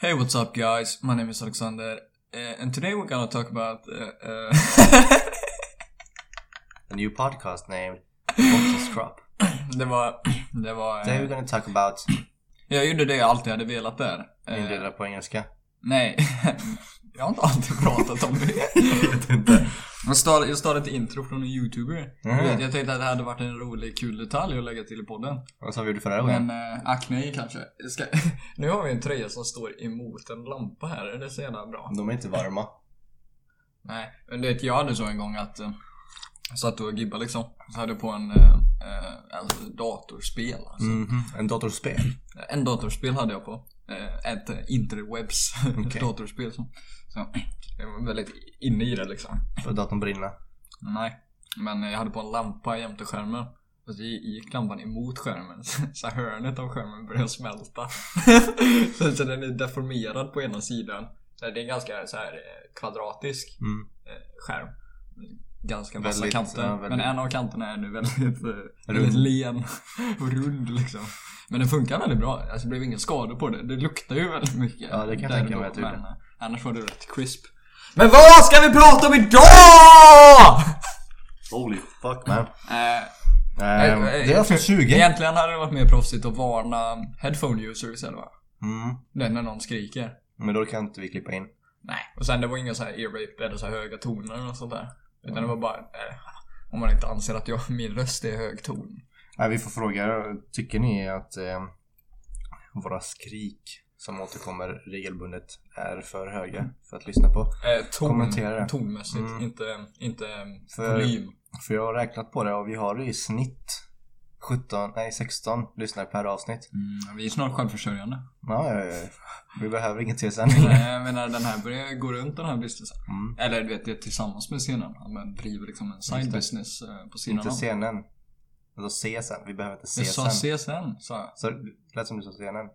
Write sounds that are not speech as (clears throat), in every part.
Hey, what's up, guys? My name is Alexander, uh, and today we're gonna talk about. Uh, uh, (laughs) A new podcast named (laughs) Boxes Crop. det var. Det var. Today we're gonna talk about jag gjorde det jag alltid hade velat där. Indelar på engelska. nej, (laughs) jag har inte alltid pratat om det. (laughs) Jag vet inte. Jag stal, jag stal ett intro från en youtuber. Jag, vet, jag tänkte att det hade varit en rolig, kul detalj att lägga till i podden. Vad sa vi gjorde förra gången? Men, uh, ack nej kanske. Ska, (laughs) nu har vi en tröja som står emot en lampa här. Är det så jävla bra? De är inte varma. Nej, men det jag hade så en gång att eh, jag satt och gibbade liksom. Så hade jag på en, eh, eh, alltså datorspel alltså. Mhm. En datorspel? En datorspel hade jag på. Eh, ett eh, interwebs (laughs) Okej. datorspel. Så, så jag var väldigt inne i det liksom. För datorn brinna. Nej, men jag hade på en lampa jämte skärmen. Och så gick lampan emot skärmen. (laughs) Så hörnet av skärmen började smälta. (laughs) så, så den är deformerad på ena sidan. Så det är ganska så här eh, kvadratisk Mm. eh, skärm. Ganska massa Väldigt, kanter. ja, väldigt- Men en av kanterna är nu väldigt, (laughs) eh, väldigt len och rund liksom. Men den funkar väldigt bra. Alltså det blev ingen skador på det. Det luktar ju väldigt mycket. Ja, det kan jag tänka mig eh, annars var det rätt crisp. Men vad ska vi prata om idag? Holy fuck man. Eh, Ehm, eh, det är avsnitt 20. Egentligen hade det varit mer proffsigt att varna headphone users eller va? Mm. Det är när någon skriker. Men då kan inte vi klippa in. Nej. Och sen det var inga så här ear rape eller så här höga toner och sånt där. Utan det var bara, eh, om man inte anser att jag, (laughs) min röst är hög ton. Nej, vi får fråga. Tycker ni att eh, våra skrik som återkommer regelbundet är för höga för att lyssna på? Eh, ton, Kommentera. tonmässigt, Mm. inte, inte För- volym. För jag har räknat på det och vi har i snitt 17, nej 16 lyssnare per avsnitt. Mm, vi är snart självförsörjande. Ja, ja, ja. Vi behöver ingen CSN. Eh, Jag menar den här börjar gå runt den här businessen. Mm. Eller du vet, det är tillsammans med scenen. Man driver liksom en side business eh, på sidan Inte scenen. Alltså CSN. Vi behöver inte Jag sa CSN. CSN, sa jag. Så det lät som du sa scenen.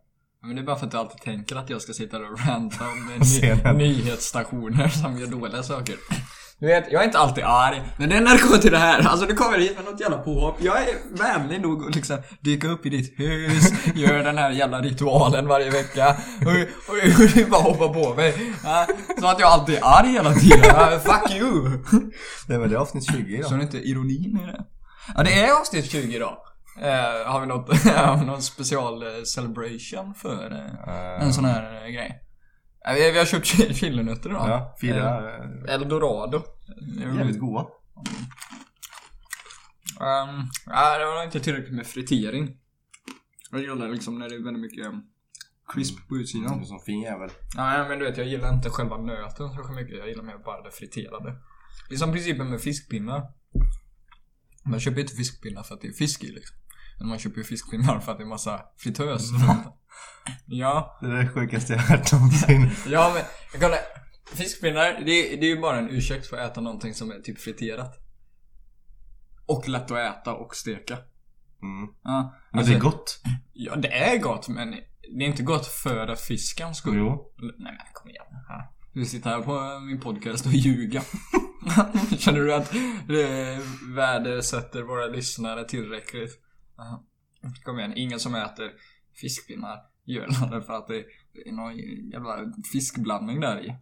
Men det är bara för att jag alltid tänker att jag ska sitta där och ranta om (laughs) ny- nyhetsstationer som gör dåliga saker. Du vet, jag är inte alltid arg, men det är när det kommer till det här. Alltså du kommer hit med något jävla påhopp. Jag är vänlig nog att liksom dyka upp i ditt hus, gör den här jävla ritualen varje vecka. Och, och, och du bara hoppar på mig. Ja, så att jag alltid är arg hela tiden. Ja, fuck you! Nej men det är avsnitt 20 Så idag. är det inte ironin i det? Ja, det är avsnitt 20 idag. Eh, har vi något, (laughs) har vi någon special eh, celebration för eh, en sån här eh, grej? Ja, vi, vi har köpt chi- chilinötter idag. Ja, fyra. Eh, eh, Eldorado. Jävligt goda. Um, ja, det var inte tillräckligt med fritering. Jag gillar liksom när det är väldigt mycket crisp på utsidan. en sån fin jävel. Nej, men du vet, jag gillar inte själva nöten så mycket. Jag gillar mer bara det friterade. Det är som principen med fiskpinnar. Man köper inte fiskpinnar för att det är fisk i liksom. Men man köper ju fiskpinnar för att det är massa fritös. (laughs) ja, Det är det sjukaste jag hört någonsin. (laughs) ja men jag kollar. Fiskpinnar, det är, det är ju bara en ursäkt för att äta någonting som är typ friterat. Och lätt att äta och steka. Mm. Ja, Men alltså- det är gott. Ja, det är gott men det är inte gott för fiskens skull. Jo. Nej men kom igen. Ja. Du sitter här på min podcast och ljuga. (laughs) Känner du att det värdesätter våra lyssnare tillräckligt? Kom igen, ingen som äter fiskpinnar gör det för att det är någon jävla fiskblandning där i.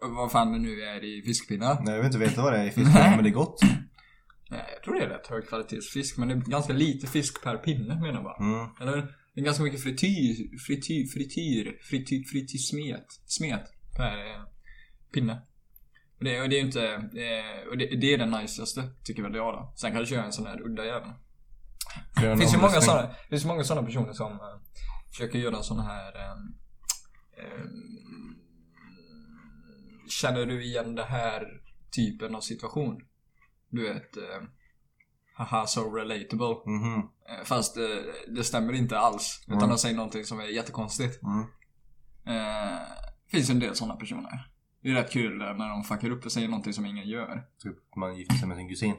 Vad fan det nu är i fiskpinnar. Nej, jag vill inte veta vad det är i fisken, Nej. men det är gott. (clears throat) Nej, Jag tror det är rätt högkvalitetsfisk men det är ganska lite fisk per pinne menar jag bara. Mm. Eller? Det är ganska mycket frityr, frityr, frityr, frityr, frityr smet, smet per eh, pinne. Och det, och det är ju inte, eh, och det, det är den najsaste, tycker väl jag då. Sen kan du köra en sån här udda jävel. Det finns ju många såna, det finns många såna personer som eh, försöker göra såna här eh, eh, Känner du igen det här typen av situation? Du vet, eh, haha so relatable. Mhm. Eh, Fast det, stämmer inte alls. Utan Mm. de säger någonting som är jättekonstigt. Mm. Finns en del sådana personer. Det är rätt kul när de fuckar upp och säger någonting som ingen gör. Typ man gifter sig med sin kusin.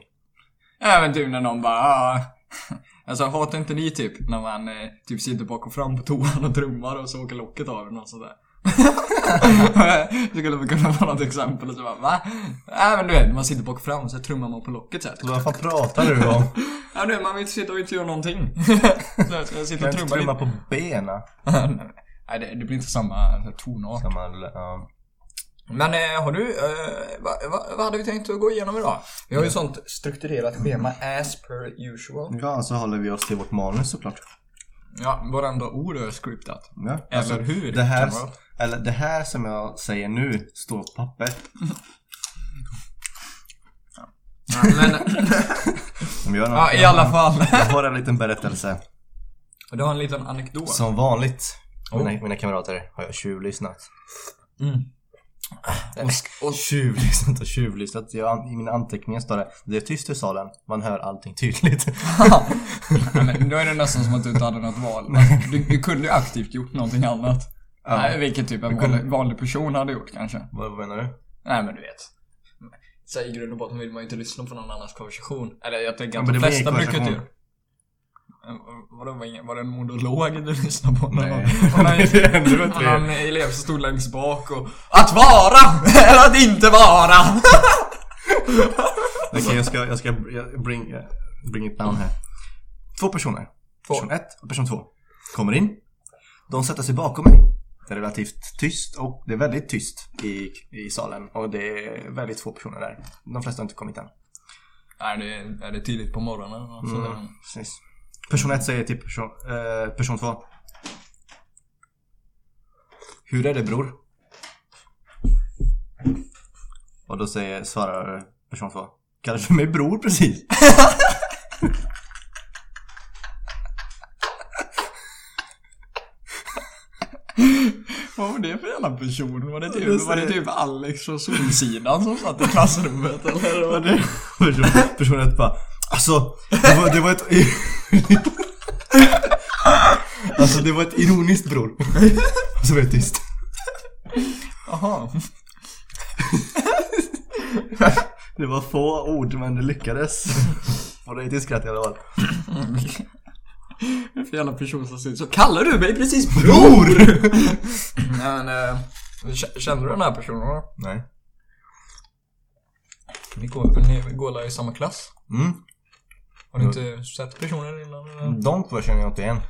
Även typ när någon bara ah. (laughs) Alltså hatar inte ni typ när man eh, typ sitter bak och fram på toan och trummar och så åker locket av eller något sådär. (laughs) skulle kunna vara något exempel och så bara va? Nej men du vet, man sitter bak och fram och så trummar man på locket såhär. Vad fan pratar du om? (laughs) Ja du, man vill inte sitta och inte göra någonting. så jag ska sitta och trumma trumma på benen? Nej, det, det blir inte samma så här, tonart. Kan man, ja. Men eh, har du, eh, vad, vad, vad hade vi tänkt att gå igenom idag? Vi har ju sånt strukturerat schema as per usual. ja, så håller vi oss till vårt manus såklart. Ja, varenda ord är scriptat. Ja. Eller hur? Det här, eller det här som jag säger nu står på papper. Ja, men, (laughs) Om jag, ja, i alla fall. Jag har en liten berättelse. Du har en liten anekdot. Som vanligt, Oh. mina, mina kamrater, har jag tjuvlyssnat. Mm. Och, och tjuvlyssnat och tjuvlyssnat. Jag, I mina anteckningar står det Det är tyst i salen, man hör allting tydligt. (laughs) ja, men då är det nästan som att du inte hade något val. Du, du kunde ju aktivt gjort någonting annat. Ja. Nej, vilket typ en vanlig, vanlig person hade gjort kanske. vad, vad menar du? Nej men du vet. Så i grund och botten vill man ju inte lyssna på någon annans konversation. Eller jag tänker Ja, att men de flesta brukar inte göra. Vadå, var, det en monolog du lyssnade på? Nej. Någon, (laughs) någon, Det är ännu bättre. någon elev som stod längst bak och Att vara! (laughs) Eller att inte vara! (laughs) Okej, jag ska, jag ska bring, eh, bring it down här. Två personer. Två. Person ett och person två. Kommer in. De sätter sig bakom mig. Det är relativt tyst och det är väldigt tyst i, i salen. Och det är väldigt få personer där. De flesta har inte kommit än. Nej, det är, är det tidigt på morgonen. och Så Mm, precis. Person ett säger till person, eh, person två. Hur är det bror? Och då säger, svarar person två. Kallar du mig bror precis? (laughs) Vad var det för jävla person? Var det typ, var det typ Alex från Solsidan som satt i klassrummet eller? (laughs) Var det? Person, person ett bara Alltså, det var, det var ett (laughs) Alltså det var ett ironiskt bror Och så var det tyst Jaha. (laughs) Det var få ord men det lyckades Få dig till skratt i alla fall Det är för jävla person som säger så. Kallar du mig precis bror? Nej (laughs) men, k- känner du den här personen då? Nej Ni går, ni går i samma klass? mm. Har ni inte sett personen innan? De två känner jag inte igen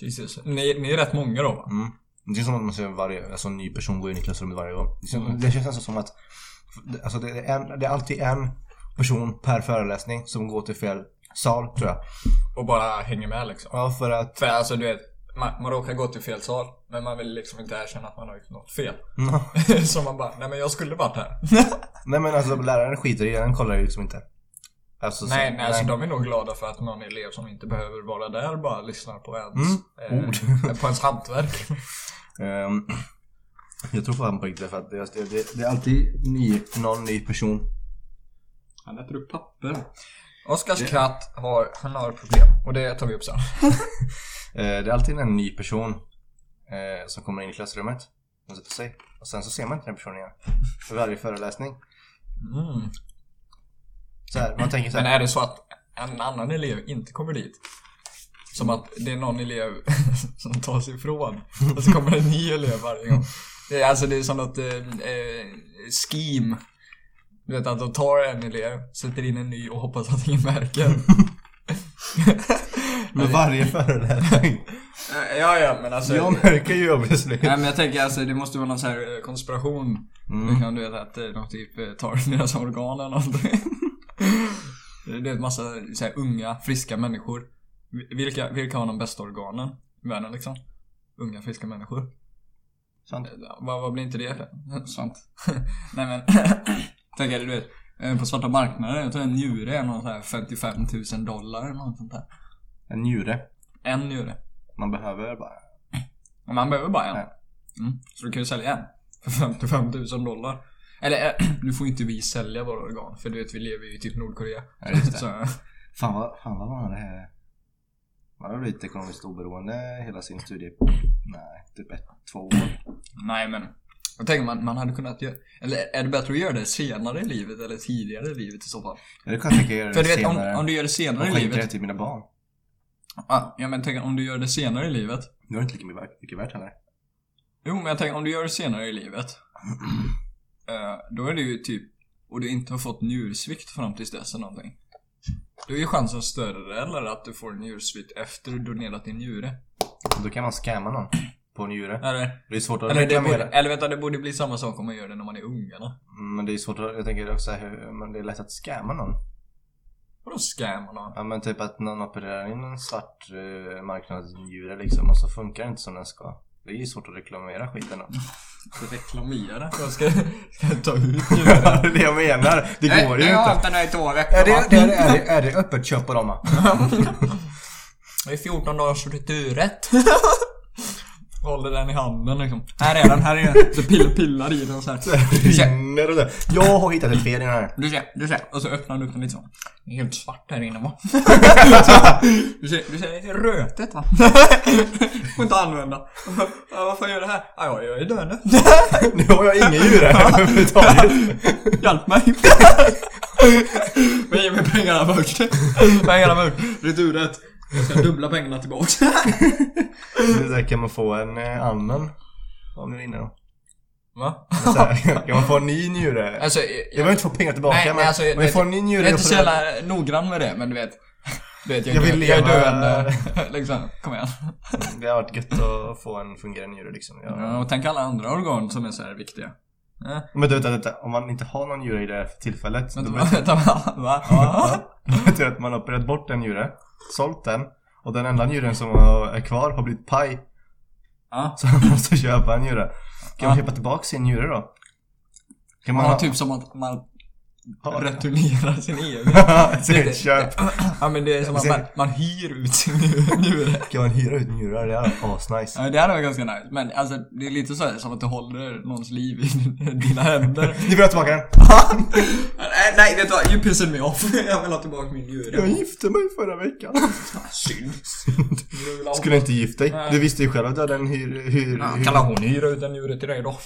Jesus. Ni, ni är rätt många då va? mm. Det är som att man ser varje, alltså en ny person gå in i klassrummet varje gång Det känns, det känns nästan som att Alltså det är, en, det är alltid en person per föreläsning som går till fel sal tror jag Och bara hänger med liksom. Ja för att För alltså du vet, man, man råkar gå till fel sal. Men man vill liksom inte erkänna att man har gjort något fel. (laughs) så man bara, nej men jag skulle varit här. Nej men alltså läraren skiter i det, den kollar ju liksom inte alltså, så- nej, nej, alltså de är nog glada för att någon elev som inte behöver vara där bara lyssnar på ens, Mm. eh, på ens hantverk. (laughs) Ehm, jag tror fan på riktigt för att det, det, det, det är alltid ny, någon ny person. Han äter upp papper. Oskars katt har, han har problem. Och det tar vi upp sen. (laughs) (laughs) Eh, det är alltid en ny person eh, som kommer in i klassrummet. Som sätter sig. Och sen så ser man inte den personen igen. För varje föreläsning. Mm. Så här, man tänker så Men här. är det så att en annan elev inte kommer dit? Som att det är någon elev (laughs) som tar sig ifrån. Och så kommer en ny elev varje gång. Det är, alltså det är som något eh, eh, scheme. Du vet att de tar en elev, sätter in en ny och hoppas att ingen märker. (laughs) Med varje föreläsning. ja, ja, men alltså. Jag märker ju obviously. Nej men jag tänker alltså det måste vara någon sån här eh, konspiration. Mm. Liksom, du vet att eh, de typ eh, tar (laughs) deras organ eller någonting. Det är en massa så här, unga, friska människor. Vilka, vilka har de bästa organen i världen liksom? Unga, friska människor. Sant. Eh, Vad, vad blir inte det? (laughs) Sant. Nej men, (coughs) tänker du vet. eh, På svarta marknaden, jag tror en njure är någon så här 55 000 dollar eller något sånt där. En njure. En njure. Man behöver bara... Men Man behöver bara en. Mm. Så du kan ju sälja en. För 55 000 dollar. Eller eh, (clears throat) nu får inte vi sälja våra organ. För du vet vi lever ju i typ Nordkorea. Ja, just det. (laughs) Så, Fan vad, fan vad man det här... Man har blivit ekonomiskt oberoende hela sin studie... Nej, typ ett, två år. nej men. Jag tänker man, man hade kunnat göra. Eller är det bättre att göra det senare i livet eller tidigare i livet i så fall? Ja, det kan jag tänka göra För du vet om, senare. om du gör det senare i det livet. till mina barn. Ah, ja men tänk om du gör det senare i livet. Det var inte lika mycket värt, mycket värt heller. Jo men jag tänker om du gör det senare i livet. (clears throat) eh, då är det ju typ. Och du inte har fått njursvikt fram tills dess eller någonting. Då är ju chansen större eller att du får njursvikt efter du donerat din njure. Då kan man scamma någon på en njure. Eller, Det är svårt att eller, det borde, eller vänta, det borde bli samma sak om man gör det när man är ung eller? Mm, Men det är svårt att, jag tänker också hur, men det är lätt att scamma någon. Vadå scammar då? Ja men typ att någon opererar in en svart uh, marknadsdjure liksom och så funkar det inte som den ska. Det är ju svårt att reklamera skiten då. Reklamera? Jag ska, ska jag ta ut (laughs) det är det jag menar. Det går ju Jag har inte. haft den här i två veckor Är det, är, det, är, det, är det öppet köp på dem? (laughs) Det är 14 dagars returrätt. (laughs) Håller den i handen liksom. Här är den, här är den. Så pill, pillar i den så här. Du ser, och det. Jag har hittat ett fel i den här. du ser, du ser. Och så öppnar du upp den lite så. Det är helt svart här inne va? (laughs) du ser, du ser, rötet va? (laughs) Får inte använda. Ja, vad fan gör det här? Ja, jag är döende. (laughs) Nu har jag ingen djur här överhuvudtaget. Hjälp mig. Men ge mig pengarna först. Pengarna först. Returrätt. Jag ska dubbla pengarna tillbaks. Det där kan man få en eh, annan. Om du är inne då. Va? Så här, (laughs) Kan man få en ny njure? Alltså, Jag behöver inte få pengar tillbaka Nej, men, alltså, men jag får en ny Jag njure. är inte så jävla noggrann med det, men du vet. Du vet, jag, Jag är vill dö- jag är leva- döende. (laughs) liksom, kom igen. Det har varit gött att få en fungerande njure liksom. Jag... Ja, och tänk alla andra organ som är så här viktiga. Ja. Men du vet, vänta, om man inte har någon njure i det här tillfället. Vänta, (laughs) Då va? Vänta, va? va? Ja. betyder det att man har opererat bort en njure, sålt den och den enda njuren som är kvar har blivit paj. Ja. Så man måste köpa en njure. Kan man Ja. köpa tillbaka sin njure då? Kan man Ja, ha... typ som att man returnerar sin egen. (laughs) Så Det- köp. Ja men det är som att man, man hyr ut sin njure. Kan man hyra ut njurar? Det är asnice. Ja, det hade varit ganska nice. Men alltså, det är lite så här, som att du håller någons liv i (laughs) dina händer. (laughs) Nu vill jag ha tillbaka den. Nej, nej, vet du vad? You pissed me off. (laughs) Jag vill ha tillbaka min njure. Jag gifte mig förra veckan. (laughs) Synd. (laughs) Skulle inte gift dig. Du visste ju själv att du hade en hyr... hyr, Ja, hyr Kan hon hyra ut en njure till dig då?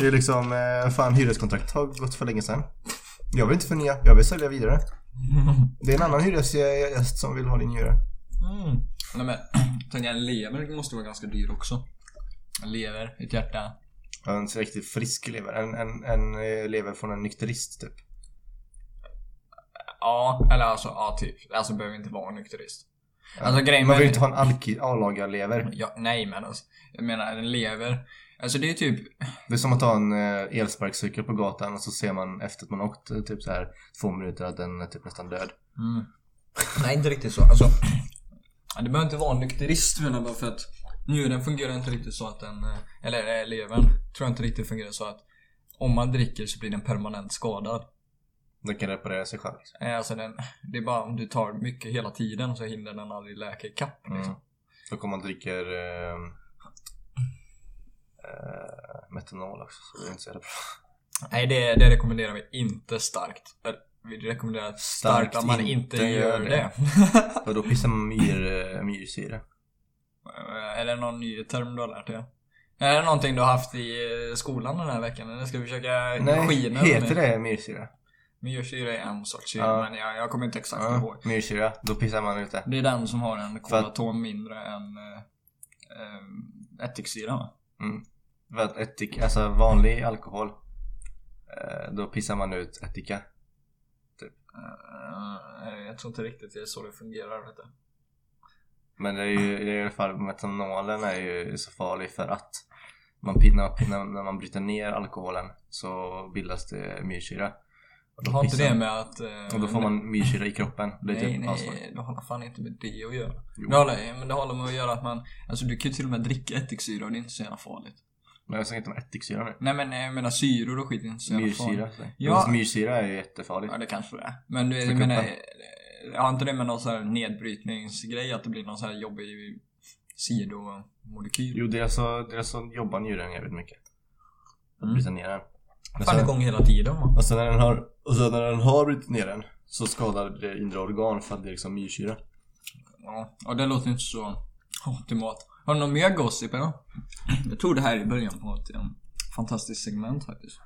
det är liksom, eh, fan hyreskontrakt har gått för länge sedan. Jag vill inte förnya, jag vill sälja vidare. Det är en annan hyresgäst som vill ha din njure. Mm. Nej men, (clears throat) tänk en lever måste vara ganska dyr också. En lever, ett hjärta. En riktigt frisk lever. En, en, en eh, lever från en nykterist typ. Ja, eller alltså, ja typ. Alltså behöver inte vara nykterist. Alltså grejen Man vill med- inte ha en alki- A-lagad lever. Ja, nej men alltså. Jag menar en lever. Alltså det är typ, Det är som att ta en eh, elsparkcykel på gatan och så ser man efter att man åkt eh, typ så här två minuter att den är typ nästan död. Mm. (laughs) Nej, inte riktigt så. Alltså, det behöver inte vara en nykterist menar bara för att njuren fungerar inte riktigt så att den, eh, eller levern, tror jag inte riktigt fungerar så att om man dricker så blir den permanent skadad. Den kan reparera sig själv. Liksom. Eh, Alltså den, det är bara om du tar mycket hela tiden så hinner den aldrig läka ikapp. Liksom. Mm. Och om man dricker eh, eh, metanol också så är det inte så jävla bra. Nej, det, det rekommenderar vi inte starkt. Vi rekommenderar starkt, att man inte, inte gör det. det. (laughs) Då pissar man myr, eh, myrsyra. Är det någon ny term du har lärt dig? Är det någonting du har haft i skolan den här veckan? Eller ska vi försöka Nej, skina heter det myrsyra? Myrsyra är en sorts syra, Ja. men jag, jag kommer inte exakt Ja, ihåg. myrsyra. Då pissar man ut det. Är den som har en kolatom mindre än äh, äh, ättiksyra va? Mm. För att ättik, alltså vanlig alkohol, eh, då pissar man ut ättika. Eh, jag tror inte riktigt det är så det fungerar. Vet du. Men det är ju det är i alla fall, metanolen är ju så farlig för att man, när, man- när man bryter ner alkoholen så bildas det myrsyra. Då Har inte det med att... eh, Och då får man myrsyra i kroppen. Det Nej, typ nej, det har fan inte med det att göra. Jo. Det håller, men det håller med att göra att man, alltså du kan ju till och med dricka ättiksyra och det är inte så jävla farligt. Men jag snackar inte om ättiksyra nu. Nej men jag menar syror och skit är inte så jävla farligt. Myrsyra. Ja. Myrsyra är ju jättefarligt. Ja det kanske det är. Men du, jag menar, jag har inte det med någon sån här nedbrytningsgrej att det blir någon sån här jobbig sidomolekyl? Jo, det är alltså, det är alltså jobbar njuren jävligt mycket. Att Mm. bryta ner den. Men Fan sen- igång hela tiden va? Och sen när den har, och sen när den har brutit ner den så skadar det inre organ för att det är liksom myrsyra. Ja, och det låter inte så optimalt. Har du någon mer gossip eller? Jag tog det här i början på ett um, fantastiskt segment faktiskt.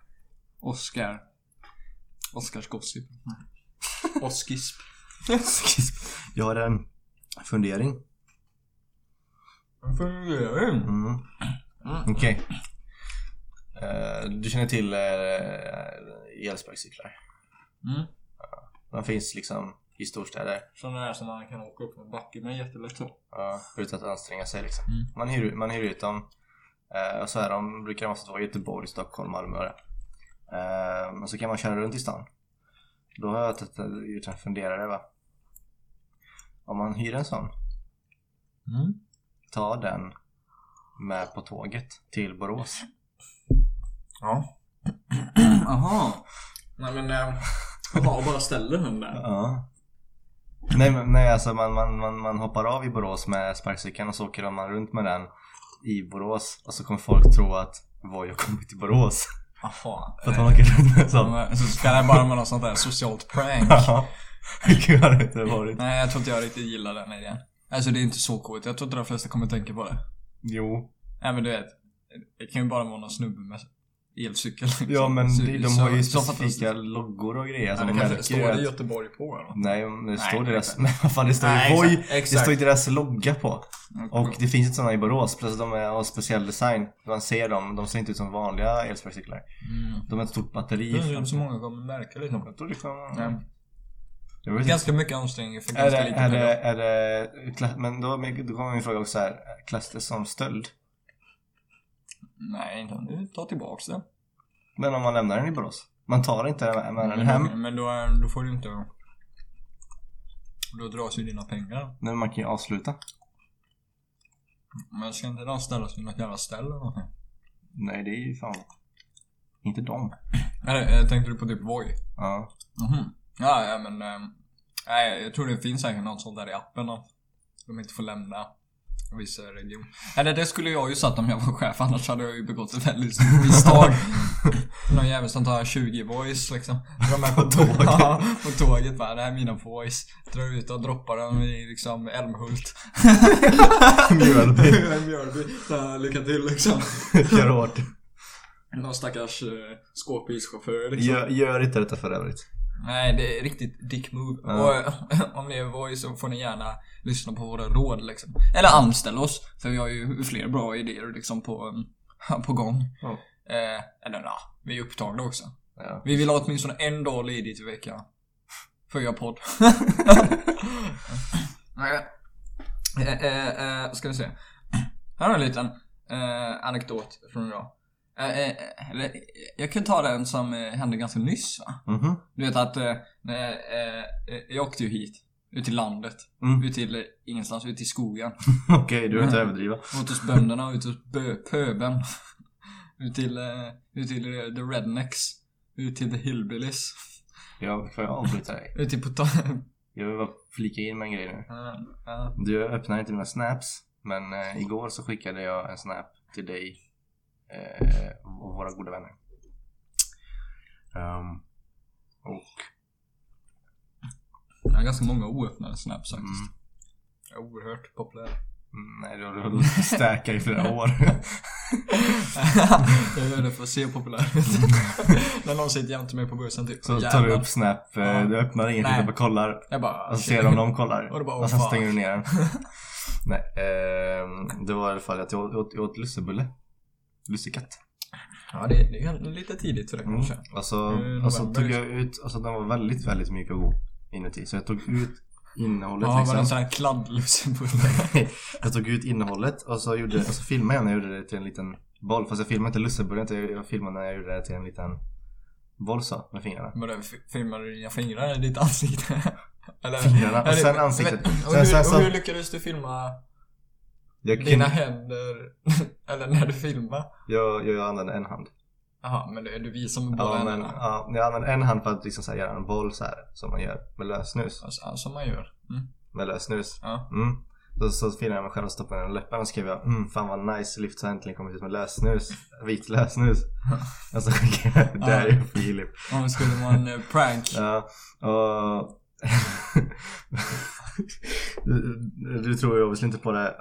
Oscar. Oscars gossip. (laughs) Oskisp. Jag har en fundering. Fundering. Mm. Mm. Okej. Eh, du känner till uh, elsparkcyklar? Mm. De finns liksom i storstäder. Sådana där som man kan åka upp en backe med jättelätt så. Ja, utan att anstränga sig liksom. Mm. Man, hyr, man hyr ut dem. Eh, och så är de, brukar de oftast vara i Göteborg, Stockholm, Malmö och. Eh, så kan man köra runt i stan. Då har jag gjort en funderare va. Om man hyr en sån, Mm. ta den med på tåget till Borås. Ja. (clears throat) Jaha. Nej men, äh, (laughs) jaha, och bara ställer den där. Ja. Nej, men, nej alltså man, man, man, man hoppar av i Borås med sparkcykeln och så åker man runt med den i Borås och så kommer folk tro att Voi har kommit till Borås. Jaha. För att man åker runt med en sån. Ja, Så ska det bara med något sånt där socialt prank. (laughs) Ja. Hur kul hade det inte varit? Nej, jag tror inte jag riktigt gillar den idén. Alltså det är inte så coolt. Jag tror inte de flesta kommer tänka på det. Jo. Nej men du vet. Det kan ju bara vara någon snubbe med elcykel. liksom. Ja men Så- de, de så- har ju specifika loggor och grejer. Ja, så det de kanske står det att... Göteborg på eller? Nej, men det står Nej, deras... Men vad fan, det står ju Voi! Det står ju deras logga på. Och Och, det finns inte sådana i Borås. Plus de är- har speciell design. Man ser dem, de ser inte ut som vanliga elsparkcyklar. mm. De har ett stort batteri. Jag undrar om så många kommer märka liksom. Jag tror det kan... Ja. Ganska mycket ansträngning för Är ganska det, lite är det, är det, men då, då kommer min fråga också här. Klassas det som stöld? Nej, inte nu. Ta tillbaks det. Men om man lämnar den i Borås? Man tar inte den med den Men, hem? men då, är- då får du inte... Då dras ju dina pengar. Men man kan ju avsluta. Men ska inte de ställas vid något jävla ställe eller någonting? Nej, det är ju fan... Inte dem. Eller eh, tänkte du på typ Voi? Ja. Mhm. Ja, ja men... ehm, nej, jag tror det finns säkert något sånt där i appen att de inte får lämna viss eh, region. Eller det skulle jag ju satt om jag var chef, annars hade jag ju begått ett väldigt stort misstag. (laughs) Någon jävel som tar 20 voice liksom. Drar med på (laughs) tåget. Ja, på tåget bara, det här är mina voice. Drar ut och droppar dem i liksom Älmhult. (laughs) Mjölby. Mjölby. Lycka till liksom. Kör hårt. Någon stackars uh, skåpbilschaufför liksom. Gör, gör inte detta för övrigt. Nej, det är riktigt dick move. Ja. Och eh, (laughs) om ni är Voi så får ni gärna lyssna på våra råd liksom. Eller anställ oss. För vi har ju fler bra idéer liksom på, um, (laughs) på gång. Ja. Eh, eller ja, vi är upptagna också. Ja. Vi vill ha åtminstone en dag ledigt i veckan. För att göra podd. (laughs) Eh, eh, eh, ska vi se. (clears throat) Här har jag en liten eh, anekdot från idag. Eh, eh, jag kan ta den som eh, hände ganska nyss va? Mhm. Du vet att, jag åkte ju hit. Ut till landet. Mm. Ut till ingenstans, ut till skogen. (laughs) Okej, du vill inte överdriva. Ut hos bönderna, ut hos bö- pöben. (laughs) Ut till, ut till the rednecks. Ut till the hillbillies. Jag, får jag avbryta dig? (laughs) Ut till pota- Jag vill bara flika in med en grej nu. Ja, ja. Du öppnar inte mina snaps. Men igår så skickade jag en snap till dig och våra goda vänner. Ehm, och Jag har ganska många oöppnade snaps faktiskt. mm, Jag är oerhört populär. mm, nej, du har har stäkat i flera år. (laughs) jag gör det för att se populär ut. När någon sitter jämte mig på bussen typ. Så tar Jävlar. du upp snap, eh, Ja. du öppnar Nej. du bara kollar. Jag bara... Och så ser du om de kollar. Och det bara, och sen stänger du ner den. (laughs) Nej, ehm, det var i alla fall att jag åt, jag åt, jag åt lussebulle. Lussekatt. Ja, det, det är lite tidigt för det Mm. kanske. Och så, Eh, och så november, tog jag ut, alltså den var väldigt, väldigt mjuk och god inuti. Så jag tog ut innehållet Ja, var det liksom. en sån här kladdlussebulle? (laughs) jag tog ut innehållet och så, gjorde, och så filmade jag när jag gjorde det till en liten boll. Fast jag filmade inte lussebullen, jag filmade när jag gjorde det till en liten boll så, med fingrarna. Men då fi- filmar du dina fingrar i ditt ansikte? (laughs) Eller? Fingrarna och sen ansiktet. Och, hur, sen och hur lyckades du filma Jag, dina kunde, händer? (laughs) eller när du filmar? jag, jag använde en hand. Jaha, men det, du visar med båda Ja, men, händerna? ja, jag använde en hand för att liksom så här, göra en boll så här som man gör med lösnus. Alltså, som man gör. Mm. Med lösnus. Ja. Mm. Så, så filmade jag mig själv och stoppade den i läppen och skrev jag mm, fan vad nice Lyft har äntligen kommit ut med lösnus. (laughs) Vit lösnus. (laughs) och så skickade jag det är Filip. Om det skulle en eh, prank. Ja, och... du, du tror ju obviously inte på det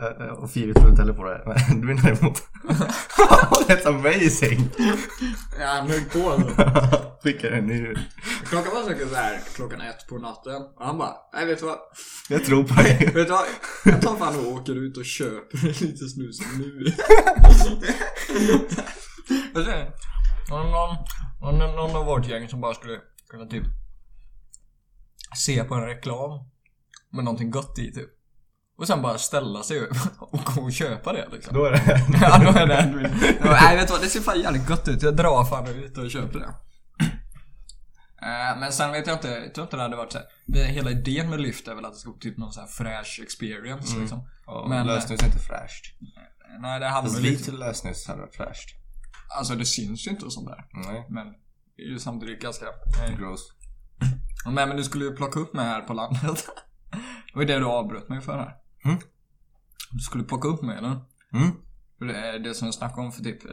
eh, eh, och Filip tror inte heller på det. Men du är däremot... (laughs) That's amazing! Ja, nu på Skicka den nu. Klockan var säkert såhär klockan ett på natten. Och han bara, nej vet du vad? Jag tror på dig. (laughs) Vet du vad? Jag tar fan och åker ut och köper lite snus nu. Jag säger, Om någon, någon av vårt gäng som bara skulle kunna typ se på en reklam med någonting gott i typ. Och sen bara ställa sig upp (laughs) och gå och köpa det liksom. Då är det... (laughs) Ja, då är det (laughs) Nej, vet du vad? Det ser fan jävligt gott ut. Jag drar fan ut och köper det. (clears throat) Eh, Men sen vet jag inte, jag tror inte det hade varit så här. det- Hela idén med Lyft är väl att det ska vara typ någon sån här fräsch experience liksom. Ja, Men- lösnus är inte fräscht. Nej, det handlar Fast väl lite... lösnus hade varit fräscht. Alltså det syns ju inte och sånt där. Nej. Men det är ju samtidigt ganska... Gross. Nej men du skulle ju plocka upp mig här på landet. (laughs) Det var det du avbröt mig för här. Mm. Du skulle plocka upp mig eller? Mm. Det är det som jag snackade om för typ eh,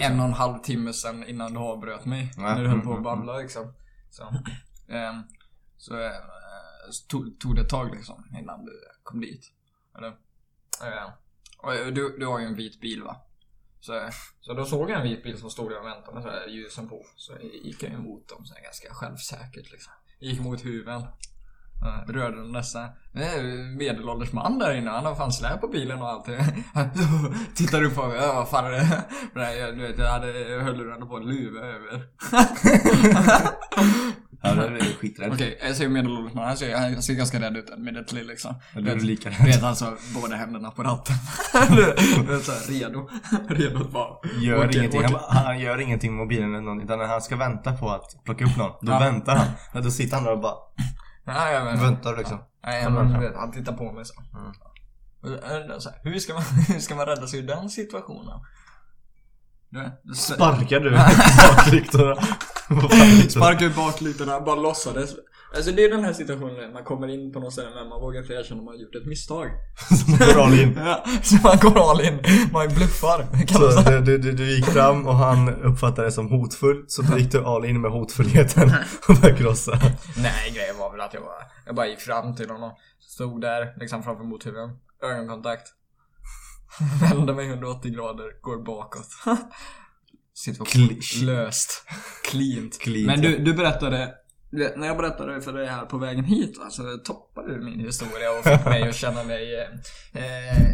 en och en halv timme sedan innan du avbröt mig. Ja, När du höll mm, på att mm, babbla liksom. Så, ehm, så, eh, så tog, tog det ett tag liksom innan du kom dit. Eller? Och du, du har ju en vit bil va? Så, så då såg jag en vit bil som stod där och väntade med så här ljusen på. Så gick jag emot dem så här ganska självsäkert liksom. Gick mot huven. Eh, Rörde den nästan. Det är en medelålders man där inne. Han har fan släp på bilen och allt. (laughs) Tittar upp på mig. Vad fan är det? (laughs) Nej, jag- du vet, jag hade hörlurarna på en luva över. (laughs) Ja, (laughs) det är skiträdd. Okej, jag ser medelålders man. Han ser, han ser ganska rädd ut. Immediately liksom. Ja, du är Vet- lika Du rädd. vet alltså, båda händerna på ratten. (laughs) Du så här, redo. (laughs) Redo att bara... Gör åka- ingenting. åka- Han, han gör ingenting med mobilen eller någon, utan när han ska vänta på att plocka upp någon, då Ja. väntar han. Men då sitter han där och bara Nej, jag menar. väntar liksom. Nej, men fram. du vet, han tittar på mig så. Mm. Här, hur, ska man, hur ska man rädda sig ur den situationen? Du, du, Sparkar du (laughs) baklyktorna? Vad fan är det? Sparka ut baklyktorna, bara låtsades. Alltså det är den här situationen man kommer in på något ställe men man vågar inte erkänna att man har gjort ett misstag. (laughs) Som går all in. (laughs) Ja, så man går all in, man bluffar. Kallas Så det. du, du, du gick fram och han uppfattade det som hotfullt så då gick du all in med hotfullheten och började krossa. Nej, grejen var väl att jag bara, jag bara gick fram till honom. Stod där, liksom framför mothuven. Ögonkontakt. (laughs) Vände mig 180 grader, går bakåt. (laughs) Klisch. löst. Cleant. Cleant, Men du, du berättade, när jag berättade för dig här på vägen hit va, så toppade du min historia och fick mig att känna mig eh, eh,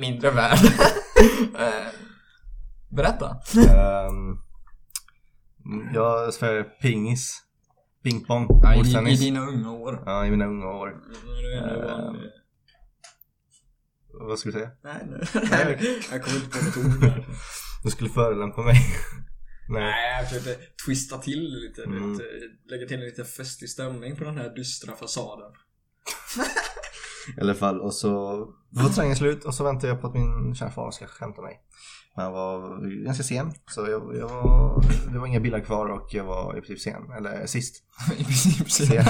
mindre värd. (laughs) eh, berätta. Um, jag spelar pingis. Pingpong. Ja, i, I dina unga år. Ja, i mina unga år. När du ändå var en, Eh, Vad skulle du säga? Nej, nej. nej. Jag kommer inte på något ord. Du skulle förolämpa mig. (laughs) Nej. Nej, jag försökte twista till lite. Mm. Vet, lägga till lite festig stämning på den här dystra fasaden. (laughs) I alla fall, och så var träningen slut och så väntade jag på att min kära far ska hämta mig. Men han var ganska sen, så jag, jag var, det var inga bilar kvar och jag var i princip sen, eller sist. (laughs) I princip sen. Sen.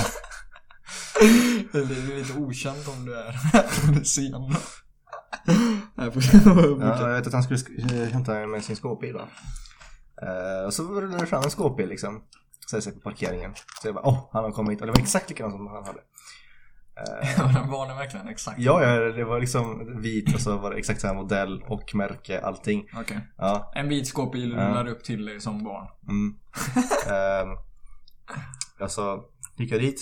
Det är lite okänt om du är om du är sen. (laughs) (laughs) Ja, jag vet att han skulle sk- hämta mig med sin skåpbil. Eh, och så rullade det fram en skåpbil liksom. Ställde sig på parkeringen. Så jag bara, åh, han har kommit. Och det var exakt likadant som han hade. Eh, (laughs) Ja, den var det verkligen exakt. ja, ja, det var liksom vit och så var det exakt samma modell och märke, allting. Okej. Ja, En vit skåpbil rullar upp till dig som barn. Mm. um, alltså, gick jag dit.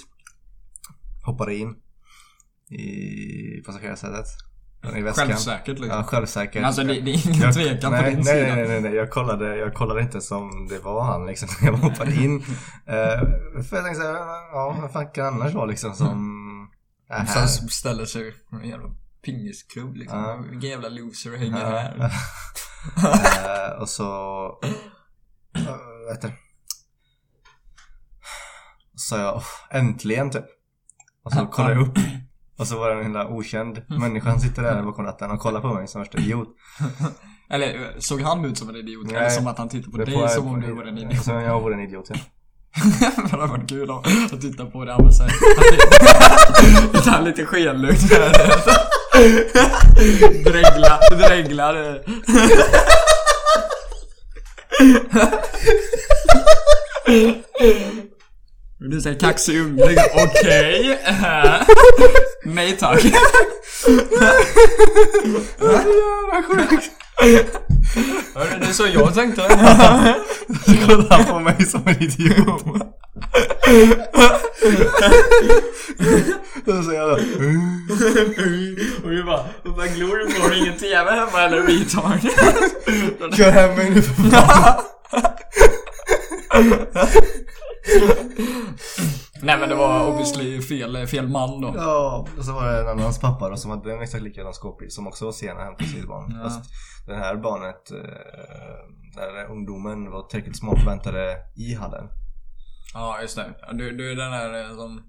Hoppade in. I passagerarsätet. I väskan. Självsäkert liksom. Ja, självsäker. Alltså det, det är ingen Jag- tvekan nej, på din nej, sida. Nej, nej, nej, jag kollade, jag kollade inte som det var han liksom. (laughs) Jag hoppade in. Uh, (laughs) för jag tänkte såhär, ja vad fan kan det annars vara liksom som här? Sen ställer sig en jävla pingisklubb liksom. Ja. Vilken jävla loser hänger Ja. här. (laughs) Eh, och så, uh, heter det? Så jag, "Åh, äntligen typ. Och så kollade jag upp. Och så var det en himla okänd människa som sitter där bakom ratten och kollar på mig som värsta idiot. (laughs) Eller såg han ut som en idiot? Nej. Eller som att han tittade på dig jag- som om du var en idiot? Som jag vore en idiot ja. (laughs) det hade varit kul att, titta på det. Men så (laughs) här, att är lite skenlugnt. Dregla, dreglar. Du säger kaxig unge. Okej. eh, Nej tack. Hörru, Det är så jag tänkte. Så kollade han på mig som en idiot. Och så bara, Och vi bara, vad glor du på? Har du ingen TV hemma eller retard? kör hem mig nu för fan. (laughs) Nej men det var obviously fel, fel man då. Ja, och så var det en annans pappa då som hade en exakt likadan skåpbil som också var sen att hämta sitt barn. Ja. Fast det här barnet, eh, där ungdomen var tillräckligt smart och väntade i hallen. Ja just det. Du, du är den här eh, som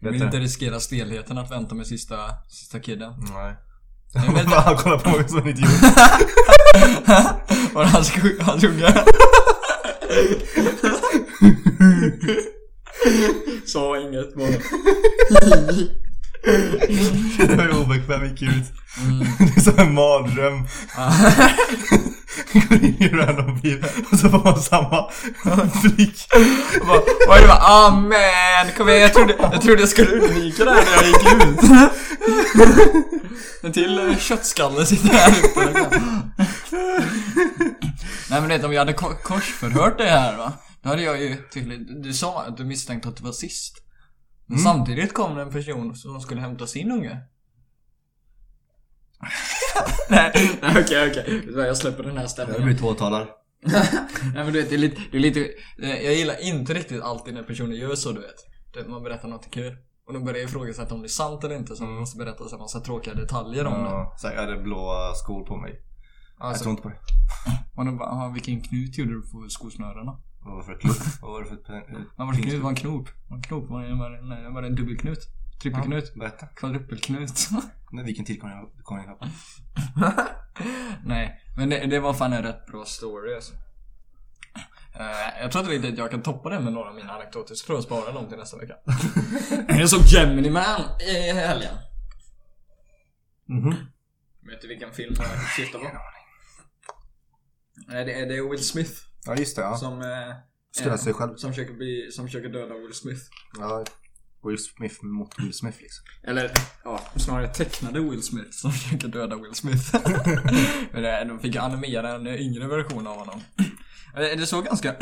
Vet vill inte riskera stelheten att vänta med sista, sista kidden. Nej. (laughs) Han kollar på mig som en idiot. (laughs) Var det hans, hans unge? (laughs) Sa inget bara. Jag är obekväm i gud. Mm. (laughs) Det är som en mardröm. (laughs) Går in i random bil och så får man samma flick. Och bara, jag bara, ah man, kom igen, jag trodde, jag trodde jag skulle undvika det här när jag gick ut. En till eh, köttskalle sitter här ute. Nej men vet om vi hade ko- korsförhört det här va. Då hade jag ju tydligt, du sa att du misstänkte att det var sist. Men samtidigt kom det en person som skulle hämta sin unge. nej, (laughs) nej okej okej. Jag släpper den här Jag stämningen. blir tvåtalad. (laughs) Nej men du vet, det är lite, det är lite eh, Jag gillar inte riktigt alltid när personer gör så du vet. Du, Man berättar något kul. Och de börjar ifrågasätta om det är sant eller inte så man måste berätta så en massa tråkiga detaljer om det. Ja, så jag hade blåa skor på mig. Jag Alltså, tror inte på det. (laughs) och de bara, "Ah, vilken knut gjorde du på skosnörena? Vad var det för klubb? Vad var det för... Vad var det knut? Var en knop? Var en knop? Var det, var det, en dubbelknut? Trippelknut? Berätta. Kvadruppelknut? (laughs) Nej, vilken tid kom jag, kom jag ihåg? (laughs) nej, men det, det var fan en rätt bra story alltså. Eh, jag tror inte riktigt att jag kan toppa det med några av mina anekdoter, så jag tror jag sparar dem till nästa vecka. (laughs) jag såg Gemini Man i helgen. Mhm. Vet du vilken film jag syftar på? Det är Will Smith Ja, just det. Ja. som... Eh, eh, sig själv. Som försöker, bli, som försöker döda Will Smith. Ja. Will Smith mot Will Smith liksom. Eller, ja, snarare tecknade Will Smith som (laughs) försöker döda Will Smith. (laughs) Men de fick animera en yngre version av honom. Det, det såg ganska,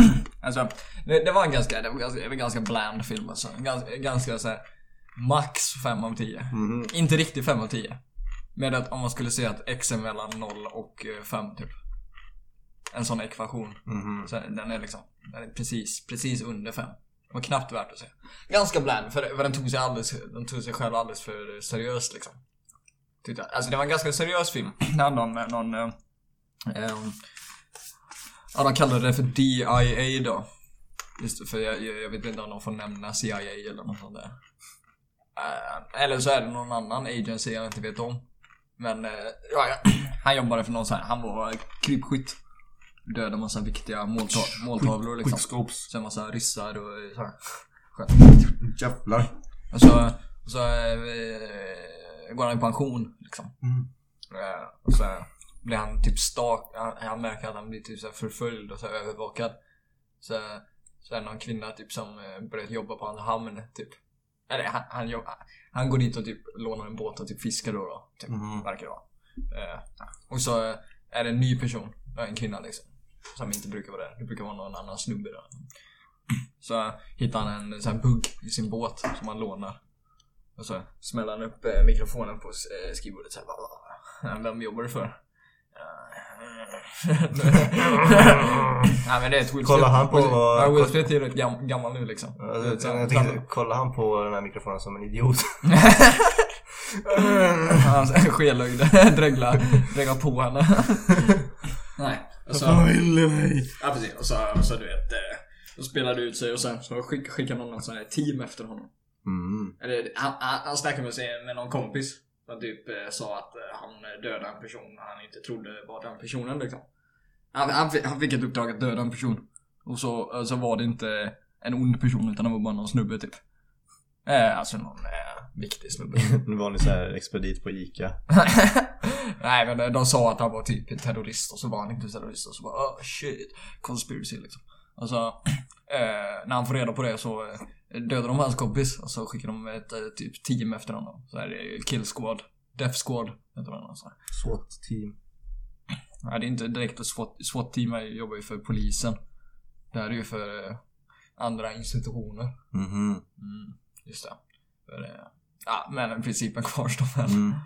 alltså, det, det var en ganska, det var ganska, en ganska bland film alltså. Ganska, ganska så här, max 5 av 10. Mhm. Inte riktigt 5 av 10. Med att om man skulle säga att x är mellan 0 och 5 typ. En sån ekvation. Mhm. Så den är liksom, den är precis, precis under 5. Det var knappt värt att se. Ganska bland, för, för den tog sig alldeles, den tog sig själv alldeles för seriöst liksom. Tyckte jag. Alltså det var en ganska seriös film. (clears throat) Det handlade om eh, någon, eh, eh, ja de kallade det för DIA då. Just för jag, jag, jag vet inte om de får nämna CIA eller något sånt där. Eh, eller så är det någon annan agency jag inte vet om. Men, ja, (clears throat) han jobbade för någon sån här, han var krypskytt. Dödade massa viktiga målta- måltavlor liksom. Quickscopes. Sen massa ryssar och så här. Skönt. Jävlar. Och så, och så eh, går han i pension liksom. Mm. Eh, och så blir han typ stak, han, han märker att han blir typ så förföljd och så övervakad. Så, så är det någon kvinna typ som eh, börjat jobba på hans hamn typ. Eller han, han, jobb, han går dit och typ lånar en båt och typ fiskar då, då typ, Mhm. verkar det vara. Eh, och så eh, är det en ny person, eh, en kvinna liksom. Som inte brukar vara där. Det brukar vara någon annan snubbe där. Så hittar han en sån här bugg i sin båt som han lånar. Och så smäller han upp eh, mikrofonen på eh, skrivbordet såhär. bara, Vem jobbar du för? (laughs) Nej men det är ett Will Kollar han på Ja, Will Smith är rätt gam, gammal nu liksom. Alltså, jag tänkte, kollar han på den här mikrofonen som en idiot? (laughs) Han skelögde, (laughs) dregla, dregla på henne. Nej. Och så, Vad vill du mig? ja precis. Och så, och så du vet. eh, Då spelade det ut sig och sen så skick, skickade någon sånt här team efter honom. Mm. Eller han, han, snackade med, sig, med någon kompis. Som typ eh, sa att eh, han eh, dödade en person han inte trodde var den personen liksom. Han, han, fick- han fick ett uppdrag att döda en person. Och så, eh, så var det inte en ond person utan det var bara någon snubbe typ. Eh, alltså någon eh, viktig snubbe. (laughs) Nu var ni så här expedit på Ica. (laughs) Nej men de, de sa att han var typ terrorist och så var han inte terrorist och så bara oh shit, conspiracy liksom. Och så, (clears throat) eh, när han får reda på det så eh, dödar de hans kompis och så skickar de ett eh, typ team efter honom. Så är det kill squad, death squad heter den och så. här. SWAT team. Nej det är inte direkt ett SWAT, SWAT team jag jobbar ju för polisen. Det här är ju för eh, andra institutioner. Mhm. Mm, just det. För, ja men principen kvarstår väl. Mm. (clears throat)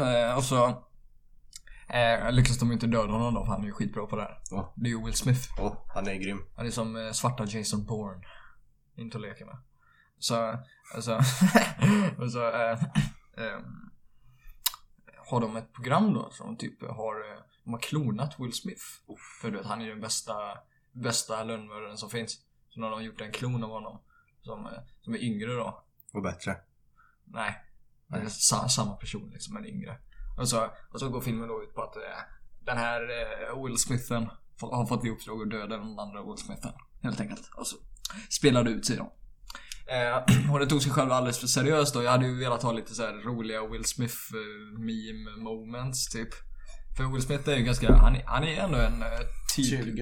Eh, och så eh, lyckas de inte döda honom då för han är ju skitbra på det här. Ja. Det är ju Will Smith. Åh, han är grym. Han är som eh, svarta Jason Bourne. Inte att leka med. Så, alltså, (laughs) och så eh, eh, har de ett program då som typ har, eh, de har klonat Will Smith. För du vet, han är ju den bästa, bästa lönnmördaren som finns. Så nu har de gjort en klon av honom. Som, som är yngre då. Och bättre. Nej. Det är Nej. sa, samma person liksom, men yngre. Och så, och så går filmen då ut på att eh, den här eh, Will Smithen har fått i uppdrag att döda den andra Will Smithen. Helt enkelt. Och så spelar det ut sig då. Eh, (clears throat) och det tog sig själv alldeles för seriöst då. Jag hade ju velat ha lite så roliga Will Smith eh, meme moments typ. För Will Smith är ju ganska, han, är- han är ändå en eh, typ guy.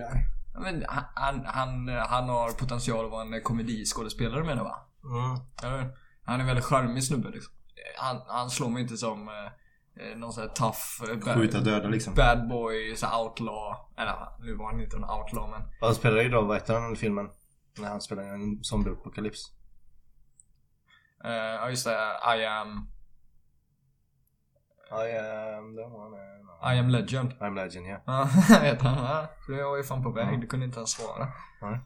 Ja, Men han, han, han, han har potential att vara en komediskådespelare menar jag va? Mm. Eller? Han är väldigt charmig snubbe liksom. Han, han slår mig inte som eh, eh, någon sån här tough eh, Skjuta bad, döda liksom. bad boy, så outlaw. Eller nu var han inte en outlaw men. Han spelade ju då, vad heter den filmen? När han spelade en zombieapokalyps. eh, Ja just det, I am, I am the one and I am legend. I'm legend, ja. Ja, (laughs) heter han. Jag var ju fan på väg, Ja. du kunde inte ens svara. Nej.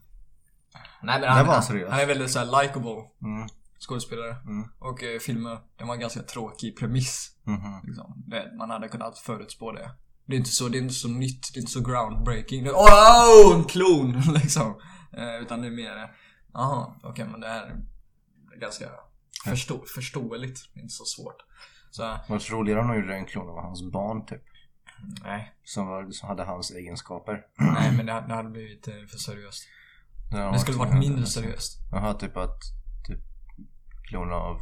Nej men han, var han, han är väldigt såhär likable Mm. Skådespelare. Mm. Och eh, filmen, den var en ganska tråkig premiss. Mhm. Liksom. Det, man hade kunnat förutspå det. Det är inte så, det är inte så nytt, det är inte så groundbreaking. Det, oh, en klon! (laughs) liksom. Eh, utan det är mer, jaha, okej men det här är ganska förstå, förståeligt. Det är inte så svårt. Så, Det var roligare om de gjorde en klon av hans barn typ. nej. Som, var, som hade hans egenskaper. Nej men det, det hade blivit eh, för seriöst. Ja, Det skulle varit mindre seriöst. Jaha, typ att typ klona av...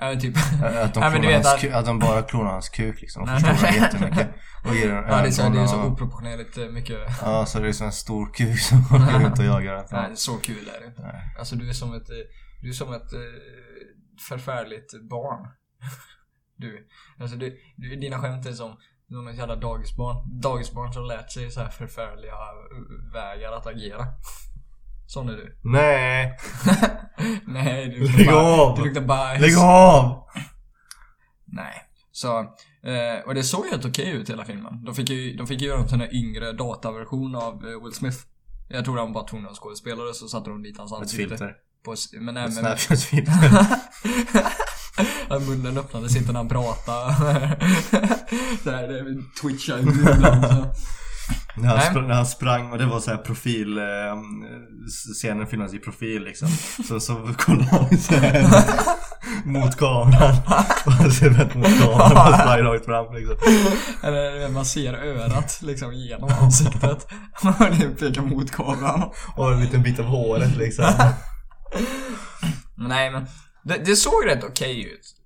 Ja, typ. Att de, (laughs) Ja, men du klonar vet hans, att- de bara klonar hans kuk liksom. Och förstorar jättemycket. (laughs) Och ger den Ja, det är så, det är så oproportionerligt eh, mycket. Ja, så det är som en stor kuk som (laughs) går runt och jagar. Nej, så kul är det inte. Nej. Alltså du är som ett, eh, du är som ett eh, förfärligt barn. Du, alltså du, du, dina skämt är som, ett jävla dagisbarn. Dagisbarn som lärt sig så här förfärliga vägar att agera. Sån är du. Nej! (laughs) Nej, du Lägg luktar, av! du luktar bajs. Lägg av! Nej. Så, eh, och det såg helt okej ut hela filmen. De fick ju, de fick ju göra en sån här yngre dataversion av eh, Will Smith. Jag tror han bara tog några skådespelare så satte de dit hans Ett ansikte. filter. På, men nej, Ett men, Snapchat-filter. (laughs) Munnen öppnades inte när han pratade. (laughs) Där, det twitchade ibland. så. När han, sprang, när han sprang och det var så här profil, eh, scenen filmades i profil liksom. Så, så kollade han så här (laughs) mot kameran. (laughs) Och han ser rätt mot kameran och sprang rakt fram liksom. Eller man ser örat liksom genom ansiktet. Och det pekar mot kameran. Och en liten bit av håret liksom. (laughs) Nej men, det, det såg rätt okej ut.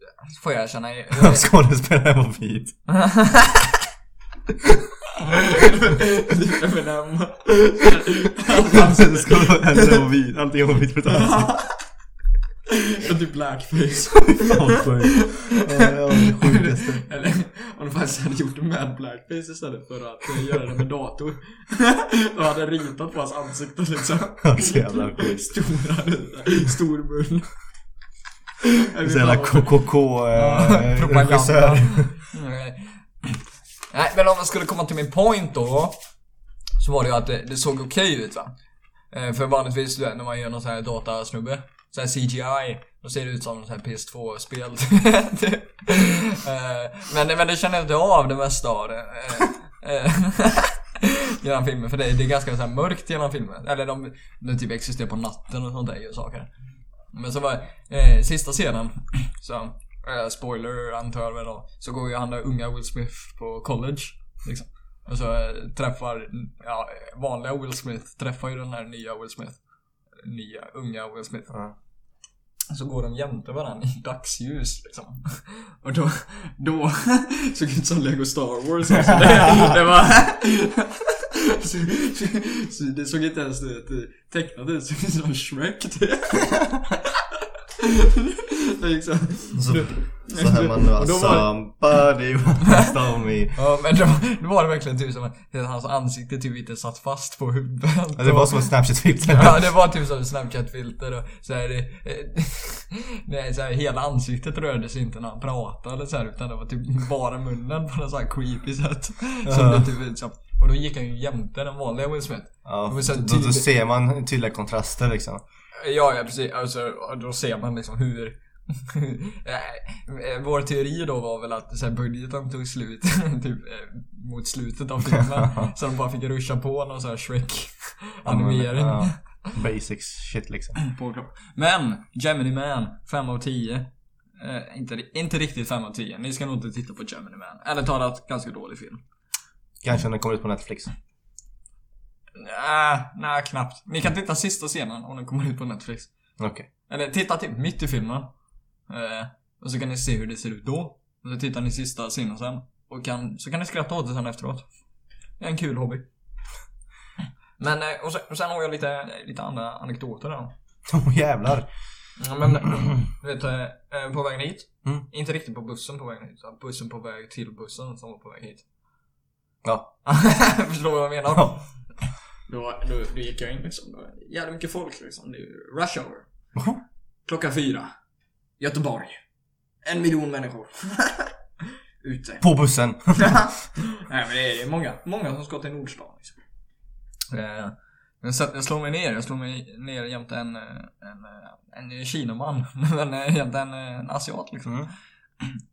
Får jag erkänna. Skådespelaren var vit. Eminem. Skådespelaren var vit. Allting var vitt på ett ansikte. Och typ blackface. Fan vad. Eller om de faktiskt hade gjort det med blackface istället för att eh, göra det med dator. De hade ritat på hans ansikte liksom. Så jävla sjukt. Stora, stor mun. Så jävla KKK eh. Nej. Men om man skulle komma till min point då. Så var det ju att det, det såg okej ut va. Eh, för vanligtvis du vet, när man gör någon sån här datasnubbe. Så här CGI. Då ser det ut som något sån här PS2-spel. (laughs) Eh, men, men det känner jag inte av det mesta av det. Eh, (laughs) genom filmen. För det, det är ganska så här mörkt genom filmen. Eller de, de typ existerar på natten och sånt där saker. Men så var eh, sista scenen, så, eh, spoiler antar jag väl då, så går ju han där unga Will Smith på college. Liksom. Och så eh, träffar, ja, vanliga Will Smith träffar ju den här nya Will Smith. Nya, unga Will Smith. Ja. Så går de jämte varandra i dagsljus liksom. (laughs) Och då, då (laughs) såg det ut som Lego Star Wars alltså. det, (laughs) det var... Så, så, så det såg inte ens ut tecknat ut, det såg ut som Shrek typ. Gick så. Så, här man det- somebody once told me. Ja men då, då var det verkligen typ som att hans ansikte typ inte satt fast på huvudet. Ja, Det var som en (laughs) Snapchat-filter. Ja, det var typ som ett Snapchat-filter och så här, det, eh, (laughs) nej, så här, hela ansiktet rörde sig inte när han pratade eller så här, utan det var typ bara munnen på något så här creepy sätt. (laughs) Som det typ ut som. Och då gick han ju jämte den vanliga Will Smith. Ja, då, då ser man tydliga kontraster liksom. Ja, ja precis. Alltså, då ser man liksom hur... Eh, Vår teori då var väl att så här, budgeten tog slut (laughs) typ eh, mot slutet av filmen. (laughs) så de bara fick ruscha på någon sån här Shrek animering. Ja, (laughs) basics shit liksom. Men, Gemini Man, 5 av 10. Eh, inte, inte riktigt 5 av 10. Ni ska nog inte titta på Gemini Man. Eller talat, ganska dålig film. Kanske när den kommer ut på Netflix. Nej, nej knappt. Ni kan titta sista scenen om den kommer ut på Netflix. Okej. Eller titta typ mitt i filmen. Eh, och så kan ni se hur det ser ut då. Och så tittar ni sista scenen sen. Och kan, så kan ni skratta åt det sen efteråt. Det är en kul hobby. (laughs) Men, eh, och sen, och sen har jag lite, lite andra anekdoter då. (laughs) Åh jävlar. Ja, men, (clears throat) du vet, eh, på vägen hit. Mm. Inte riktigt på bussen på vägen hit. utan bussen på väg till bussen som var på väg hit. Ja. (laughs) Förstår du vad jag menar? Ja. Då, då, då gick jag in liksom. Jävligt mycket folk liksom. Det är rush hour. Klockan fyra. Göteborg. En miljon människor. (laughs) Ute. På bussen. (laughs) Nej (laughs) men det är många, många som ska till Nordstan liksom. Eh, men så jag slår mig ner, jag slår mig ner jämte en, eh, en, eh, en kinaman. Men jämte en, en asiat liksom. Mm.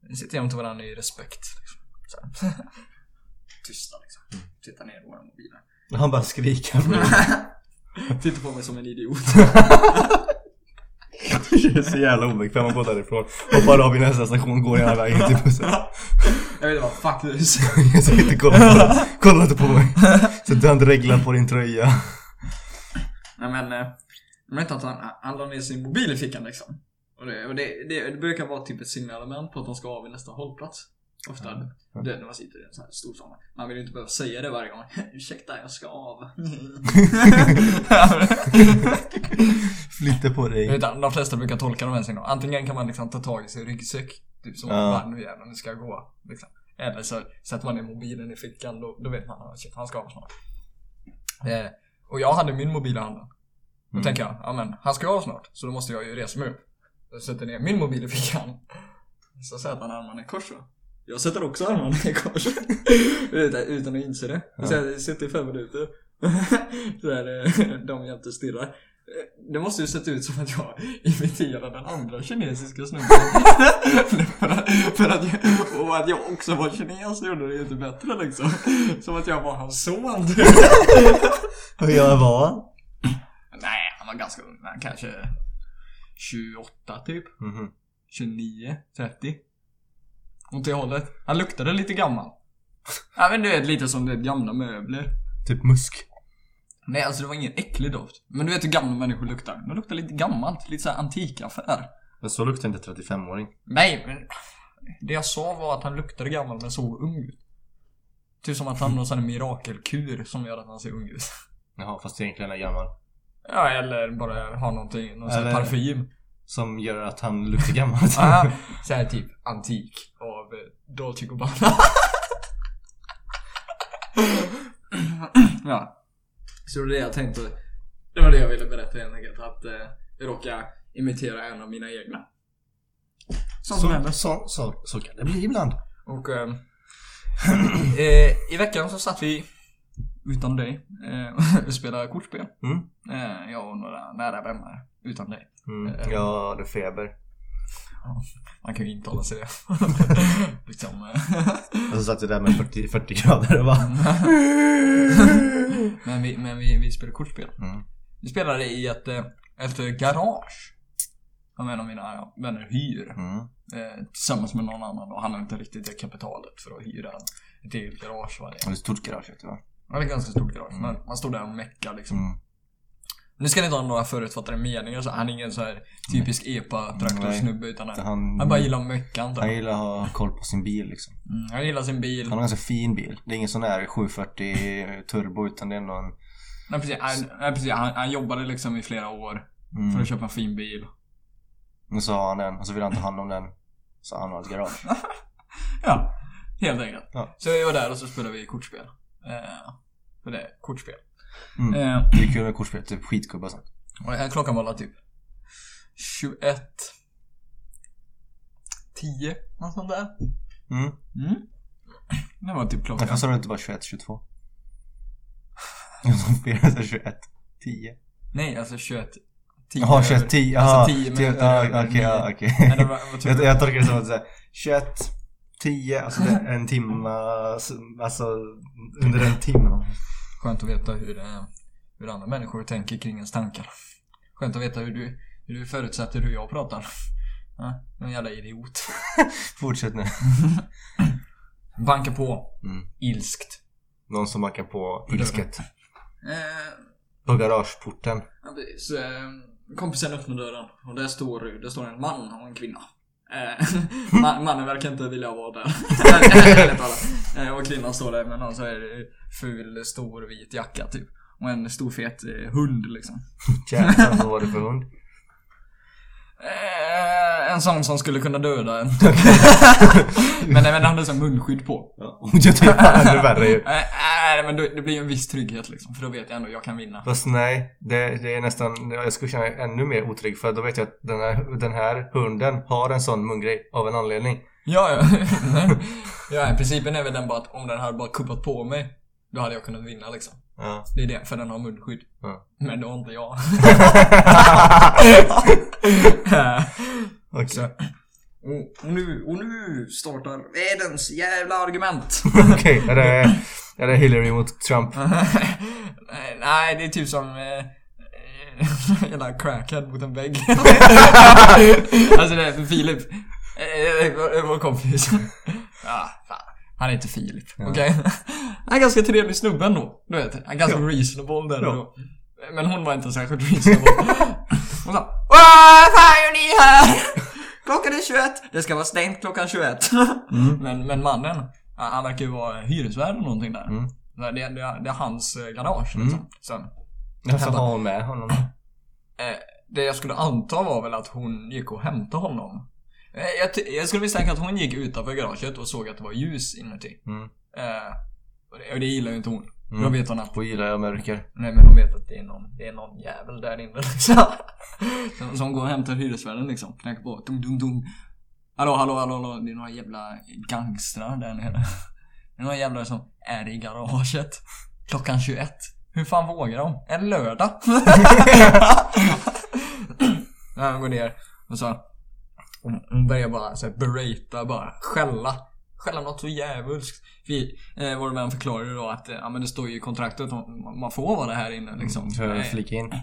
(clears throat) Vi sitter jämte varandra i respekt. Liksom. Så här. Tysta liksom. Tittar ner i våra mobiler. Han bara skriker. Tittar på mig som en idiot. (laughs) Det är så jävla obekväm att gå därifrån. Hoppar av i nästa station, går hela vägen till bussen. (laughs) jag vet inte vad fuck det är. (laughs) Jag inte kolla på det. Kolla inte på mig. Sätt en regla på din tröja. Nej men, eh, jag vet inte att han, han la ner sin mobil i fickan liksom. Och, det, och det, det, det brukar vara typ ett signalement på att de ska av vid nästa hållplats. Ofta. Det är när man sitter i en sån här stor sal. Man vill ju inte behöva säga det varje gång. Ursäkta, jag ska av. Flytta på dig. Utan de flesta brukar tolka de här signalerna. Antingen kan man liksom ta tag i sin ryggsäck. Typ som Ja. nu jävlar, nu ska jag gå. Liksom. Eller så sätter man ner mobilen i fickan. Då, då vet man att shit, han ska av snart. Eh, och jag hade min mobil i handen. Då Mm. tänker jag, ja men han ska av snart. Så då måste jag ju resa mig upp. Jag sätter ner min mobil i fickan. Så sätter han armarna i kors va. Jag sätter också armarna i kors. (laughs) utan, att inse det. Ja. Så jag sitter i fem minuter. (laughs) så är det, de jämte stirrar. Eh, Det måste ju sett ut som att jag (laughs) imiterar den andra kinesiska snubben. (laughs) för, att, för att jag, och att jag också var kines gjorde det ju inte bättre liksom. Som att jag var hans son. (laughs) Och jag var? Nej, han var ganska ung. Han kanske 28 typ. Mhm. 29, 30. Åt det hållet. Han luktade lite gammal. Ja men du vet lite som det gamla möbler. Typ musk. Nej alltså det var ingen äcklig doft. Men du vet hur gamla människor luktar. De luktar lite gammalt. Lite såhär antikaffär. Men så luktar inte 35-åring. Nej men. Det jag sa var att han luktade gammal men såg ung ut. Typ som att han har här mirakelkur som gör att han ser ung ut. Jaha, fast egentligen är gammal. Ja eller bara har någonting, någon Eller- parfym. Som gör att han luktar gammalt. Ja, så här typ antik av eh, Dolce Gabbana. (laughs) ja. Så det var det jag tänkte. Det var det jag ville berätta helt enkelt. Att eh, jag råkar imitera en av mina egna. Sånt som händer. så, så, så kan det bli ibland. Och ehm, (clears throat) eh, i veckan så satt vi utan dig eh, (laughs) och spelade kortspel. Mm. Eh, jag och några nära vänner utan dig. Mm. Eh. Jag hade feber. Man kan ju intala sig det. (laughs) liksom. Och så satt jag där med 40, 40 grader och bara... (laughs) men vi, men vi, vi spelade kortspel. Mm. Vi spelade i ett, eh, ett garage. Som en av mina vänner hyr. Mm. Eh, tillsammans med någon annan. Och han har inte riktigt det kapitalet för att hyra ett eget garage varje. Det är ett stort garage vet du va? Det är ett ganska stort garage. Mm. Men man står där och meckar liksom. Mm. Nu ska ni inte ha några förutfattade meningar. Så han är ingen så här typisk epa-traktorsnubbe. Utan han, Han, han bara gillar att mecka antar han gillar att ha koll på sin bil liksom. Mm, han gillar sin bil. Han har en ganska fin bil. Det är ingen sån där 740 turbo utan det är någon... Nej precis, han, nej, precis han, han jobbade liksom i flera år Mm. för att köpa en fin bil. Nu så har han den och så vill han ta hand om den. Så han har ett garage. (laughs) Ja, helt enkelt. Ja. Så vi var där och så spelade vi kortspel. Eh, för det är kortspel. Mm. Eh, Det är kul med kortspel, typ skitgubbar sånt. och här klockan var typ 21 10, något sånt där. Mm. Mm. Det var typ klockan. fast sa du inte bara 21, 22? Som firade 21. 10. Nej, alltså 21. 10 Jaha, över- 21, 10. Alltså Jaha, 10 tio- minuter ja, över Okej, ja, okej. (laughs) Jag, jag tolkar det som att säga 21, 10, alltså en timme, alltså under en timme. Skönt att veta hur, eh, hur andra människor tänker kring ens tankar. Skönt att veta hur du, hur du förutsätter hur jag pratar. Ja, en jävla idiot. (laughs) Fortsätt nu. (laughs) Banka på. Mm. Ilskt. Någon som backar på ilsket. Eh, På garageporten. ja, precis. Eh, kompisen öppnar dörren och där står, där står en man och en kvinna. Eh, (laughs) Man, mannen verkar inte vilja vara där. (laughs) Eh, och kvinnan står där med någon så här ful, stor, vit jacka typ. Och en stor fet eh, hund liksom. Jävlar, vad var det för hund? Eh, en sån som skulle kunna döda en. (laughs) (laughs) men även hade här munskydd på. Ja, (laughs) jag tycker fan ännu värre ju. Nej men det blir ju en viss trygghet liksom. För då vet jag ändå att jag kan vinna. Fast nej, det, det är nästan, jag skulle känna mig ännu mer otrygg för då vet jag att den här, den här hunden har en sån mungrej av en anledning. Ja, ja. ja, principen är väl den bara att om den hade bara kuppat på mig. Då hade jag kunnat vinna liksom. Ja. Det är det, för den har munskydd. Ja. Men det har inte jag. (laughs) Okej. Så, och, nu, och nu startar världens jävla argument. (laughs) Okej, är, det, är det Hillary mot Trump? (laughs) Nej, det är typ som eh, jävla crackhead mot en vägg. alltså det är Filip. Eh, Vår kompis. Ja, fan. Han är inte Filip, okej? (laughs) Han är ganska trevlig snubbe ändå. Du vet, han är ganska Ja. reasonable där Ja. då. Men hon var inte särskilt reasonable. (laughs) Hon sa Vad fan gör ni här? (laughs) Klockan är 21. Det ska vara stängt klockan 21. Men, men mannen, han verkar ju vara hyresvärd eller någonting där. Mm. Så Det, det, det är hans eh, garage liksom. Så, Jag ska ha hon med honom. eh, det jag skulle anta var väl att hon gick och hämtade honom. Eh, jag, jag skulle misstänka att hon gick utanför garaget och såg att det var ljus inuti. Mm. Eh, och, det, och det gillar ju inte hon. Mm. Då vet hon att Då gillar jag mörker. Nej men hon vet att det är någon, det är någon jävel där inne liksom. (laughs) Som, som går och hämtar hyresvärden liksom. Knackar på. Dum, dum, dum. Hallå, hallå, hallå, hallå. Det är några jävla gangstrar där nere. Det är några jävlar som är i garaget. Klockan 21. Hur fan vågar de? En lördag? (laughs) (laughs) Hon går ner och så hon, börjar bara så här berata, bara skälla. Skälla något så djävulskt. Vi, eh, vår vän förklarar ju då att eh, ja, men det står ju i kontraktet att man- får vara här inne liksom. Så jag flika in.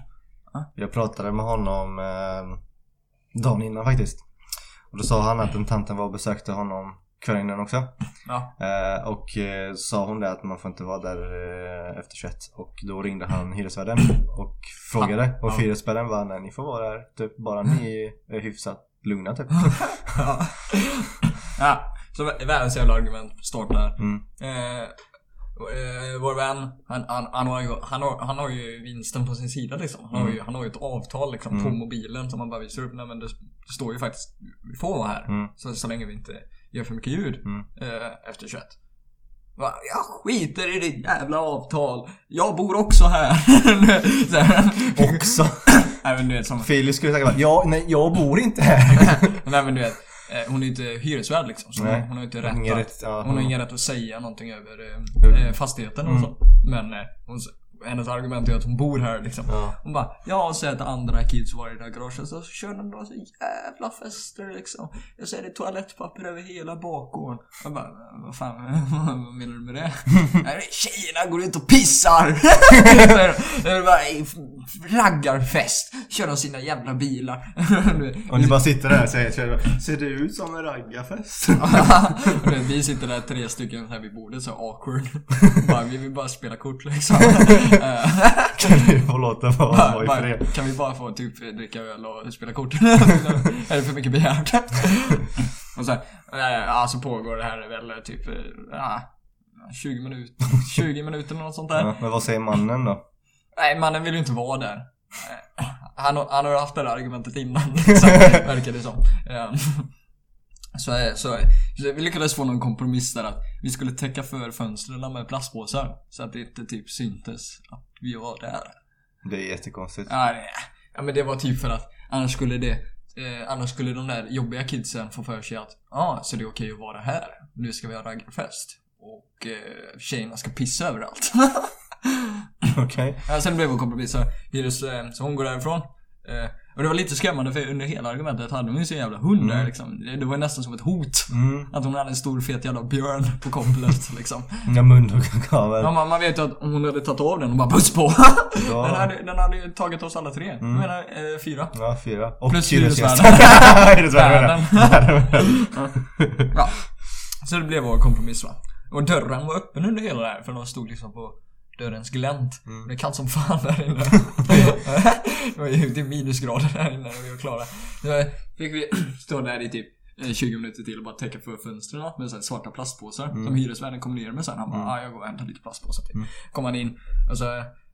Ja. Jag pratade med honom eh, dagen innan faktiskt. Och då sa han att den tanten var och besökte honom kvällen innan också. Ja. Eh, och eh, sa hon det att man får inte vara där eh, efter 21. Och då ringde han (clears throat) hyresvärden och frågade. Och Ja. hyresvärden var nej ni får vara där typ bara ni (clears throat) är hyfsat lugna typ. ja. (laughs) ja. Så vä- världens jävla argument startar. Mm. Eh, eh, vår vän, han, han, han, har ju, han, har, han har ju vinsten på sin sida liksom. Han, har, ju, han har ju ett avtal liksom på Mm. mobilen som han bara visar upp. Nej men det, det står ju faktiskt, vi får vara här. Mm. Så, så länge vi inte gör för mycket ljud Mm. eh, efter 21. Va? Jag skiter i ditt jävla avtal. Jag bor också här. (laughs) Så här. Också. (laughs) Nej men du vet som... Filip skulle säkert bara ja, nej jag bor inte här. (laughs) Nej men du vet. eh, Hon är inte hyresvärd liksom. Så Nej. hon, har inte rätt, Ingen att, rätt, ja, Hon har ingen rätt att säga någonting över Mm. eh, eh, fastigheten och Mm. så. Men eh, hon, hennes argument är att hon bor här liksom. Ja. Hon bara, jag ser att andra kids var i det där garaget så kör de bara så jävla fester liksom. Jag ser det toalettpapper över hela bakgården. Jag bara, vad fan, vad menar du med det? (laughs) Tjejerna går ut och pissar! (laughs) raggarfest. Kör de sina jävla bilar. (laughs) Och ni bara sitter där och säger er, Ser det ut som en raggarfest? Vi sitter där tre stycken här vid bordet så awkward. Bara, vi vill bara spela kort liksom. Eh, kan ni få låta vara bara, fred? kan vi bara få typ dricka öl och spela kort? (laughs) är det för mycket begärt? och så, här, eh, ja, så pågår det här väl typ eh, ja, 20 minuter, 20 minuter eller något sånt där. Ja, men vad säger mannen då? Nej, mannen vill ju inte vara där. Eh, (laughs) Han, har- han har haft det där argumentet innan, (laughs) liksom, verkar det som. Så, eh, så, så vi lyckades få någon kompromiss där att vi skulle täcka för fönstren med plastpåsar. Så att det inte typ syntes att vi var där. Det är jättekonstigt. Ja, det, ja men det var typ för att annars skulle det eh, Annars skulle de där jobbiga kidsen få för sig att Ja, ah, så det är okej att vara här. Nu ska vi ha raggarfest. Och eh, tjejerna ska pissa överallt. (laughs) Okej. Ja, sen blev vår kompromiss så, eh, så hon går därifrån. Eh, och det var lite skrämmande för under hela argumentet hade hon ju sin jävla hund där liksom. Det, var nästan som ett hot. Mm. Att hon hade en stor fet jävla björn på kopplet (laughs) liksom. Ja, munhuggarkavel. Ja, man, man vet ju att om hon hade tagit av den och bara puss på. Ja. Den, hade, den hade ju tagit oss alla tre. Jag menar eh, fyra. Ja, fyra. Och Plus hyresvärden. (laughs) Hyresvärden. Värden. (laughs) Ja. Så det blev vår kompromiss va. Och dörren var öppen under hela det här för de stod liksom på dörrens glänt. Det är kallt som fan där inne. (laughs) det var ju typ minusgrader där inne när vi var klara. Så fick vi (clears throat) stå där i typ eh, 20 minuter till och bara täcka för fönstren med så här svarta plastpåsar som hyresvärden kom ner med sen. Han bara ah, jag går och hämtar lite plastpåsar till. Kom han in och så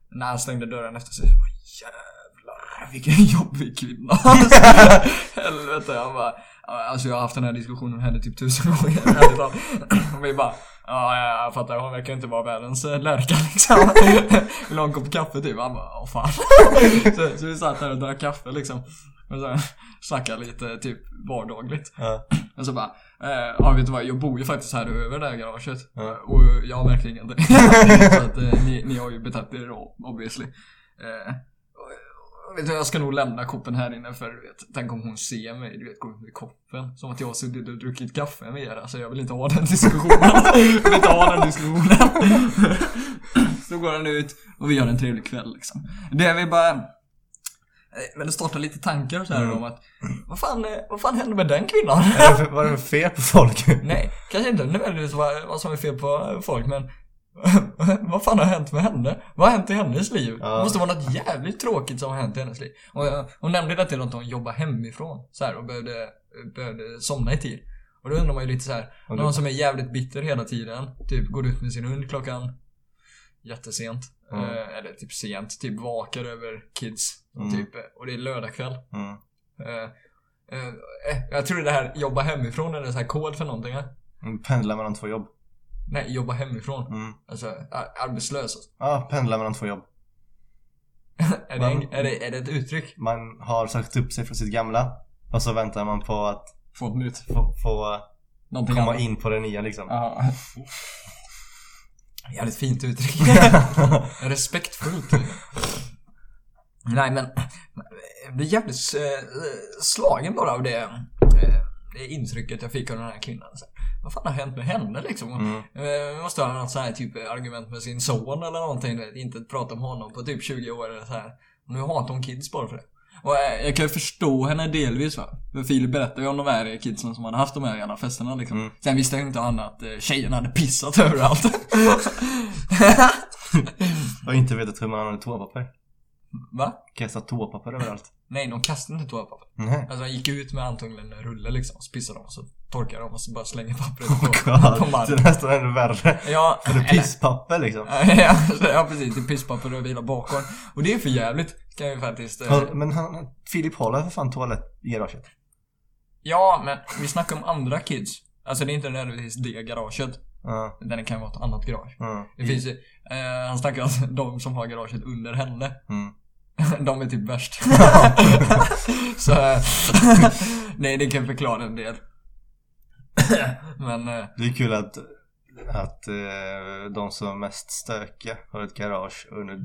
när han stängde dörren efter sig så bara vilken (laughs) jobbig kvinna. (laughs) Alltså, helvete han bara Alltså jag har haft den här diskussionen med henne typ tusen gånger. (laughs) talat. (clears throat) Och vi bara, ja ja, jag fattar, hon verkar inte vara världens eh, lärka liksom. Vill ha en kopp kaffe typ? Han bara, åh fan. Så, så vi satt där och drack kaffe liksom. Och så snackade lite typ vardagligt. Ja. (clears throat) Och så bara, eh, ja vet du vad, jag bor ju faktiskt här över det här garaget. Ja. Och jag har verkligen inte. så att eh, ni, ni har ju betett er obviously. Eh, vet du, jag ska nog lämna koppen här inne för du vet, tänk om hon ser mig, du vet, gå ut med koppen. Som att jag har suttit och druckit kaffe med er. Alltså jag vill inte ha den diskussionen. (laughs) jag vill inte ha den diskussionen. så går han ut och vi har en trevlig kväll liksom. Det är vi bara... eh, Men det startar lite tankar så här Mm. om att vad fan, eh, vad fan hände med den kvinnan? Var det fel på folk? Nej, kanske inte nödvändigtvis vad, vad som är fel på folk men (laughs) vad fan har hänt med henne? Vad har hänt i hennes liv? Ja. Det måste vara något jävligt tråkigt som har hänt i hennes liv. Och hon nämnde det till att hon jobbar hemifrån så här, och behövde, behövde somna i tid. Och då undrar man ju lite så här, du- någon som är jävligt bitter hela tiden, typ går ut med sin hund klockan jättesent. Mm. Eh, eller typ sent, typ vakar över kids. Mm. Typ, och det är lördagkväll. Mm. Eh, eh, eh, jag tror det här jobba hemifrån är en sån här kod för någonting. eh? Mm, Pendla mellan två jobb. Nej, jobba hemifrån. Mm. Alltså, ar- arbetslös. Alltså. (laughs) Ja, pendla mellan två jobb. är, det en, är, det, är det ett uttryck? Man har sagt upp sig från sitt gamla. Och så väntar man på att Få ett nytt. få, få Någonting komma annat. in på det nya liksom. Ja. (laughs) Jävligt fint uttryck. (laughs) Respektfullt. Nej men, jag blir jävligt eh, slagen bara av det, eh, det intrycket jag fick av den här kvinnan. Vad fan har hänt med henne liksom? Mm. Eh, måste ha något så här typ argument med sin son eller någonting. vet, Inte prata om honom på typ 20 år eller så här. Nu hatar hon kids bara för det. Och eh, jag kan ju förstå henne delvis va. För Filip berättade ju om de här kidsen som hade haft de här jävla festerna liksom. Mm. Sen visste ju inte han att eh, tjejerna hade pissat överallt. (laughs) Och inte vetat hur man använder toapapper. va? Kastat toapapper överallt. Nej, de kastade inte toapapper. Nej. Alltså han gick ut med antagligen en rulle liksom. Så pissade de och så torkade de och så bara slänger pappret Oh på, (laughs) på god. Det är marken. nästan ännu värre. Ja, Eller eller- pisspapper liksom. (laughs) ja, ja precis, det är pisspapper och vila bakom. Och det är för jävligt kan jag ju faktiskt... eh, Ja, Men han, Filip håller för fan toalett i garaget. Ja, men vi snackar om andra kids. Alltså det är inte nödvändigtvis det garaget. Utan det kan vara ett annat garage. ja. Det finns ju, eh, han snackar om (laughs) de som har garaget under henne. Mm. (laughs) De är typ värst. (laughs) Så, (laughs) nej det kan förklara en del. Men, eh, Det är kul att, att eh, de som är mest stökiga har ett garage under,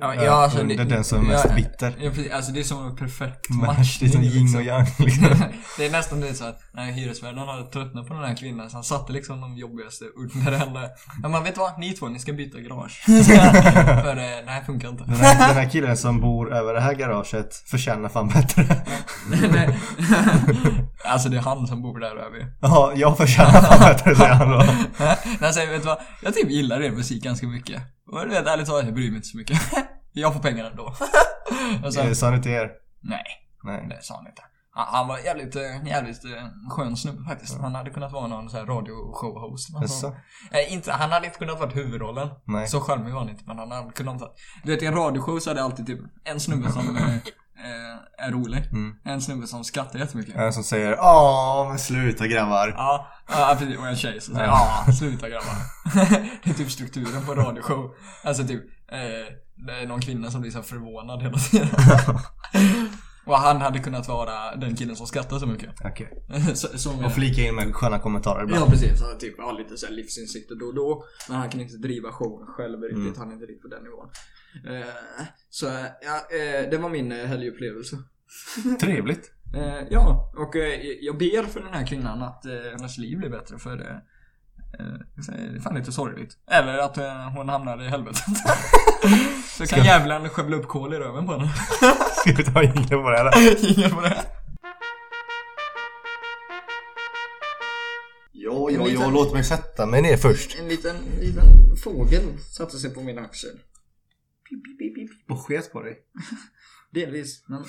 ja, ja, alltså, under det- den som är mest ja, bitter. Ja, precis. alltså det är som en perfekt Match, det är som yin och yang (laughs) liksom. det är nästan det så att när hyresvärden hade tröttnat på den här kvinnan så han satte liksom de jobbigaste under henne. Ja men vet vad? Ni två, ni ska byta garage. (laughs) För eh, det här funkar inte. Den här, den här killen som bor över det här garaget förtjänar fan bättre. Nej. (laughs) alltså det är han som bor där över. Ja, jag förtjänar fan bättre säger han då. Nej, säger, vet du vad? Jag typ gillar er musik ganska mycket. Och du vet, ärligt talat, jag bryr mig inte så mycket. Jag får pengarna ändå. (laughs) så, Eh, Sa ni till er? nej, Nej. det sa han inte. Han, han var jävligt, eh, jävligt eh, skön snubbe faktiskt. Han hade kunnat vara någon så här radioshow-host. Jaså? Eh, inte, han hade inte kunnat vara huvudrollen. Nej. Så charmig var han inte, men han hade kunnat vara... Du vet, i en radioshow så är det alltid typ en snubbe som eh, eh, är rolig. Mm. En snubbe som skrattar jättemycket. En som säger Åh, men sluta grabbar. Ja, ja precis. Och en tjej som säger ja, sluta grabbar. (laughs) det är typ strukturen på en radioshow. Alltså typ, eh, det är någon kvinna som blir så förvånad hela tiden. (laughs) Och han hade kunnat vara den killen som skrattar så mycket. Okej. (laughs) Som Och flika in med sköna kommentarer ibland. Ja precis, han typ har lite så här livsinsikter då och då. Men han kan inte driva showen själv riktigt, Mm. han är inte riktigt på den nivån. Eh, så ja, eh, det var min eh, helgupplevelse. (laughs) Trevligt. Eh, ja, och eh, jag ber för den här kvinnan att eh, hennes liv blir bättre för det. Eh, det är fan lite sorgligt. Eller att eh, hon hamnar i helvetet. (laughs) så kan djävulen skövla upp kol i röven på henne. Ska vi ta ingen på det här? Ingen på det. Ja, ja, liten- ja. Låt mig sätta mig ner först. En liten, liten fågel satte sig på min axel. Pip, pip, pip, pip. Och sket på dig. (laughs) Delvis, men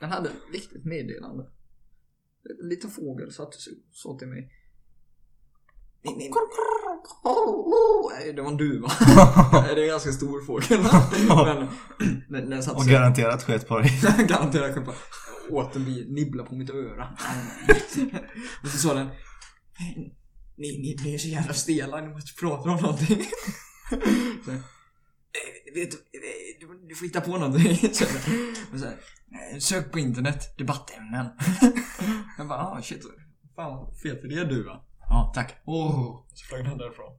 den hade ett viktigt meddelande. En liten fågel satte sig och sa till mig. Det var en duva. (laughs) det är en ganska stor fågel. Men den, den satte Och garanterat sket på dig. Garanterat kunde bara åt en bit, nibbla på mitt öra. (laughs) och så sa den. Ni, ni, ni är så jävla stela, ni måste prata om någonting. (laughs) så, "Eh, vet, du, eh, du, du får hitta på någonting. så, och så, här, "Eh, Sök på internet, debattämnen. Jag bara, ah shit. Fan vad fet idé du va? Ja, tack. Åh, så flög den därifrån.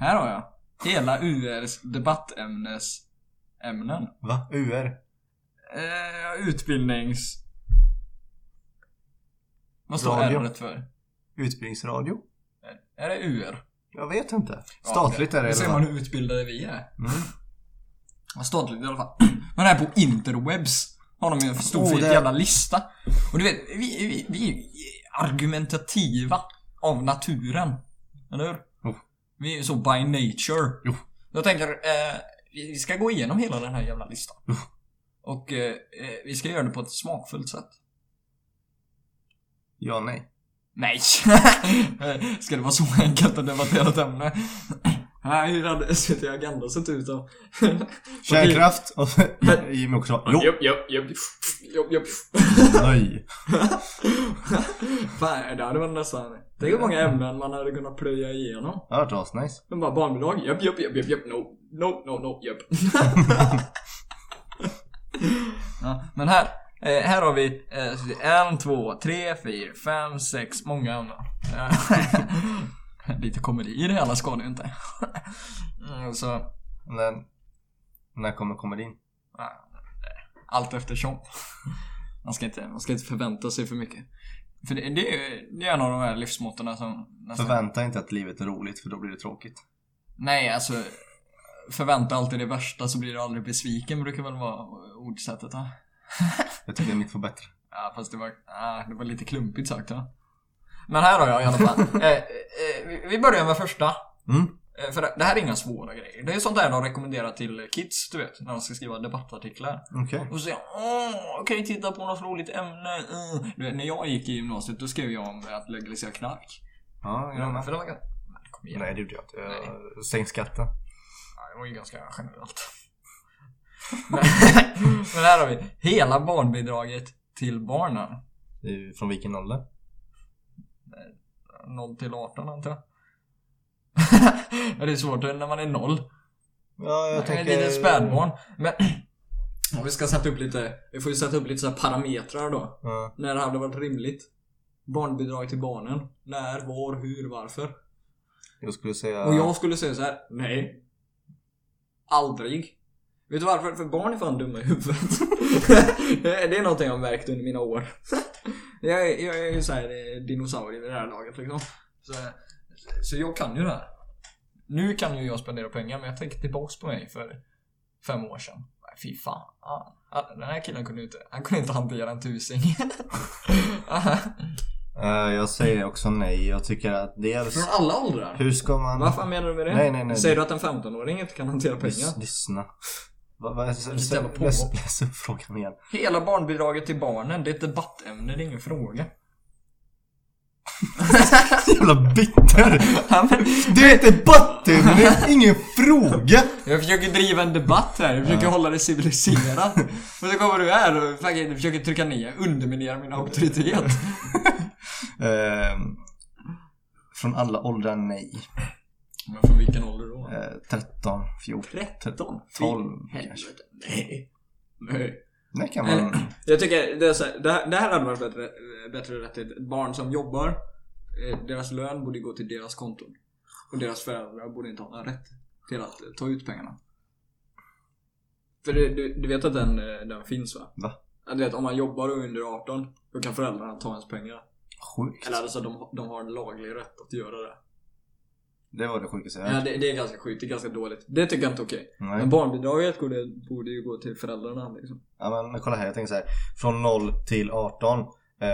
Här har jag. Hela URs debattämnesämnen. Va? UR? Eh, utbildnings... Vad står Radio. R för? Utbildningsradio? Är det UR? Jag vet inte. Statligt Ja, är det i Det ser man hur utbildade vi är. Mm. Statligt i alla fall. (clears throat) Men här på interwebs har de ju en stor Oh, det- jävla lista. Och du vet, vi, vi, vi ju argumentativa av naturen. Eller hur? Vi är ju så by nature. Jo. Jag tänker, eh, vi ska gå igenom hela den här jävla listan. Jo. Och eh, eh, vi ska göra det på ett smakfullt sätt. Ja, nej. Nej! (laughs) Ska det vara så enkelt att debattera ett ämne? Nej, hur hade SVT Agenda sett ut då? (laughs) Kärnkraft och så Jimmy också Jo! Jopp, jopp, jopp, jopp, jopp. Nej. (laughs) Fan, det hade varit nästan... Tänk hur många ämnen man hade kunnat plöja igenom. Det har varit asnice. Men bara barnbidrag, japp, japp, japp, japp, japp, no, no, no, no, japp. (laughs) ja, men här, eh, här har vi eh, en, två, tre, fyra, fem, sex, många ämnen. (laughs) Lite komedi i det hela ska det ju inte. (laughs) Så, Men, när kommer komedin? allt eftersom. Man ska, inte, man ska inte förvänta sig för mycket. För det, det, är, det är en av de här livsmåtten som nästan... Förvänta inte att livet är roligt för då blir det tråkigt. Nej, alltså Förvänta alltid det värsta så blir du aldrig besviken brukar väl vara ordsättet va? Jag tycker mitt var bättre. (laughs) Ja fast det var, ah, det var lite klumpigt sagt va? Men här har jag i alla fall. (laughs) eh, eh, vi- börjar med första. Mm. Eh, För det här är inga svåra grejer. Det är sånt där de rekommenderar till kids, du vet, när de ska skriva debattartiklar. Okej. Och så säger åh, kan jag titta på något roligt ämne? Mm. Du vet, när jag gick i gymnasiet, då skrev jag om att legalisera knark. Ja, med. För det var ganska... Kom igen. Nej, det gjorde jag inte. Jag Sänk skatten. Ja, det var ju ganska generellt. men, (laughs) men här har vi hela barnbidraget till barnen. Från vilken ålder? 0 till 18 antar jag. (laughs) ja, det är svårt när man är 0. Ja, jag Ett tänker... litet spädbarn. Men om vi ska sätta upp lite, vi får ju sätta upp lite så här parametrar då. Ja. När det hade varit rimligt. Barnbidrag till barnen. När, var, hur, varför. Jag skulle säga... Och jag skulle säga så här: nej. Aldrig. Vet du varför? För barn är fan dumma i huvudet. (laughs) det är någonting jag har märkt under mina år. Jag, jag är ju såhär dinosaurie vid det här laget liksom. Så, så jag kan ju det här. Nu kan ju jag spendera pengar men jag tänker tillbaks på mig för fem år sedan. Fy fan. Ah, Den här killen kunde inte, han kunde inte hantera en tusing. (laughs) Eh, jag säger också nej. Jag tycker att dels... Från alla åldrar. Hur ska man... Vad fan menar du med det? Nej, nej, nej. Säger du att en 15-åring inte kan hantera pengar? Lys- Lyssna. Läs, upp frågan igen. Hela barnbidraget till barnen, det är ett debattämne, det är ingen fråga. (laughs) Jävla bitter! Ja, men, Det är inte debatten, det är ingen fråga! jag försöker driva en debatt här, jag försöker hålla det civiliserat. Och så kommer du här och försöker trycka ner, underminera min auktoritet. (laughs) Ehm, från alla åldrar, nej. Men från vilken ålder då? Eh, 13, 14, 13? 12 Fy kanske. Nej. Nej. Det kan man... Eh, Jag tycker det, är så här, det, här, det här hade varit bättre, bättre rättighet. Barn som jobbar, eh, deras lön borde gå till deras konton. Och deras föräldrar borde inte ha någon rätt till att ta ut pengarna. För du, du, du vet att den, eh, den finns va? Va? Du vet om man jobbar under 18, då kan föräldrarna ta ens pengar. Sjukt. Eller alltså de, de har en laglig rätt att göra det. Det var det sjukaste jag Ja, det, det är ganska sjukt, det är ganska dåligt. Det tycker jag inte är okej. Nej. Men barnbidraget borde, borde ju gå till föräldrarna liksom. Ja men kolla här, jag tänker så här. Från 0 till 18. Eh,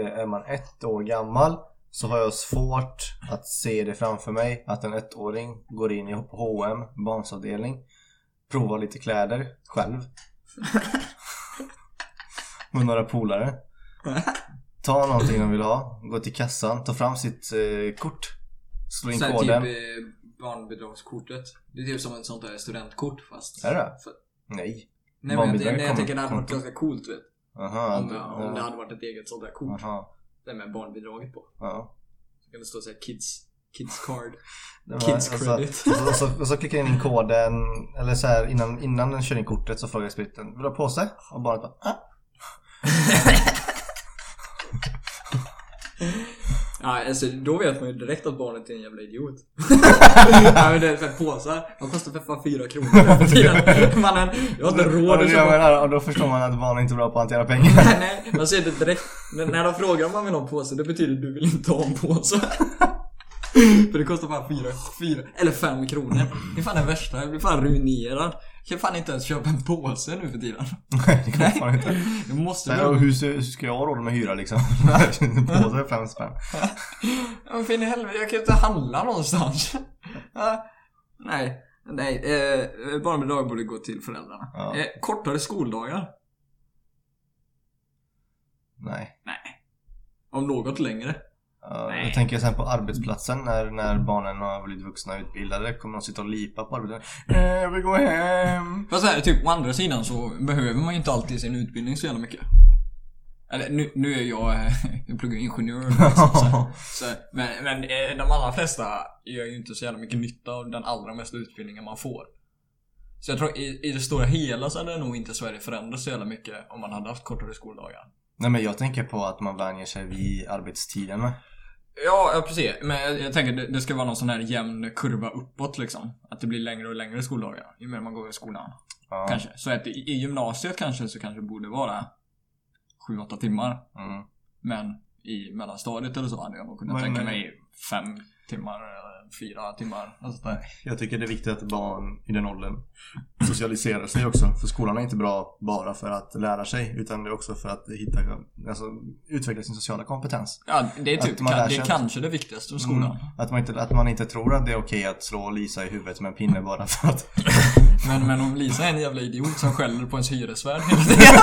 eh, är man ett år gammal så har jag svårt att se det framför mig att en ettåring går in i H&M barnsavdelning provar lite kläder själv (laughs) med några polare tar någonting de vill ha, går till kassan, tar fram sitt eh, kort slår in här koden typ eh, barnbidragskortet. Det är typ som ett sånt där studentkort fast... Är det? För, Nej nej men jag, nej, jag tänker det hade varit ganska coolt vet. Aha, Om, ja. om det hade varit ett eget sånt där kort. Aha, Det med barnbidraget på. ja. Så kan det stå såhär kids, kids card. (laughs) Det var- Kids alltså, credit. Och (laughs) så, och så, och så klickar jag in koden, eller så här innan, innan den kör in kortet så frågar jag spriten Vill du ha påse? Och barnet bara ah. (laughs) Ja, alltså då vet man ju direkt att barnet är en jävla idiot. (laughs) ja, men det är för påsar. De kostar för fan fyra kronor. (laughs) Mannen, jag har inte råd att köpa och då förstår man att barn inte är bra på att hantera pengar (laughs) Nej, man ser det direkt. När när de frågar om man vill ha en påse, det betyder att du vill inte ha en påse. För det kostar bara fyra, fyra eller fem kronor. Det är fan det värsta. Jag blir fan ruinerad. Kan fan inte ens köpa en påse nu för tiden. (laughs) Nej det går fan inte Det måste Nej, och hur, ska- hur ska jag ha råd med hyra liksom? (laughs) Påse är fem spänn (laughs) men fin i helvete, jag kan ju inte handla någonstans. Nej, nej. Eh, barnbidrag borde gå till föräldrarna. Ja. Eh, kortare skoldagar. Nej Om något längre. Ja, Nej. Jag tänker sen på arbetsplatsen när, när barnen har blivit vuxna och utbildade Kommer de sitta och lipa på arbetet? Eh, jag vill gå hem Fast här, typ å andra sidan så behöver man ju inte alltid sin utbildning så jävla mycket. Eller nu, nu är jag, eh, jag pluggar ingenjör liksom, så, (laughs) så, Men, men eh, de allra flesta gör ju inte så jävla mycket nytta av den allra mesta utbildningen man får. Så jag tror i, i det stora hela så hade nog inte Sverige förändrats så jävla mycket om man hade haft kortare skoldagar. Nej men jag tänker på att man vänjer sig vid arbetstiden med Ja, ja precis. Men jag, jag tänker det, det ska vara någon sån här jämn kurva uppåt liksom. Att det blir längre och längre skoldagar ju mer man går i skolan. ja. Kanske. Så att i, i gymnasiet kanske så kanske det borde vara 7-8 timmar. Mm. Men i mellanstadiet eller så hade jag nog kunnat Men- tänka mig 5 timmar eller 4 timmar. Alltså där. Jag tycker det är viktigt att barn i den åldern socialiserar sig också. För skolan är inte bra bara för att lära sig utan det är också för att hitta, alltså, utveckla sin sociala kompetens. Ja, det är typ man kan, det är kanske det viktigaste med skolan. Mm. Att, man inte, att man inte tror att det är okej att slå Lisa i huvudet med en pinne bara för att (laughs) Men, men om Lisa är en jävla idiot som skäller på ens hyresvärd hela tiden.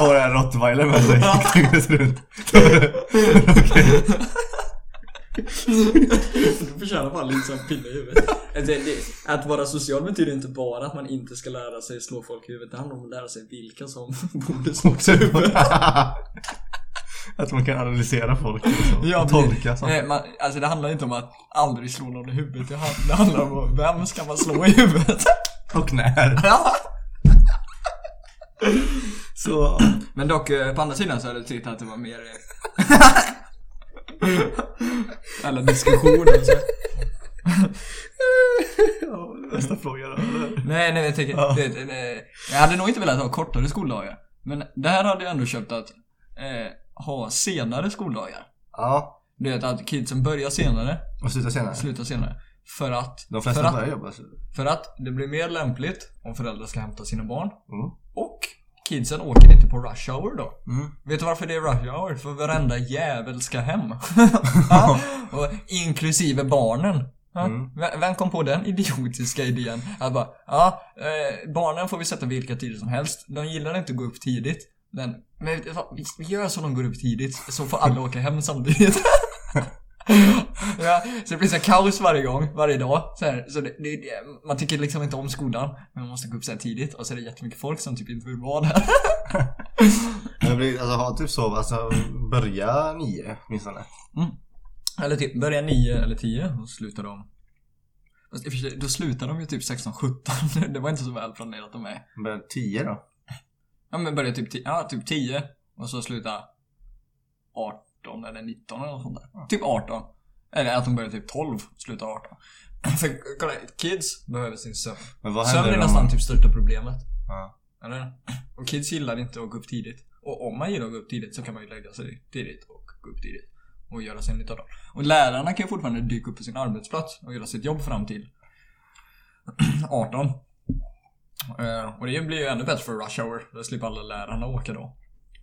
(laughs) och det är en rottweiler med sig (laughs) runt. Då förtjänar fan Lisa en pinne i huvudet. Alltså, det, att vara social betyder inte bara att man inte ska lära sig slå folk i huvudet. Det handlar om att lära sig vilka som borde slås i huvudet. Att man kan analysera folk liksom, Ja, och tolka sånt. Nej, man, alltså det handlar inte om att aldrig slå någon i huvudet. Det handlar, det handlar om vem ska man slå i huvudet. Och när. Så, Men dock, eh, på andra sidan så hade jag tyckt att det var mer... eh, Eller diskussion alltså. ja, nästa fråga då. Nej, nej, jag tänker... Ja. Det, det, jag hade nog inte velat ha kortare skoldagar. Men det här hade jag ändå köpt att eh, ha senare skoldagar. Ja, Du vet att kidsen börjar senare, och sluta senare. slutar senare. För att... De flesta för att, börjar jobba. så- För att det blir mer lämpligt om föräldrar ska hämta sina barn. Mm. Och kidsen åker inte på rush hour då. Mm. Vet du varför det är rush hour? För varenda jävel ska hem. (laughs) Och inklusive barnen. Mm. vem- kom på den idiotiska idén? Att bara, ja, eh, barnen får vi sätta vilka tider som helst. De gillar inte att gå upp tidigt. Men, men vi gör så de går upp tidigt, så får alla åka hem samtidigt. (laughs) (laughs) ja, så det blir så kaos varje gång, varje dag. Så, här, så det, det, man tycker liksom inte om skolan, men man måste gå upp så tidigt. Och så är det jättemycket folk som typ inte vill vara där. (laughs) Det blir, alltså ha typ så, alltså börja nio åtminstone. Eller typ börja 9 eller 10 och slutar de då slutar de ju typ 16-17 (laughs) Det var inte så väl planerat de är Börja tio då. Ja men började typ, ti- ja, typ 10 och så sluta 18 eller 19 eller något sånt där. Typ 18. Eller att de börjar typ 12, slutar 18. För kolla, kids behöver sin sömn. Sömn är nästan man... typ största problemet. Ja. Eller? Och kids gillar inte att gå upp tidigt. Och om man gillar att gå upp tidigt så kan man ju lägga sig tidigt och gå upp tidigt. Och göra sin nytta då. Och lärarna kan ju fortfarande dyka upp på sin arbetsplats och göra sitt jobb fram till (clears throat) 18. Eh, och det blir ju ännu bättre för rush hour. Då slipper alla lärarna åka då.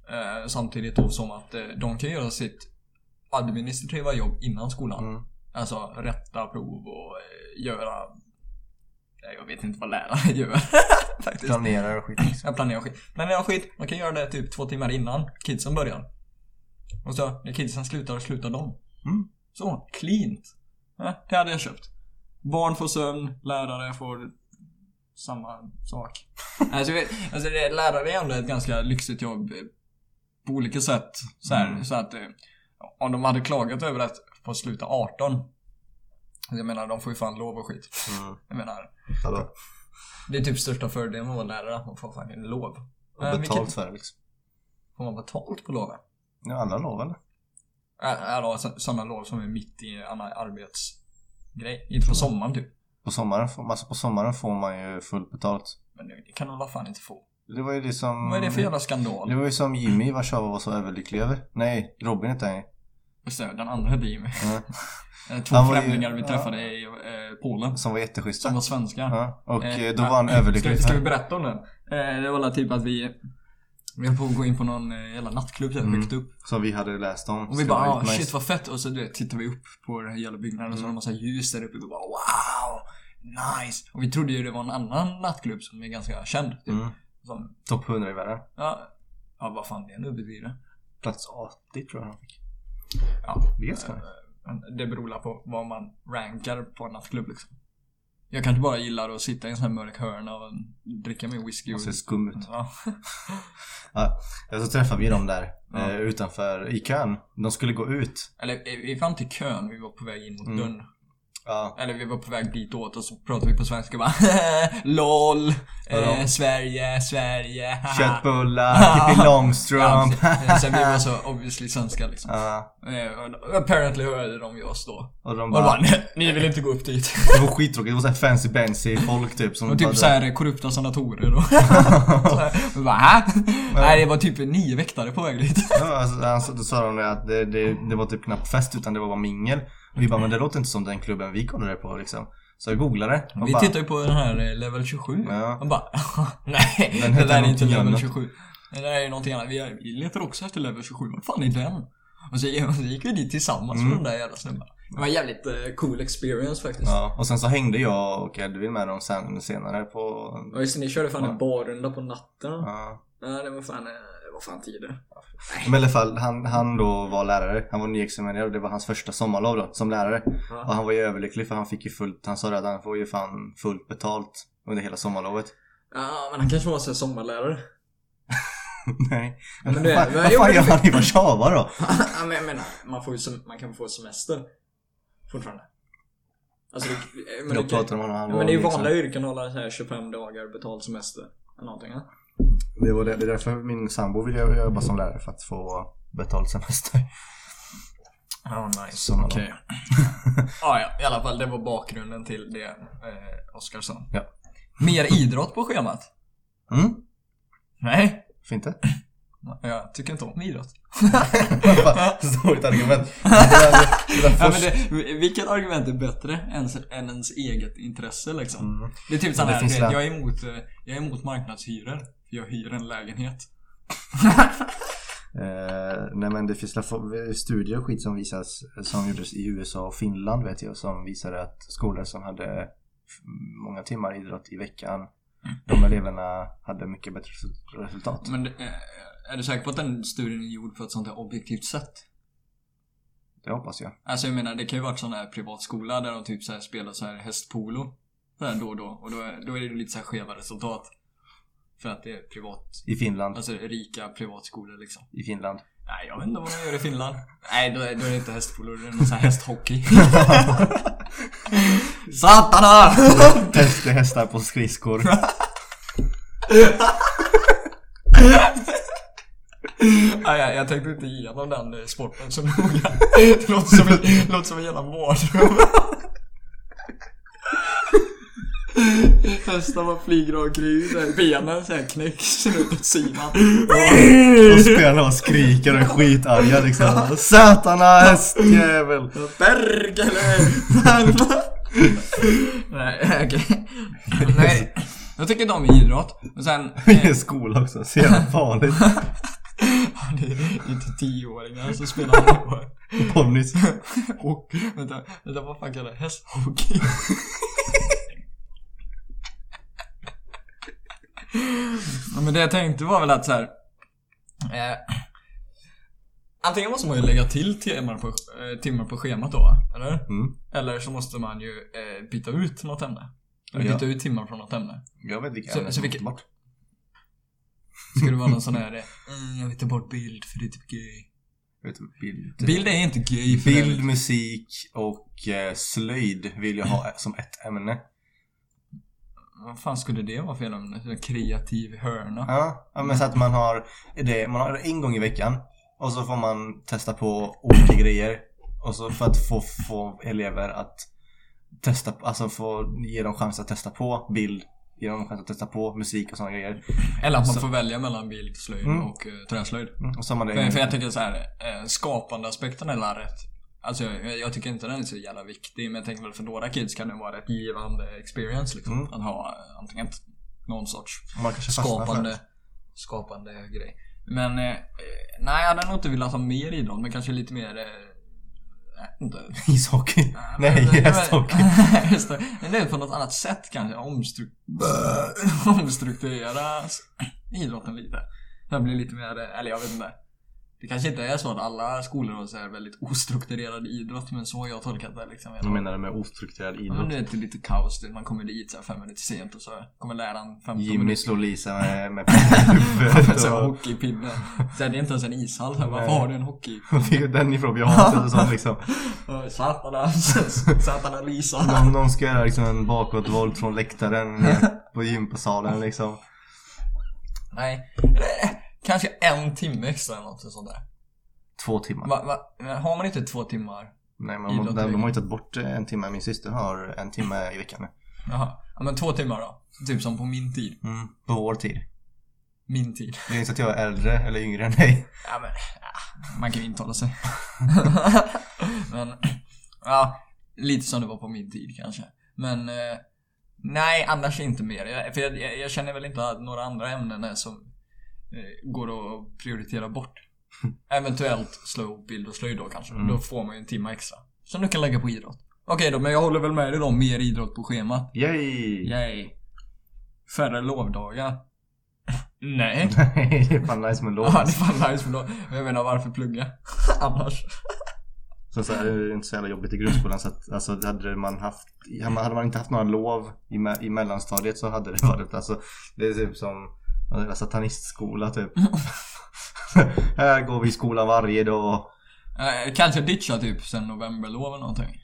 Eh, samtidigt då som att eh, de kan göra sitt administrativa jobb innan skolan. Mm. Alltså rätta prov och eh, göra... Nej, Jag vet inte vad lärare (laughs) gör. Faktiskt. Planerar och skit liksom. (laughs) Jag planerar skit. Planerar skit. Man kan göra det typ två timmar innan kidsen börjar. Och så när kidsen slutar, slutar de. Mm. Så, cleant. Ja, det hade jag köpt. Barn får sömn, lärare får samma sak. (laughs) alltså, alltså det, lärare är ändå ett ganska lyxigt jobb eh, på olika sätt. Så, här, Mm. så att eh, om de hade klagat över att få sluta 18. Jag menar, de får ju fan lov och skit. Mm. Jag menar, Hallå. det är typ största fördelen med att vara lärare, att man får fan lov. Och Eh, betalt vilket- för det liksom. Får man betalt på loven? Ja, alla lov eller? Ja, sådana lov som är mitt i en annan arbetsgrej. Inte på sommaren typ. På sommaren, alltså på sommaren får man ju fullt betalt. Men det kan de fan inte få. Det var ju det som... Vad är det för jävla skandal? Mm. Det var ju som Jimmy i Warszawa var så överlycklig över. Nej, Robin hette han ju. Just det, den andra hette Jimmy. Ja. (laughs) Eh, Två Han var ju- främlingar vi ja. träffade i eh, Polen. Som var jätteschyssta. Som var svenskar. Ja, och Eh, då ja. var han överlycklig. Ska, ska vi berätta om den? Eh, det var väl typ att vi vi höll på att gå in på någon eh, jävla nattklubb där Mm. högt upp. Som vi hade läst om. Och vi bara ah, nice. shit vad fett. Och så du vet, tittar vi upp på den här jävla byggnaden och så har de massa ljus där uppe. Och vi bara wow! Nice! Och vi trodde ju det var en annan nattklubb som är ganska känd. Typ. Mm. Som, Topp 100 i världen. ja, ja, vad fan det nu betyder. Plats 80 tror jag han fick. Ja, Det är ganska nice. Men Det beror på vad man rankar på en nattklubb liksom. Jag kan inte bara gilla att sitta i en sån här mörk hörna och dricka min whisky och... ser skum ut. Ja. (laughs) Ja, så träffade vi dem där. Ja. Eh, utanför, i kön. De skulle gå ut. Eller eh, vi fann till kön, vi var på väg in mot Mm. dörren. Ja. Eller vi var på väg ditåt och så pratade vi på svenska bara (laughs) LOL! Eh? Sverige, Sverige. (laughs) Köttbullar, (laughs) Pippi Långstrump. Ja, så vi var så obviously svenska liksom. Ja, Eh, apparently hörde de ju oss då. och de Och bara, bara... "Nej, ni vill inte gå upp dit. Det var skittråkigt. Det var såhär fancy fancy folk typ som Och typ bara- såhär korrupta senatorer och... Så bara, Hä? Nej det var typ nio väktare på väg dit. Ja, alltså, alltså, då sa de det att det, det, det var typ knappt fest utan det var bara mingel. Och vi bara, men det låter inte som den klubben vi kollade på liksom. Så jag googlade. Vi bara, tittar ju på den här eh, level 27. Ja. Och bara, (laughs) nej Den det där är inte level annat. 27. Det där är någonting annat. Vi, vi letar också efter level 27. Vad fan är den? Och så, och (laughs) så gick vi dit tillsammans Mm. med de där jävla snubbarna. Det var en jävligt eh, cool experience faktiskt. Ja. Ja, och sen så hängde jag och Edvin med dem sen senare på... just det, ni körde fan Ja. en barrunda på natten. Ja. Ja, det var fan, fan tider. Men i alla fall, han, han då var lärare. Han var nyexaminerad och det var hans första sommarlov då, som lärare. Ja. Och han var ju överlycklig för han fick ju fullt, han sa det att han får ju fan fullt betalt under hela sommarlovet. Ja, men han kanske var här sommarlärare. (laughs) Nej. Men Men vad fan, men- vad fan men- gör han i Warszawa då? (laughs) ja, men jag menar, man, får ju sem- man kan få semester. Fortfarande. Alltså, det, men Jag det, pratade honom, han var men det är ju vanliga yrken att hålla så här 25 dagar betald semester. Eller någonting. Ja? Det var det, det är därför min sambo vill jag jobba som lärare för att få betald semester. Oh, nice. Okej. (laughs) ah, ja, i alla fall det var bakgrunden till det eh, Oskarsson. Ja. Mer idrott på schemat? Mm, Nej. varför inte? Jag tycker inte om idrott. (laughs) Dåligt argument. (laughs) Det där, det där Ja, det, vilket argument är bättre än, än ens eget intresse liksom? Mm. Det är typ såhär, jag är emot, eh, jag är emot marknadshyror. Jag hyr en lägenhet. (laughs) Eh, nej men det finns studier och skit som visas som gjordes i USA och Finland vet jag som visade att skolor som hade många timmar idrott i veckan de eleverna hade mycket bättre resu- resultat. Men eh, är du säker på att den studien är gjord på ett sånt här objektivt sätt? Det hoppas jag. Alltså jag menar, det kan ju varit sån här privatskola där de typ så spelar så här hästpolo. Så här då och då. Och då, är- då är det lite så här skeva resultat. För att det är privat, I Finland. alltså rika privatskolor liksom. I Finland. Nej, jag vet inte vad de gör i Finland. Nej, då är, då är det inte hästpolo, det är någon sån här hästhockey. (laughs) Satana! Testa hästar på skridskor. (laughs) Ja, jag, tänkte inte igenom den eh, sporten så noga. (laughs) Det låter som, låter som en jävla mardröm. Hästar bara flyger omkring, benen så här knäcks ut åt sidan. Och spelarna bara skriker och är skitarga liksom. Satana hästjävel! Bergele! Nej, okej. Nej, jag tycker inte om idrott. Och sen... I skola också, så jävla farligt. Det är inte tioåringar som spelar fotboll. Ponnys. Vänta, vänta vad fan kallar jag det? Hästhockey? Ja, men det jag tänkte var väl att så här. Eh, antingen måste man ju lägga till timmar på, eh, timmar på schemat då, eller? Mm. Eller så måste man ju eh, byta ut något ämne. Eller Ja. byta ut timmar från något ämne. Jag vet vilka ämnen som måste bort. Ska det vara någon sån här, eh, mm, jag vill ta bort bild för det är typ gay. Bild. Bild är inte gay Bild, musik och eh, slöjd vill jag ha som ett ämne. Vad fan skulle det vara för? En kreativ hörna? Ja, ja men så att man har det, man har en gång i veckan. Och så får man testa på olika grejer. Och så för att få, få elever att testa, alltså få ge dem chans att testa på bild. Ge dem chans att testa på musik och sådana grejer. Eller att man Så- får välja mellan bild, slöjd Mm. och uh, träslöjd. Mm, Och så har man det För, för jag tycker så här, eh, skapande aspekten är rätt. Alltså jag, jag tycker inte den är så jävla viktig, men jag tänker väl för några kids kan det vara rätt givande experience liksom. Mm. Att ha eh, antingen någon sorts skapande, skapande grej. Men eh, eh, nej, jag hade nog inte velat ha mer idrott, men kanske lite mer eh, inte. (laughs) Ishockey. Nej, men- men- hästhockey. (laughs) (laughs) Det. Men det är på något annat sätt kanske. Omstru omstrukturera idrotten lite. Det blir lite mer, eller jag vet inte. Det kanske inte är så att alla skolor har så här väldigt ostrukturerad idrott, men så har jag tolkat det liksom. Vad menar du med ostrukturerad Ja, men idrott? det är lite kaos. det. Man kommer dit så här fem minuter sent och så kommer läraren 15 Jimmy minuter. slår Lisa med, (laughs) med huvudet. Och- hockeypinne. Så här, det är inte ens en ishall. Här, Varför har du en hockey? Var fick du den ifrån? Vi har inte en sån liksom. Ja, Satana, (laughs) Lisa. Någon, någon ska göra liksom en bakåtvolt från läktaren på gympasalen liksom. Nej, kanske en timme extra eller något sånt där. Två timmar. Va, va, har man inte två timmar? Nej men de, de, har ju tagit bort en timme. Min syster har en timme i veckan nu. Jaha. Ja men två timmar då. Typ som på min tid. Mm, på vår tid. Min tid. Det är inte så att jag är äldre eller yngre än dig. Ja men, ja, man kan ju intala sig. (laughs) men, ja. Lite som det var på min tid kanske. Men, eh, nej annars inte mer. Jag, för jag, jag, jag känner väl inte att några andra ämnen är som eh, går att prioritera bort. (laughs) Eventuellt slå ihop bild och slöjd då kanske. Mm. Då får man ju en timme extra. Som du kan lägga på idrott. Okej då, men jag håller väl med dig då. Mer idrott på schemat. Yay! Yay. Färre lovdagar. (laughs) Nej. (laughs) Nej, det är fan nice med lov. Ja, det är fan nice men då, jag menar varför plugga? Annars. Så, så är det inte så jävla jobbigt i grundskolan så att alltså, hade man haft Hade man inte haft några lov i, me- i mellanstadiet så hade det varit alltså Det är typ som en satanistskola typ (laughs) Här går vi i skolan varje dag Eh, kanske ditcha typ sen novemberlov eller någonting.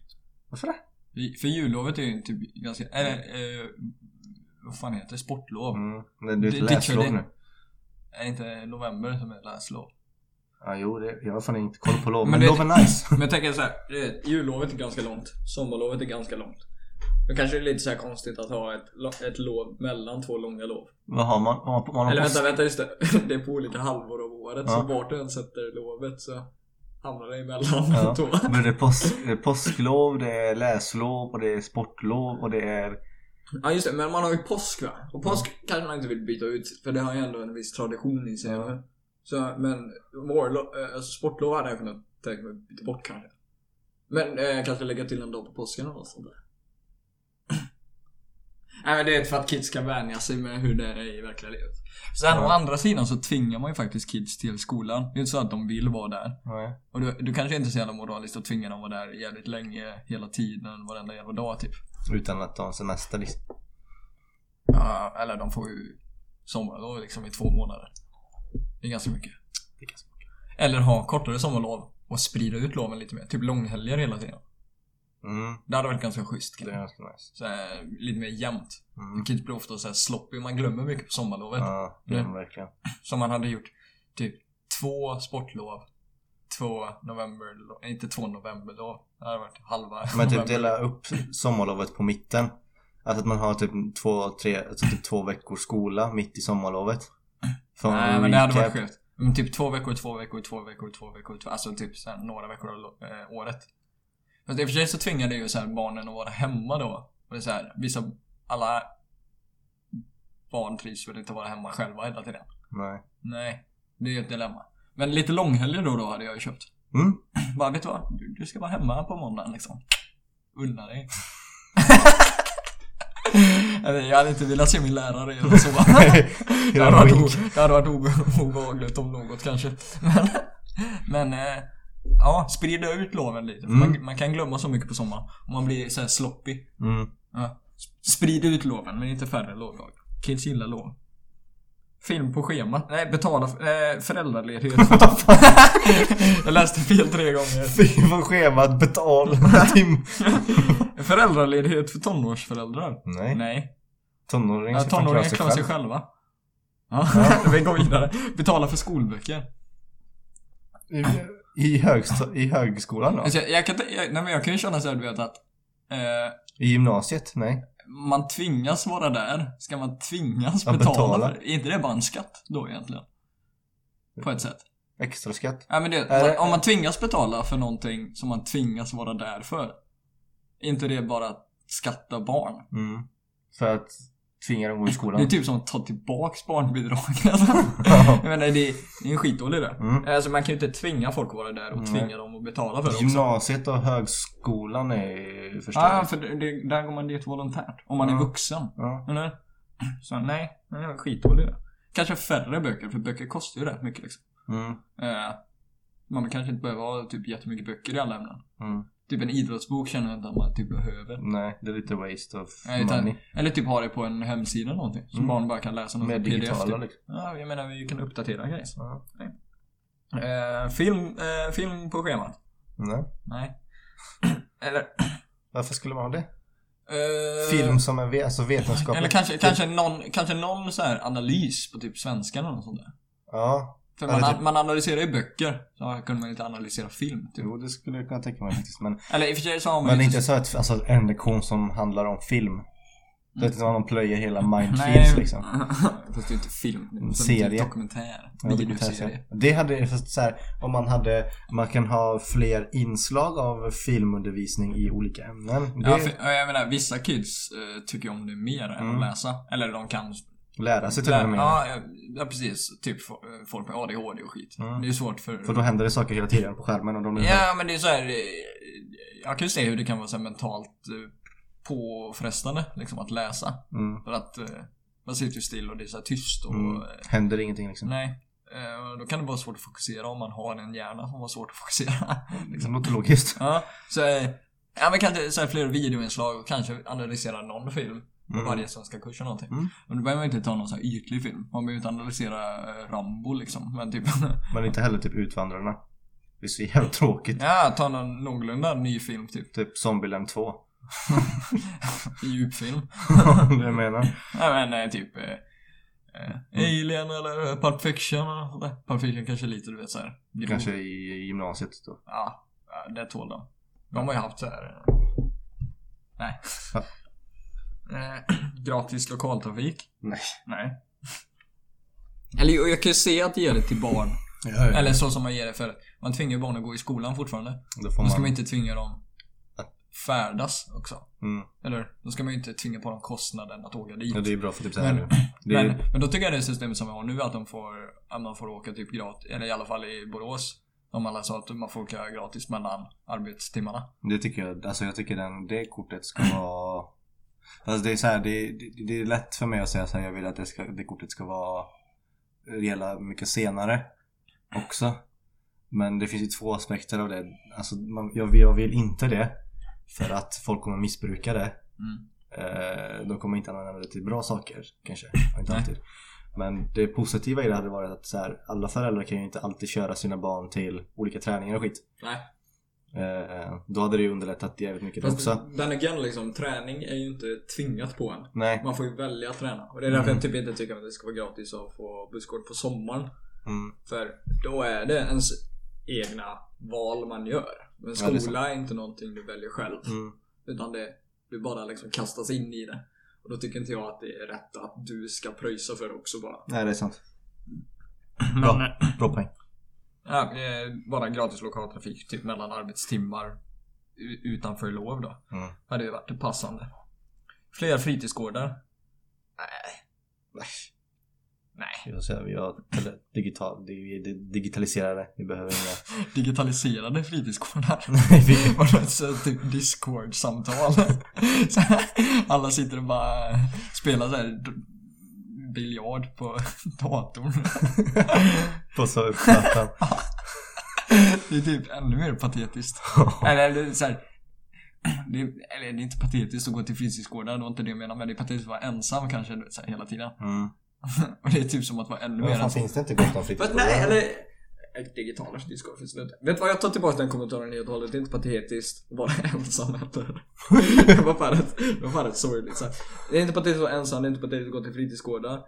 Varför det? För jullovet är ju typ ganska, eller eh, vad fan heter det? Sportlov. Mm, men det är Det- ett läslov nu Är det inte november som är läslov? Ja jo, det, jag har fan inte koll på lov Men men, lov är nice (laughs) Men jag tänker så här, det- jullovet är ganska långt. Sommarlovet är ganska långt. Då kanske det är lite så här konstigt att ha ett, ett lov mellan två långa lov. Vad har man? Har man, har Eller vänta, vänta just det. (laughs) Det är på olika halvor av året. Ja. Så vart du än sätter lovet så hamnar det emellan Ja. (laughs) två. Men det är, påsk, det är påsklov, det är läslov och det är sportlov och det är Ja just det, men man har ju påsk va? Och påsk kanske man inte vill byta ut för det har ju ändå en viss tradition i sig. Ja. Så, men eh, alltså sportlov hade jag kunnat tänka mig byta bort kanske. Men eh, kanske lägga till en dag på påsken eller något sånt där. Nej men det är för att kids ska vänja sig med hur det är i verkliga livet. Sen Ja. å andra sidan så tvingar man ju faktiskt kids till skolan. Det är inte så att de vill vara där. Nej. Och du, du kanske inte är så jävla moraliskt att tvinga dem att vara där jävligt länge, hela tiden, varenda jävla dag typ. Utan att ta en semester liksom. Ja, eller de får ju sommarlov liksom i två månader. Det är ganska mycket. Det är ganska Eller ha kortare sommarlov och sprida ut loven lite mer. Typ långhelger hela tiden. Mm, Det hade varit ganska schysst. det är ganska nice. Så här, lite mer jämnt. Det Mm. kan inte bli ofta så här sloppy. Man glömmer mycket på sommarlovet. Ja, det Mm. verkligen. (clears throat) Som man hade gjort typ två sportlov. Två november, inte två novemberlov. Det hade varit halva Men typ dela upp sommarlovet på mitten. Alltså att man har typ två, tre, alltså typ två veckors skola mitt i sommarlovet. Nej en men det hade varit recap. sjukt. Men typ två veckor, två veckor, två veckor, två veckor, två, alltså typ några veckor av eh, året. Fast i och för sig så tvingar det ju så här barnen att vara hemma då. Och det är så här, vissa, alla barn trivs väl inte att vara hemma själva hela tiden. Nej. Nej, det är ju ett dilemma. Men lite långhelger då då hade jag ju köpt. Mm. (clears throat) Bara, vet du vad? Du, du ska vara hemma på måndagen liksom. Unna dig. (laughs) Jag hade inte velat se min lärare eller så. (laughs) Det hade varit, o, det hade varit obe- obehagligt om något kanske. (laughs) Men, men eh, ja, sprida ut loven lite. Mm. Man, man kan glömma så mycket på sommaren. Om man blir så här sloppy. Mm. Ja. Sprid ut loven, men inte färre lovdagar. Kids gillar lov. Film på schemat. Nej, betala eh, föräldraledighet. (laughs) (laughs) jag läste fel tre gånger. Film på schemat, betal, (laughs) tim. Föräldraledighet för tonårsföräldrar. Nej. Nej. Tonåringar ska tonåringar klara sig klarar sig själv. själva. Ja, vi går vidare. Betala för skolböcker. I, högsta, I högskolan då? Alltså, jag, jag, kan, jag, nej, men jag kan ju känna såhär, du vet att eh, I gymnasiet? Nej. man tvingas vara där. Ska man tvingas betala, betala. Är inte det bara en skatt då egentligen? På ett sätt. Extra skatt? Ja, men det, det- man, om man tvingas betala för någonting som man tvingas vara där för. Är inte det bara att skatta barn? Mm. För att tvinga dem gå i (laughs) Det är skolan? typ som att ta tillbaks barnbidrag. (laughs) jag menar, det är, det är en skitdålig idé. Mm. Alltså man kan ju inte tvinga folk att vara där och Nej. tvinga dem att betala för det också. Gymnasiet och högskolan är förstås. Ja, för det, det, där går man dit volontärt. Om man är Ja. vuxen. Ja. Eller? Så nej, det är skitdålig idé. Kanske färre böcker, för böcker kostar ju rätt mycket liksom. Mm. Eh, man kanske inte behöver ha typ jättemycket böcker i alla ämnen. Mm. Typ en idrottsbok känner jag inte att man typ behöver. Nej, det är lite waste of Nej, utan, money. eller typ ha det på en hemsida eller någonting. Så Mm. barn bara kan läsa något Med pdf digitala typ. liksom. Ja, jag menar vi kan uppdatera grejer. Ja. Eh, film, eh, film på schemat? Nej. Nej. (clears throat) eller... Varför skulle man ha det? eh, Film som är alltså vetenskaplig. Eller kanske, kanske någon, kanske någon så här analys på typ svenska eller något sånt där. Ja. För man, typ- man analyserar ju böcker. Så kunde man inte analysera film typ. Jo, det skulle jag kunna tänka mig faktiskt. Men, Eller i och för sig så har man men ju inte så att, alltså en lektion som handlar om film. Du vet inte man plöjer hela. Mindfields liksom. (laughs) Fast det är inte film. En serie. Typ dokumentär. Ja, det, hade, fast så här, om man hade, man kan ha fler inslag av filmundervisning i olika ämnen. Det Ja, för, ja, jag menar vissa kids eh, tycker om det mer än Mm. att läsa. Eller de kan... lära sig till och med ja, ja, precis. Typ fo- folk med ADHD och skit. Mm. Det är svårt för... För då händer det saker hela tiden på skärmen och de blir Ja, men det är så här. eh, Jag kan ju se hur det kan vara så mentalt eh, påfrestande liksom att läsa. mm, För att eh, man sitter ju still och det är så tyst och... mm, händer ingenting liksom. Nej. Då kan det vara svårt att fokusera om man har en hjärna som har svårt att fokusera. (laughs) Det låter logiskt. ja, så... Ja men kanske så här fler videoinslag och kanske analysera någon film Mm. varje svenska kurs eller någonting. Mm. Men då behöver man inte ta någon så här ytlig film. Man behöver inte analysera eh, Rambo liksom. Men typ... (laughs) Men inte heller typ Utvandrarna. Det är så jävla tråkigt. ja, ta någon någorlunda ny film typ. Typ Zombieland 2. (laughs) Djupfilm. (laughs) det jag menar. Ja men eh, typ... Eh, eh, Alien eller Pulp Fiction eller sådär. Pulp Fiction kanske lite du vet såhär. Kanske i gymnasiet då. Ja, ja, det tål de. De har ju haft så här. eh, Nej. Eh, (clears throat) gratis lokaltrafik? Nej. Nej. Eller jag kan ju se att det ger det till barn. Ja, ja. Eller så som man ger det för man tvingar ju barn att gå i skolan fortfarande. Då får Då ska man man... inte tvinga dem att färdas också. Mm. Eller då ska man ju inte tvinga på dem kostnaden att åka dit. Ja, det är bra för typ såhär Men- nu. Det är, Men, men då tycker jag det systemet som vi har nu att de får, att man får åka typ gratis, eller i alla fall i Borås. Om alla sa att man får åka gratis mellan arbetstimmarna. det tycker jag, alltså jag tycker den, det kortet ska vara... Alltså det är så här, det, det, det är lätt för mig att säga så här, jag vill att det, ska, det kortet ska vara gälla mycket senare också. Men det finns ju två aspekter av det. Alltså man, jag, vill, jag vill inte det. För att folk kommer missbruka det. Mm. Eh, de kommer inte använda det till bra saker kanske. Inte alltid. Men det positiva i det hade varit att så här, alla föräldrar kan ju inte alltid köra sina barn till olika träningar och skit. Nej. Eh, då hade det ju underlättat jävligt mycket Fast också. den again liksom, träning är ju inte tvingat på en. Nej. Man får ju välja att träna. Och det är därför Mm. jag typ inte tycker att det ska vara gratis att få busskort på sommaren. Mm. För då är det ens egna val man gör. Men Ja, det är skola är, inte någonting du väljer själv. Mm. Utan det, du bara liksom kastas in i det. Och då tycker inte jag att det är rätt att du ska pröjsa för det också bara. Nej, det är sant. Men, Bra. Bra poäng. Ja, eh, bara gratis lokaltrafik typ mellan arbetstimmar utanför lov då. Mm. Hade ju varit passande. Fler fritidsgårdar? Nej. Nej. Jag vill säga, vi har digital, digitaliserade. Vi behöver inga... (laughs) Digitaliserade fritidsgårdar? (laughs) Nej, vi... (laughs) Var det så typ discord-samtal? Alla sitter och bara spelar så här d- biljard på (laughs) datorn. (laughs) På så plattan. (laughs) Det är typ ännu mer patetiskt. Eller så här, (clears throat) det är, eller det är inte patetiskt att gå till fritidsgårdar, det var inte det jag menade. Men det är patetiskt att vara ensam kanske så här, hela tiden. Mm. Och det är typ som att vara ännu Men mer fan ensam. finns det inte gott om fritidsgårdar? nej, eller... Digitala Discord finns det inte. Vet du vad, jag tar tillbaka den kommentaren helt och hållet. Det är inte patetiskt att vara (laughs) ensam heller. det var fan rätt, det var fan rätt sorgligt. Här. Det är inte patetiskt att vara ensam, det är inte patetiskt att gå till fritidsgårdar.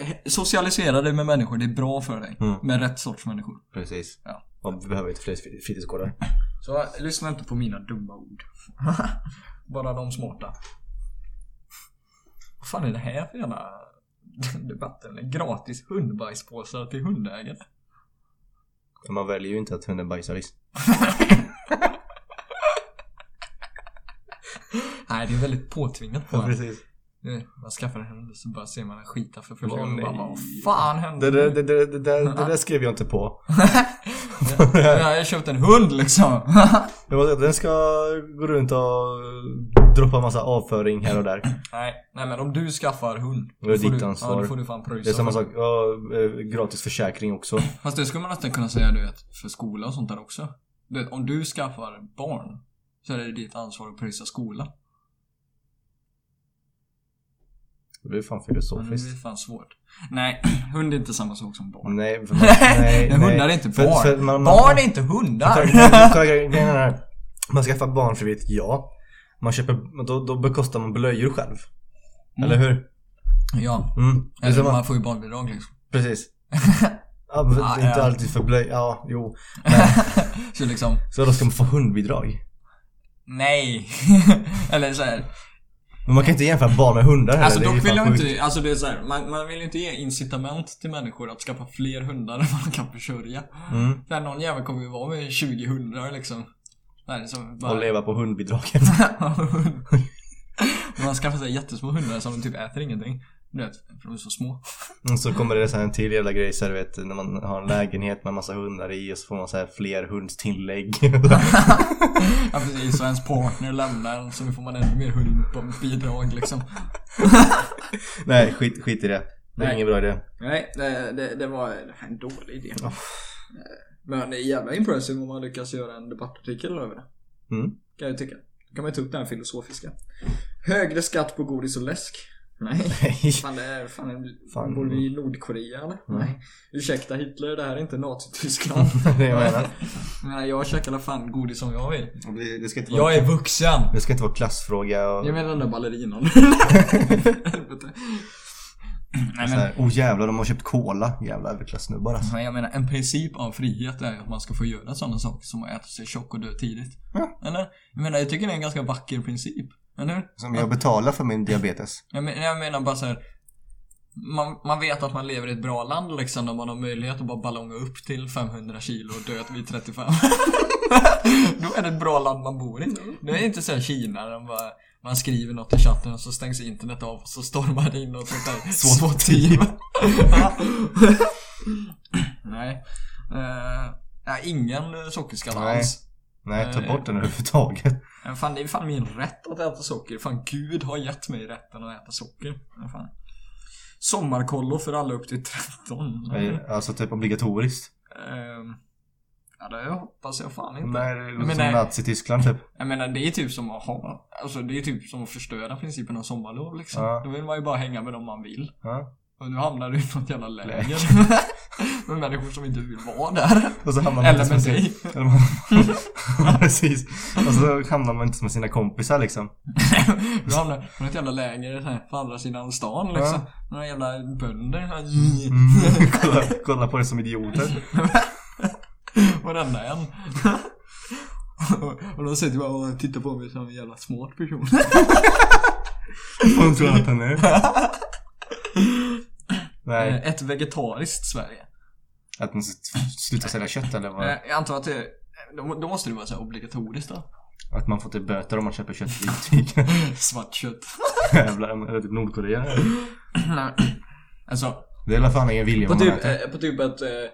Eh, Socialisera dig med människor, det är bra för dig. Mm. Med rätt sorts människor. Precis. Ja. Vi behöver inte fler fri- fritidsgårdar. Så lyssna inte på mina dumma ord. (laughs) Bara de smarta. Vad fan är det här för jävla (laughs) debatten? Gratis hundbajspåsar till hundägare. Men man väljer ju inte att hunden bajsar i. (laughs) Nej, det är väldigt påtvingat på en. precis. Man skaffar en hund så bara ser man en skita för första gången. Bara, vad fan hände? Det, det, det, det där (laughs) skrev jag inte på. (laughs) ja, jag har köpt en hund liksom. (laughs) Den ska gå runt och droppa massa avföring här och där. nej, nej, men om du skaffar hund. Det är då får ditt du, ansvar. Ja, då får du fan pröjsa. Det är samma sak, ja, eh, gratis försäkring också. Fast det skulle man nästan kunna säga du vet, för skola och sånt där också. Du vet, om du skaffar barn så är det ditt ansvar att pröjsa skola. Det blir fan Men det filosofiskt. är fan svårt. Nej, (clears throat) hund är inte samma sak som barn. Nej, för (laughs) man, nej, nej. hundar är inte För- barn. för man- man- barn är inte hundar! (laughs) Den här. Man skaffar barn frivilligt, ja. Man köper, då, då bekostar man blöjor själv. Mm. Eller hur? ja, Mm. Eller samma- man får ju barnbidrag liksom. Precis. (laughs) Ja, men Ah, inte ja. alltid för blöj... Ja, jo. Så liksom, Så då ska man få hundbidrag. nej. eller så här. Men man kan inte jämföra barn med hundar heller. Alltså dock vill jag inte, alltså det är så här, man, man vill ju inte ge incitament till människor att skaffa fler hundar (laughs) än vad de kan försörja. Mm. För någon jävel kommer ju vara med 20 hundar liksom. Nej, som bara... Och leva på hundbidragen. (laughs) man skaffar sig jättesmå hundar som typ äter ingenting. Du vet, för de är så små. Och så kommer det så en till jävla grej så här, vet när man har en lägenhet med massa hundar i och så får man så här fler hundstillägg. (laughs) Ja precis, så ens partner lämnar en så nu får man ännu mer hundbidrag liksom. (laughs) Nej, skit, skit i det. Det är Nej. ingen bra idé. Nej, det, det, det var en dålig idé. Men det är jävla impressive om man lyckas göra en debattartikel över det. Mm. Kan jag tycka. Då kan man ju ta upp det här filosofiska. Högre skatt på godis och läsk. Nej. Nej. Fan det är, fan, Fan. bor vi i Nordkorea eller? Mm. Nej. Ursäkta Hitler, det här är inte Nazityskland. (laughs) det jag menar. (laughs) Nej, jag käkar alla fan godis som jag vill. Det, det ska inte vara, Jag är vuxen! det ska inte vara klassfråga och... Jag menar den där ballerinan. (laughs) Helvete. Nej men, här, oh jävlar, de har köpt cola. Jävla överklassnubbar alltså. men jag menar en princip av frihet är att man ska få göra sådana saker som att äta sig tjock och dö tidigt. Ja. Eller? Jag menar jag tycker det är en ganska vacker princip. Eller? Som jag betalar för min diabetes. Jag menar, jag menar bara så här. Man, man vet att man lever i ett bra land liksom när man har möjlighet att bara ballonga upp till 500 kilo och dö vid 35. (laughs) Då är det ett bra land man bor i. Det är inte så här Kina där man bara man skriver något i chatten och så stängs internet av och så stormar det in något sånt där SWAT-team. (laughs) Nej. Uh, ja, ingen sockerskatt Nej. alls. Nej, ta Nej. bort den överhuvudtaget. Men fan, det är fan min rätt att äta socker. Fan, Gud har gett mig rätten att äta socker. Men fan. Sommarkollo för alla upp till 13. Nej, Alltså typ obligatoriskt. Ehm, ja, det hoppas jag fan inte. Nej, det låter som. Nazityskland typ. Jag menar, det är typ som att ha... Alltså, det är typ som att förstöra principen av sommarlov liksom. Ja. Då vill man ju bara hänga med dem man vill. Ja. Och nu hamnar du i något jävla läger. (laughs) med människor som inte vill vara där. Och så hamnar man Eller med dig. eller man- (laughs) Ja, precis. Och så hamnar man inte med sina kompisar liksom. Du hamnar på ett jävla läger här, på andra sidan stan liksom. Några jävla bönder. Mm. (laughs) kolla, kolla på det som idioter. Varenda en. och de säger bara och tittar på mig som en jävla smart person. Vad tror du att han är? Nej, Eh, Ett vegetariskt Sverige. att man slutar sälja kött eller Eh, vad? Jag antar att det, då, måste det vara så obligatoriskt då. Att man får typ böter om man köper kött i. (laughs) Svart kött. (laughs) Jävlar, eller typ Nordkorea. Nej. alltså, Det är i alla fall ingen vilja på vad man typ, äter. eh, på typ eh, eh, eh,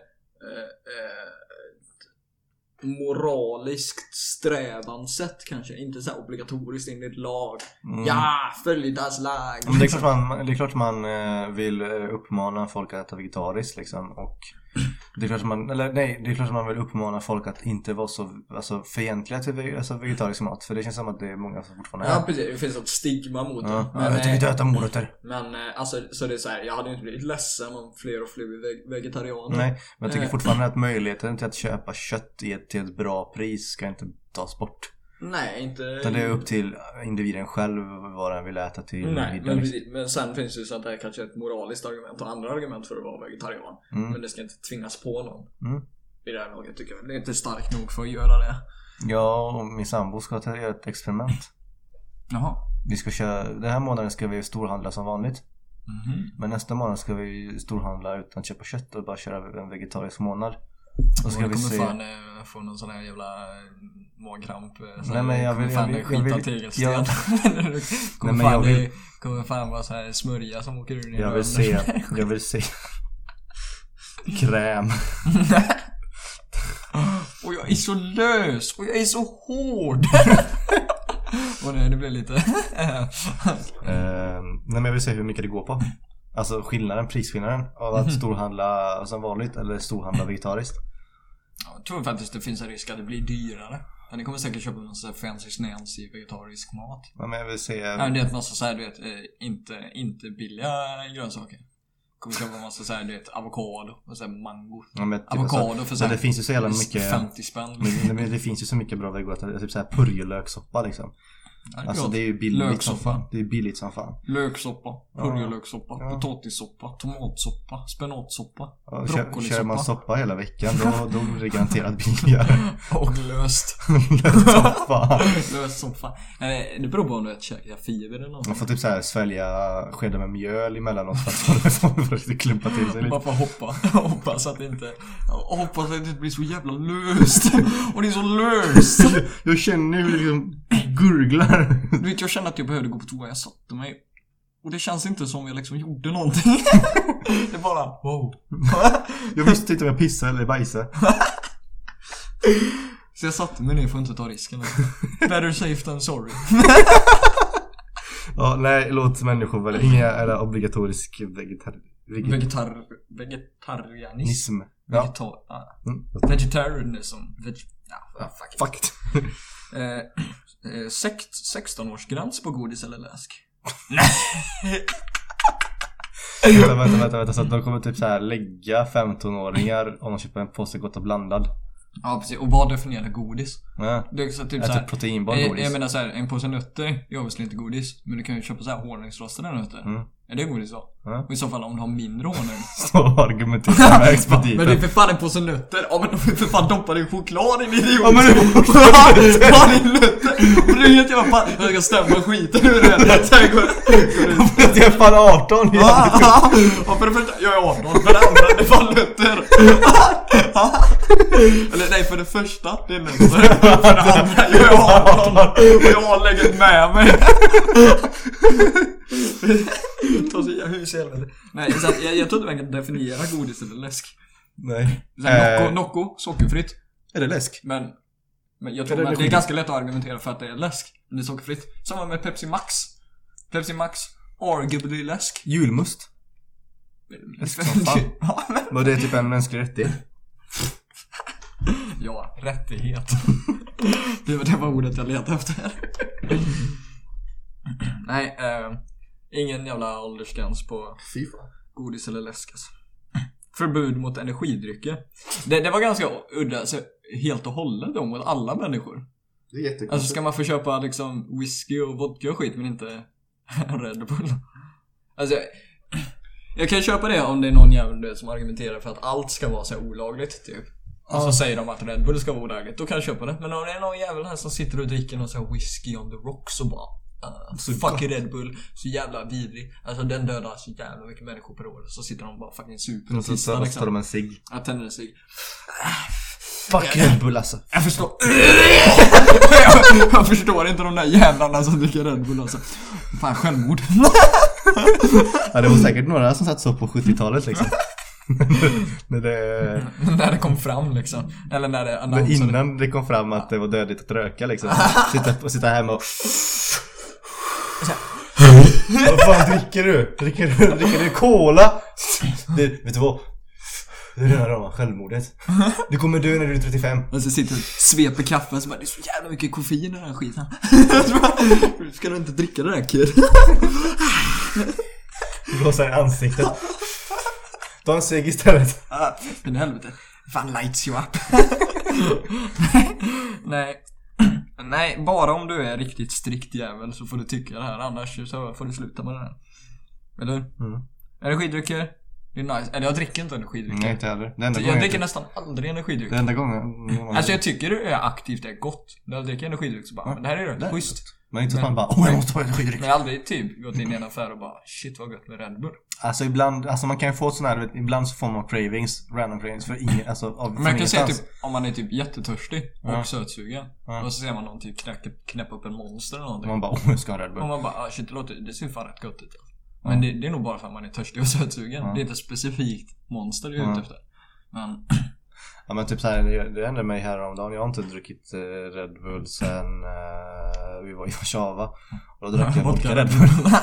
moraliskt strävansätt kanske. Inte så här obligatoriskt enligt lag. Mm. Ja, följ das lag. Men det är klart man, det är klart man eh, vill eh, uppmana folk att äta vegetariskt liksom och (clears throat) det är klart man, eller nej, det är klart man vill uppmana folk att inte vara så alltså, fientliga till alltså, vegetarisk mat för det känns som att det är många som fortfarande är. Ja precis, det finns ett stigma mot Ja, det. ja, jag tycker eh, inte äta morötter. (laughs) Men eh, alltså, så det är så här, jag hade inte blivit ledsen om fler och fler blev veg- vegetarianer. Nej, men jag tycker Eh. fortfarande (clears throat) att möjligheten till att köpa kött i ett, till ett bra pris ska inte tas bort. Nej, inte... Utan det är upp till individen själv vad den vill äta till Nej, middag. men, liksom. men sen finns det ju sånt här kanske ett moraliskt argument och andra argument för att vara vegetarian. Mm. Men det ska inte tvingas på någon. Mm. I det här laget tycker jag. Det är inte starkt nog för att göra det. Jag och min sambo ska ta göra ett experiment. (laughs) Jaha. Vi ska köra, den här månaden ska vi storhandla som vanligt. Mhm. Men nästa månad ska vi storhandla utan att köpa kött och bara köra en vegetarisk månad. Och ska vi se... fan eh, få någon sån här jävla eh, magkramp. eh, så Nej, men jag vill- fan jag jag (laughs) vill- tegelsten. jag- kommer Nej, men fan, jag vill- kommer fan vara så här smörja som åker ur din Jag vill se, (laughs) jag vill se kräm. (laughs) Och jag är så lös och jag är så hård. och nej, det blev lite... Eh, nej men jag vill se hur mycket det går på. Alltså skillnaden, prisskillnaden av Mhm. att storhandla som vanligt eller storhandla vegetariskt. Jag tror faktiskt det finns en risk att det blir dyrare. Men ni kommer säkert köpa någon sån här fancy snancy vegetarisk mat. Ja, men jag vill se... Ja, det är en massa såhär, du vet, eh, inte, inte billiga grönsaker. Kommer köpa en massa såhär, du vet, avokado och så här mango. Ja, men typ, Avokado alltså, för så såhär det finns ju så jävla mycket... 50 spänn. Men, men det finns ju så mycket bra vegorätter, typ såhär purjolökssoppa liksom. Ja, Alltså gott. det är ju billigt som fan. Det är billigt som fan. Löksoppa, purjolökssoppa, Ja. potatissoppa, tomatsoppa, spenatsoppa, Ja, kör, kör man broccolisoppa soppa hela veckan då, (laughs) då blir det garanterat billigare. (laughs) och löst. soppa. (laughs) löst soppa. Nej, det beror på om du käkar fiber eller något. Man får typ såhär svälja skedar med mjöl emellanåt för att få det klumpa till sig lite. Bara för att hoppa. Hoppas att det inte... Hoppas att det inte blir så jävla löst. Och det är så löst. Jag känner hur det liksom gurglar. Du vet, jag kände att jag behövde gå på toa. Jag satte mig. Och det känns inte som jag liksom gjorde någonting. (laughs) Det är bara wow. (laughs) Jag visste inte om jag pissade eller bajsade. (laughs) Så jag satte mig ner för att inte ta risken. Better safe than sorry. Ja, nej, låt människor välja. Inga eller obligatorisk vegetar... veget- Vegetar... Vegetarianism. Ja. Vegetar... Ja. Mm. Vegetarianism. Veg... Ja, ja, fuck. Eh, eh, sext- 16-årsgräns på godis eller läsk? vänta, vänta, vänta, vänta. Så att de kommer typ så här lägga 15-åringar om de köper en påse gott och blandad. Ja, precis. Och vad definierar godis? Ja. Det är så typ såhär... proteinbar Jag, godis. jag menar såhär, en påse nötter är obviously inte godis. Men du kan ju köpa såhär honungsrostade nötter. Mm. Är det godis då? Ja. Och i så fall om du har mindre honung. (laughs) Så argumenterar med (laughs) expediten. men det är för fan en påse nötter. Ja men de för fan doppade i choklad din idiot. Ja, men det är (laughs) Ja din nötter. Och du helt jävla fan. Jag ska stämma skiten ur det. Sen går det. Jag är fan 18 Ja, ja, ja, för det första, jag är 18. För det andra, det är fan nötter. Eller nej, för det första, det är nötter. För det andra, jag är 18. Och jag har läget med mig. (laughs) Ta sig hus i helvete. Nej, så att jag, jag tror inte man kan definiera godis eller läsk. Nej. Så här, Eh, Nocco, Nocco, sockerfritt. är det läsk? Men, men jag tror Eller att det är ganska lätt att argumentera för att det är läsk. Men det är sockerfritt. Samma med Pepsi Max. Pepsi Max, arguably läsk. Julmust. Läsk som fan. (laughs) Men det typ en mänsklig rättighet. (laughs) ja, rättighet. det, var, det var ordet jag letade efter. Nej, eh, ingen jävla åldersgräns på Fy fan. godis eller läsk alltså. Förbud mot energidrycker. Det, det var ganska udda, alltså, helt och hållet då mot alla människor. Det är jättekonstigt. Alltså ska man få köpa liksom whisky och vodka och skit men inte (laughs) Red Bull? Alltså, jag kan köpa det om det är någon jävel som argumenterar för att allt ska vara så olagligt typ. Och så säger de att Red Bull ska vara olagligt, då kan jag köpa det. Men om det är någon jävel här som sitter och dricker någon sån här whisky on the rocks och bara uh, Fuck Red Bull, så jävla vidrig. Alltså den dödar så jävla mycket människor per år. Så sitter de bara fucking super och så, så, tissar så tar liksom. de en cigg. Jag tänder en cigg. Fuck Red Bull alltså. Jag förstår. jag, förstår inte de där jävlarna som dricker Red Bull alltså. Fan självmord. Ja, det var säkert några som satt så på 70-talet liksom. när det, när det kom fram liksom. Eller när det men annonserades. innan det kom fram att det var dödligt att röka liksom. Sitta, sitta hemma och... Vad fan dricker du? Dricker du, dricker du cola? Det, vet du vad? Det är det här rama självmordet. Du kommer dö när du är 35. Och så sitter och sveper kaffe och så bara det är så jävla mycket koffein i den här skiten. Bara, (laughs) Ska du inte dricka det där kid? Blåsa i ansiktet. Ta en cigg istället. Men helvete. Fan lights you up. (laughs) Nej. Nej, bara om du är riktigt strikt jävel så får du tycka det här. Annars så får du sluta med det här. Eller? Mm. Energidrycker. Det är nice. Eller jag dricker inte energidrycker. Nej inte heller. Jag dricker jag, nästan aldrig energidryck. Det enda gången... Alltså jag tycker det är aktivt, det är gott. När jag dricker energidryck så bara, men det här är rätt schysst. Men inte så att man bara åh jag måste ha energidryck. Men jag har aldrig typ gått in i en affär och bara, shit vad gött med Red Bull. Alltså ibland, alltså man kan ju få sån här, du ibland så får man cravings, random cravings för ingen, alltså av jag kan säga typ, om man är typ jättetörstig och Ja. sötsugen. Ja. Och så ser man någon typ knäcka, knäppa upp en monster eller någonting. Man bara åh jag ska ha Red Bull. Och man bara, ah, shit det låter, det ser fan rätt gott ut. Men det, det är nog bara för att man är törstig och (laughs) sötsugen. Ja. Det är inte specifikt monster jag är Ja. ute efter. Men, (clears throat) Ja men typ såhär, det, det hände mig häromdagen. Jag har inte druckit eh, Red Bull sen eh, vi var i Warszawa. Och då drack (laughs) jag vodka Red Bull. (laughs)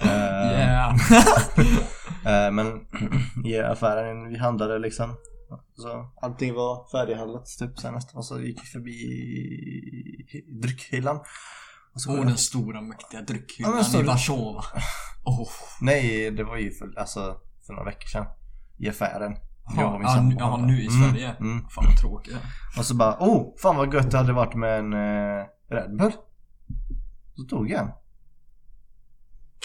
Eh, yeah. (laughs) eh, men (clears throat) i affären, vi handlade liksom. Så allting var färdighandlat typ sen nästan. Och så gick vi förbi dryckhyllan. Och så Åh den stora mäktiga Ja, dryckhyllan men så- i Warszawa. Åh. Nej, det var ju för, alltså, för några veckor sedan. I affären. Jag och Ja, min ja, nu- ja, i Mm, Sverige. Mm. Fan vad tråkigt. Och så bara, oh, fan vad gött det hade varit med en eh, Red Bull. Så tog jag en.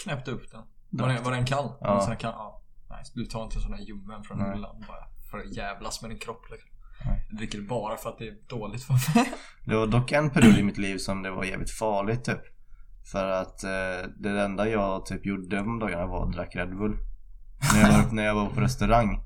Knäppte upp den. Var den, var den kall? Ja. Var den sån kall? Ja. Nice. Du tar inte här ljummen från Nej. hyllan bara för att jävlas med din kropp liksom. Nej. Jag dricker bara för att det är dåligt för mig. (laughs) Det var dock en period i mitt liv som det var jävligt farligt typ. För att eh, det enda jag typ gjorde de dagarna var att drack Red Bull. När jag var, (laughs) när jag var på restaurang.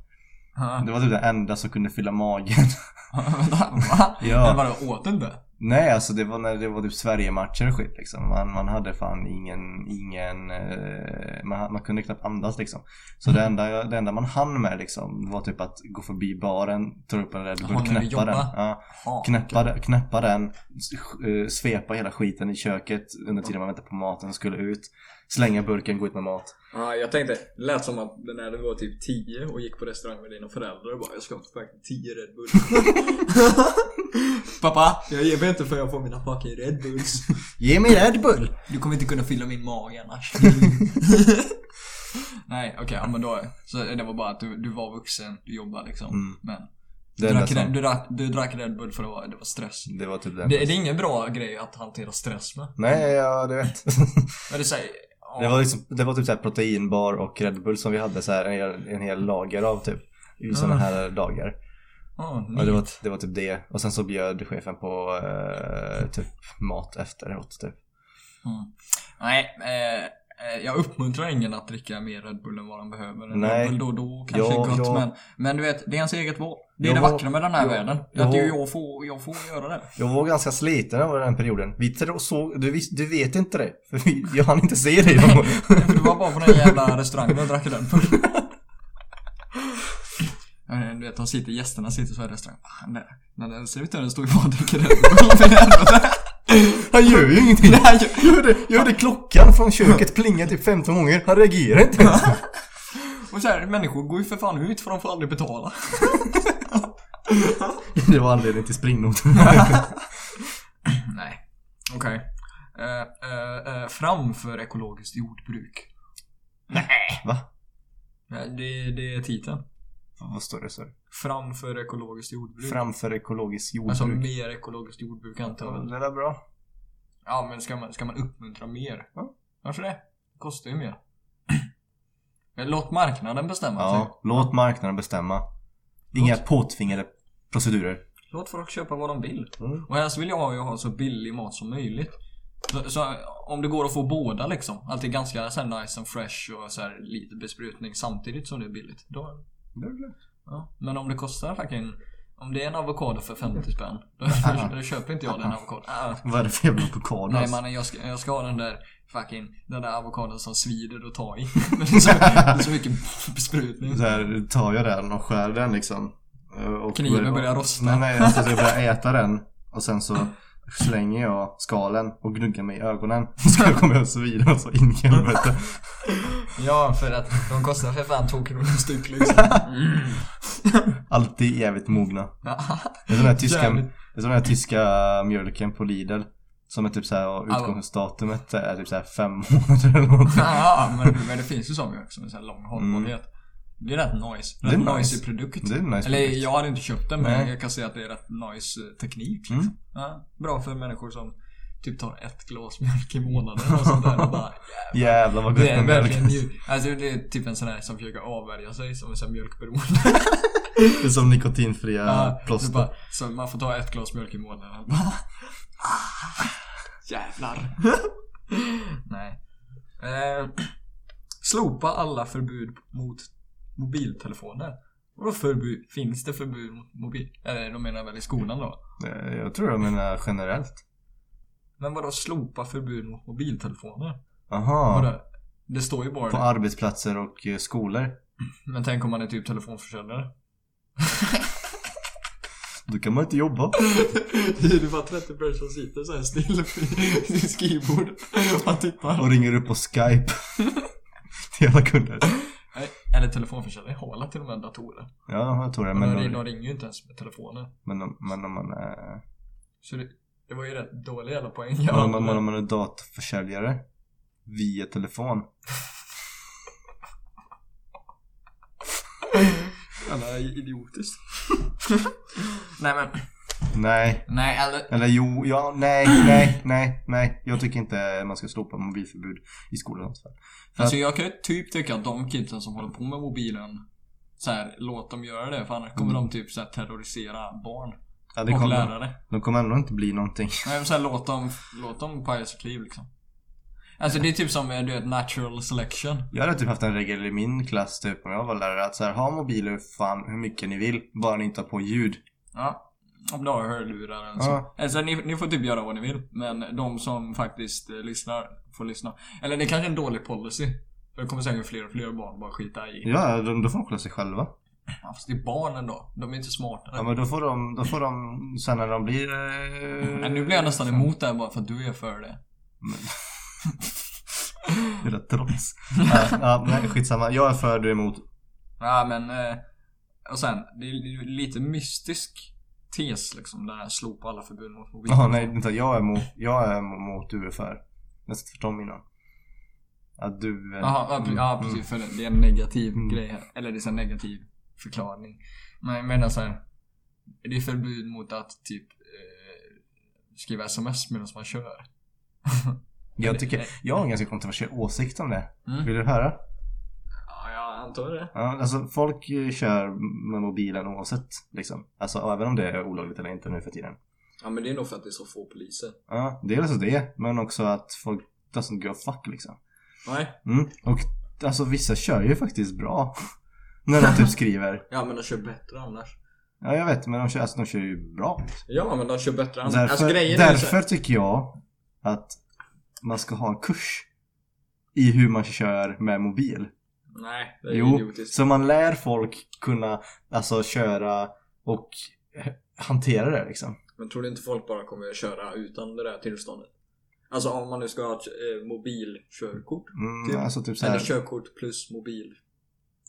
Det var typ det enda som kunde fylla magen. (laughs) Ja. Men vadå, åt du inte? Nej alltså det var när det var typ Sverige-matcher och skit liksom. Man, man hade fan ingen, ingen, eh, man, man kunde knappt andas liksom. Så det, enda, det enda man hann med liksom var typ att gå förbi baren, ta upp en Red Bull, knäppa den. Ja, knäppa, knäppa den, eh, svepa hela skiten i köket under tiden man väntar på maten skulle ut. Slänga burken, gå ut med mat. Ja, jag tänkte, det lät som att när du var typ 10 och gick på restaurang med dina föräldrar och bara Jag ska ha fucking 10 Red Bull (laughs) Pappa, jag ger mig inte för jag får mina fucking Red Bulls (laughs) Ge mig Red Bull! Du kommer inte kunna fylla min mage annars (laughs) Nej, okej, ja, men då Så det var bara att du, du var vuxen, du jobbade liksom Mm. Men du drack, som, Red, du, drack, du drack Red Bull för det var, det var stress det var typ det, det. det är ingen bra grej att hantera stress med Nej, ja det vet. Men det säger Det var, liksom, det var typ så proteinbar och Red Bull som vi hade så här en, hel- en hel lager av typ. I sådana Mm. här dagar. Och det, var, det var typ det. Och sen så bjöd chefen på eh, typ mat efteråt typ. Mm. Nej, eh, jag uppmuntrar ingen att dricka mer Red Bull än vad de behöver. Nej. Red Bull då och då kanske Ja, gott ja. men, men du vet, det är ens eget val. Det är Jag det vackra med den här jag- världen. jag att jag, får, jag får göra det. Jag var ganska sliten över den perioden. Vi såg, du, du vet inte det. För vi, jag hann inte se dig. (laughs) Du var bara på den jävla restaurangen och drack Red Bull. (laughs) Eh, Du vet, de sitter, gästerna sitter så här i restaurangen. Fan, Den där servitören står ju bara och dricker Red Bull. (laughs) Han gör ju ingenting. Nej, Jag hörde, jag hörde klockan från köket plinga typ 15 gånger. Han reagerar inte ens. (laughs) Och så här, människor går ju för fan ut för de får aldrig betala. (laughs) Det var anledningen till springnotan. (laughs) Nej. Okej. Eh, eh, eh, framför ekologiskt jordbruk. Nej. Va? Det, det är titeln. Vad står det så? Framför ekologiskt jordbruk. Framför ekologiskt jordbruk. Alltså mer ekologiskt jordbruk antar Ja, jag. det är bra. Ja men ska man, ska man uppmuntra mer? Ja. Varför det? Det kostar ju mer. Låt marknaden bestämma. typ. Ja, låt marknaden bestämma. Inga påtvingade procedurer. Låt folk köpa vad de vill. Mm. Och helst vill jag ju ha så billig mat som möjligt. Så, så om det går att få båda liksom. Allt är ganska så nice and fresh och så här lite besprutning samtidigt som det är billigt. Då, ja. Men om det kostar fucking... Om det är en avokado för 50 spänn. Då, då, (laughs) då köper inte jag den avokadon. Ah, Vad är det för jävla avokado? nej alltså? mannen jag ska, jag ska ha den där fucking... Den där avokadon som svider att ta i. Men (laughs) det är så, det är så mycket besprutning. Så här, tar jag den och skär den liksom. eh, Och Kniven börjar rosta. Nej, nej, alltså, så jag börjar äta den. Och sen så slänger jag skalen och gnuggar mig i ögonen. (laughs) Så kommer jag så vidare och så in i helvete. (laughs) Ja, för att de kostar för fan 2 kronor styck liksom. (laughs) Alltid evigt mogna. Det är som den här tyska, Jävligt. det är den här tyska mjölken på Lidl. Som är typ såhär, och utgångsdatumet är typ såhär fem månader eller någonting. Ja, men, men det finns ju sån mjölk som är så här lång hållbarhet. Det är rätt nice. Mm. Det är nice. produkt. Det är en nice Eller produkt. jag hade inte köpt den men Nej. jag kan säga att det är rätt nice eh, teknik. Liksom. Mm. Ja, bra för människor som typ tar ett glas (laughs) mjölk i månaden och sånt där och bara Jävlar vad gott Det är mjölk. verkligen ju, alltså det är typ en sån här som försöker avvärja sig som en sån här mjölkberoende. (laughs) Det är som nikotinfria Ja, plåster. bara, så man får ta ett glas mjölk i månaden. Bara, ah, jävlar. (laughs) Nej. Eh, (clears throat) slopa alla förbud mot mobiltelefoner. Vadå förbud? Finns det förbud mot mobil? Eller de menar väl i skolan då? Jag tror jag menar generellt. Men vadå slopa förbud mot mobiltelefoner? Aha. Vadå? Det står ju bara På det. arbetsplatser och eh, skolor. (laughs) Men tänk om man är typ telefonförsäljare. (laughs) Då kan man inte jobba. (laughs) Det är bara 30 personer som sitter så här still sitt skrivbord. Man tittar. Och ringer upp på Skype. Till alla kunder. Eller telefonförsäljare har alla till och med datorer. Ja, jag tror det. Men Men, de, de, de ringer ju inte ens med telefonen. men, de, men om man är... Så det, det var ju rätt dålig jävla poäng. Men om man, men, om man är datorförsäljare. Via telefon. Jävla idiotiskt. (laughs) Nej men. Nej. Nej eller. Eller jo, ja, nej, nej, nej, nej. Jag tycker inte man ska slopa mobilförbud i skolan. fall. För Alltså jag kan ju typ tycka att de kidsen som håller på med mobilen. Så här, låt dem göra det för annars kommer de typ så här, terrorisera barn. ja, det och kommer, lärare. de kommer ändå inte bli någonting. Nej men så här, låt dem, låt dem paja sitt liv liksom. Alltså det är typ som eh, du vet natural selection. Jag hade typ haft en regel i min klass typ om jag var lärare att så här, ha mobiler fan hur mycket ni vill. Bara ni inte har på ljud. Ja. Om du har hörlurar eller så. Ja. Alltså ni, ni får typ göra vad ni vill. Men de som faktiskt eh, lyssnar får lyssna. Eller det är kanske är en dålig policy. För det kommer säkert fler och fler barn bara skita i. Ja, de, då får de skylla sig själva. Ja, fast det är barnen då. De är inte smartare. Ja men då får de, då får de sen när de blir... Eh, Nej, nu blir jag nästan emot det här bara för att du är för det. (laughs) Det är rätt trots. ja, ja, nej skitsamma. Jag är för, du är emot. Ja men, eh, och sen, det är lite mystisk tes liksom. Det här slopa alla förbud mot mobil. Jaha nej, inte jag är emot, jag är är för. Jag ska tvärtom innan. Att du... eh, Jaha, ja, ja mm. precis. För det är en negativ Mm. grej här. Eller det är en negativ förklaring. Men jag menar så här. Det är förbud mot att typ eh, skriva sms medan man kör. Jag (laughs) tycker, jag har en ganska kontroversiell åsikt om det. Mm. Vill du höra? Antar det. Ja, alltså folk eh, kör med mobilen oavsett liksom. Alltså även om det är olagligt eller inte nu för tiden. Ja men det är nog för att det är så få poliser. Ja, dels det, men också att folk doesn't a fuck liksom. Nej. Mm. Och alltså vissa kör ju faktiskt bra. (laughs) När de typ skriver. (laughs) Ja men de kör bättre annars. Ja jag vet, men de kör, alltså, de kör ju bra. Ja men de kör bättre annars. Därför, alltså grejen är ju så därför tycker jag att man ska ha en kurs i hur man kör med mobil. Nej, det är Jo, idiotiskt. så man lär folk kunna alltså köra och hantera det liksom. Men tror du inte folk bara kommer att köra utan det där tillståndet? Alltså om man nu ska ha ett eh, mobilkörkort. Mm, Typ. Alltså typ så Eller körkort plus mobil.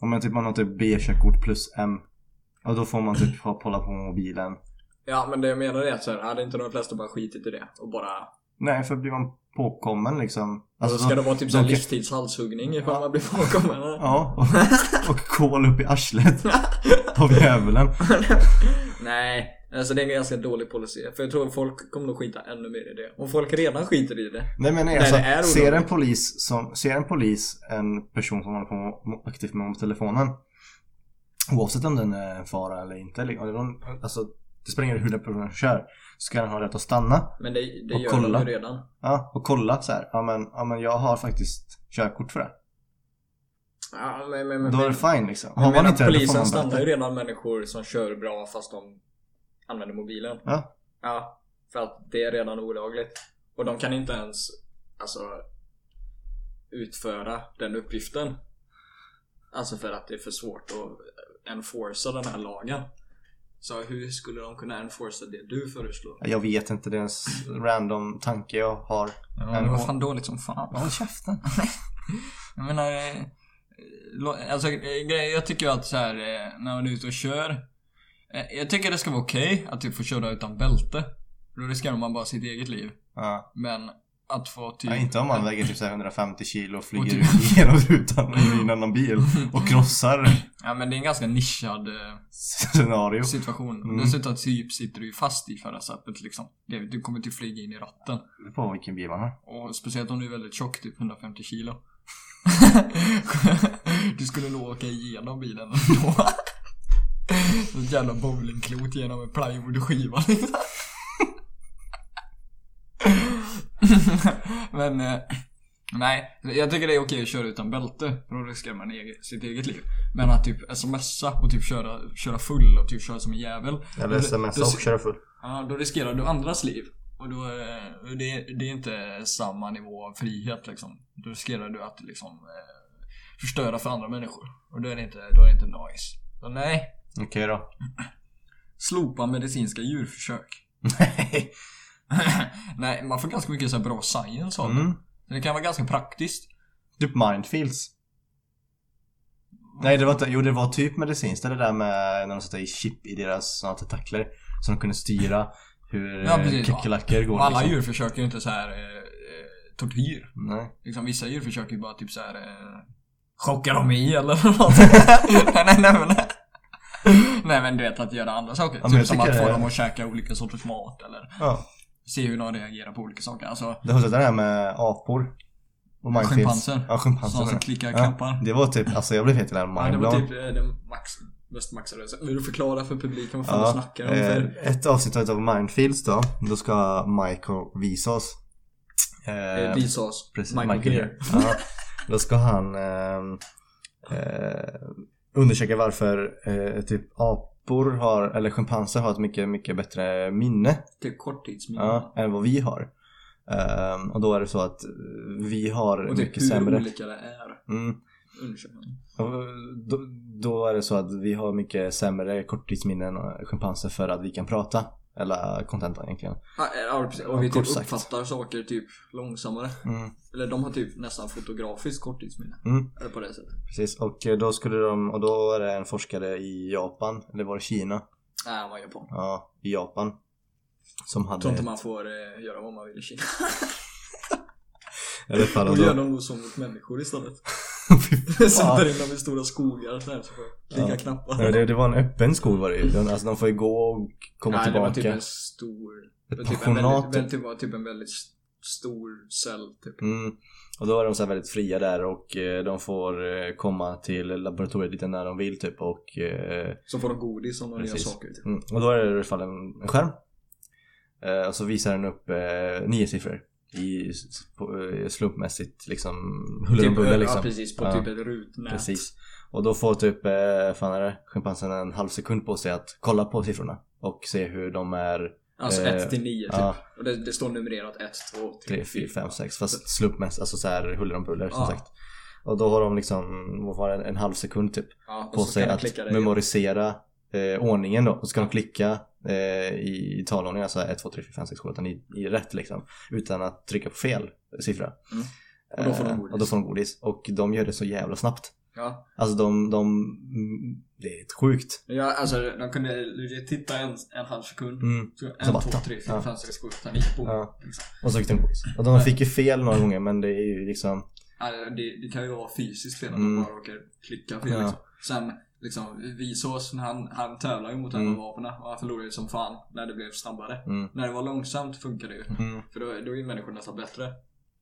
om man typ man har typ B-körkort plus M. Och då får man typ hålla på med mobilen. Ja men det jag menar är att så här, hade inte de flesta bara skitit i det och bara Nej, för blir man påkommen liksom. Alltså, Alltså, ska de- det vara typ sån livstidshalshugning ifall man blir påkommen? (laughs) Ja, och, och kol upp i arslet (laughs) av djävulen. (laughs) Nej, alltså det är en ganska dålig policy. För jag tror folk kommer nog skita ännu mer i det. Om folk redan skiter i det. Nej men nej, alltså, det är ser en polis som, ser en polis en person som håller på aktivt med telefonen Oavsett om den är en fara eller inte, alltså det spelar ingen roll hur den personen kör Så ska den ha rätt att stanna Men det, det Och gör kolla. ju redan. Ja, och kolla så här. Ja men, ja men jag har faktiskt körkort för det Ja, men, men, men, Då är det men, fine liksom jag Har man inte det, polisen man stannar ju redan människor som kör bra fast de använder mobilen. Ja. Ja, för att det är redan olagligt. Och de kan inte ens alltså utföra den uppgiften. Alltså för att det är för svårt att enforca den här lagen. Så hur skulle de kunna enforca det du föreslår? Jag vet inte, det är en random tanke jag har Ja, det var fan dåligt som fan. Håll käften (laughs) Jag menar, eh, alltså eh, jag tycker att så här eh, när man är ute och kör. Jag tycker det ska vara okej att typ få köra utan bälte. Då riskerar man bara sitt eget liv. ja. Men att få typ... ja, Inte om man väger typ så här 150 kilo och flyger Och typ- genom rutan i en annan bil (laughs) och krossar Ja men det är en ganska nischad eh, scenario situation. Mm. Dessutom typ sitter du ju fast i förarsätet liksom. Du kommer typ flyga in i ratten. Det på vilken bil man har Och speciellt om du är väldigt tjock, typ 150 kilo. (laughs) du skulle nog åka igenom bilen ändå. (laughs) Ett jävla bowlingklot genom en plywoodskiva liksom. (laughs) Men eh, nej, jag tycker det är okej att köra utan bälte. För då riskerar man eget, sitt eget liv. Men att typ smsa och typ köra, köra full och typ köra som en jävel. Eller Då- smsa och köra full Ja, då riskerar du andras liv. Och då, eh, det, det är inte samma nivå av frihet liksom. Då riskerar du att liksom eh, förstöra för andra människor. Och då är det inte, då är det inte nice. Så nej, Okej då slopa medicinska djurförsök. Nej (laughs) (laughs) nej, man får ganska mycket så bra science av det. mm. Så Det kan vara ganska praktiskt. Typ mindfields Nej det var inte, jo det var typ medicinskt det där med när de satte i chip i deras såna tentakler Så de kunde styra hur Ja, precis. kackerlackor går alla liksom. djurförsök är ju inte så här eh, eh, tortyr. Nej Liksom, vissa djurförsök är ju bara typ så här eh, Chocka dem i eller något. (laughs) nej, nej, nej, men, nej men du vet att göra andra saker. Ja, typ som att få det- dem att käka olika sorters mat eller Ja se hur de reagerar på olika saker. Alltså Det har sett det här med apor och mindfields Schimpanser. Ja schimpanser som klickar jag. knappar. ja, Det var typ, alltså jag blev helt jävla Ja, det var mindblown typ eh, den max, mest maxade. Vill du förklara för publiken vad fan du Ja, snackar om? eh, För... ett avsnitt av Mindfields då, då ska Michael visa oss Eh, eh, visa oss. Precis, Michael, Gere. Ja, då ska han ehm, eh, undersöka varför eh, typ apor har, eller schimpanser har ett mycket, mycket bättre minne Till korttidsminne. ja, än vad vi har. Ehm, och då är det så att vi har Och typ mycket hur sämre. olika det är. Mm. Och Då, då är det så att vi har mycket sämre korttidsminnen än schimpanser för att vi kan prata. Eller contenta egentligen. Ja, ja, precis. Och vi Kort typ uppfattar saker typ långsammare. Mm. Eller de har typ nästan fotografiskt korttidsminne. Mm. Eller på det sättet. Precis, och eh, då skulle de, och då är det en forskare i Japan, eller var det Kina? Nej, han var japan. Ja, i Japan. Som Jag tror inte hade... man får eh, göra vad man vill i Kina. I alla fall, Då och gör de nog så mot människor istället. Fy fan. Sätter in dem i stora skogar så här så klicka Ja. knappar. Ja, det, det var en öppen skog var det ju. De- Alltså de får ju gå och komma Nej, det var tillbaka. typ en stor... Ett typ en väldigt, väldigt, typ, var typ en väldigt stor cell typ. Mm. Och då är de så väldigt fria där och eh, de får eh, komma till laboratoriet lite när de vill typ och eh, Så får de godis om de gör saker typ. Mm. Och då är det i alla fall en, en skärm. Och så visar den upp nio siffror. I på, eh, slumpmässigt liksom huller om buller ja, liksom. precis. På Ja. typ ett rutnät. Precis. Och då får typ, eh, fan är det, schimpansen en halv sekund på sig att kolla på siffrorna. Och se hur de är Alltså Eh, 1 till 9 typ. ja. Och det, det står numrerat 1, 2, 3, 3, 4, 5, 6. Fast slumpmässigt, alltså så här huller om buller som Ja. sagt. Och då har de liksom, vad var det, en halv sekund typ Ja, på sig kan att memorisera eh, ordningen då. Och så ska de klicka eh, i, i talordning, alltså 1, 2, 3, 4, 5, 6, 7, 8, 9 i rätt liksom. Utan att trycka på fel siffra. Mm. Och då får de Eh, godis. Och då får de godis. Och de gör det så jävla snabbt. Ja. Alltså de, de, det är ett sjukt. Ja, alltså de kunde titta en, en halv sekund. Mm. Så en, Så bara två, tre, fyra, Ja. fem, sex, sju, åtta, nio. Boom. Ja. Liksom. Och så gick de quiz. Och de fick ju fel några gånger men det är ju liksom, Ja, det, det kan ju vara fysiskt fel att Mm. de bara råkar klicka fel Ja. liksom. Sen liksom, Visås, han, han tävlar ju mot Mm. av vapnen och han förlorade ju som fan när det blev snabbare. mm. När det var långsamt funkade det ju. Mm. För då, då är ju människor nästan bättre.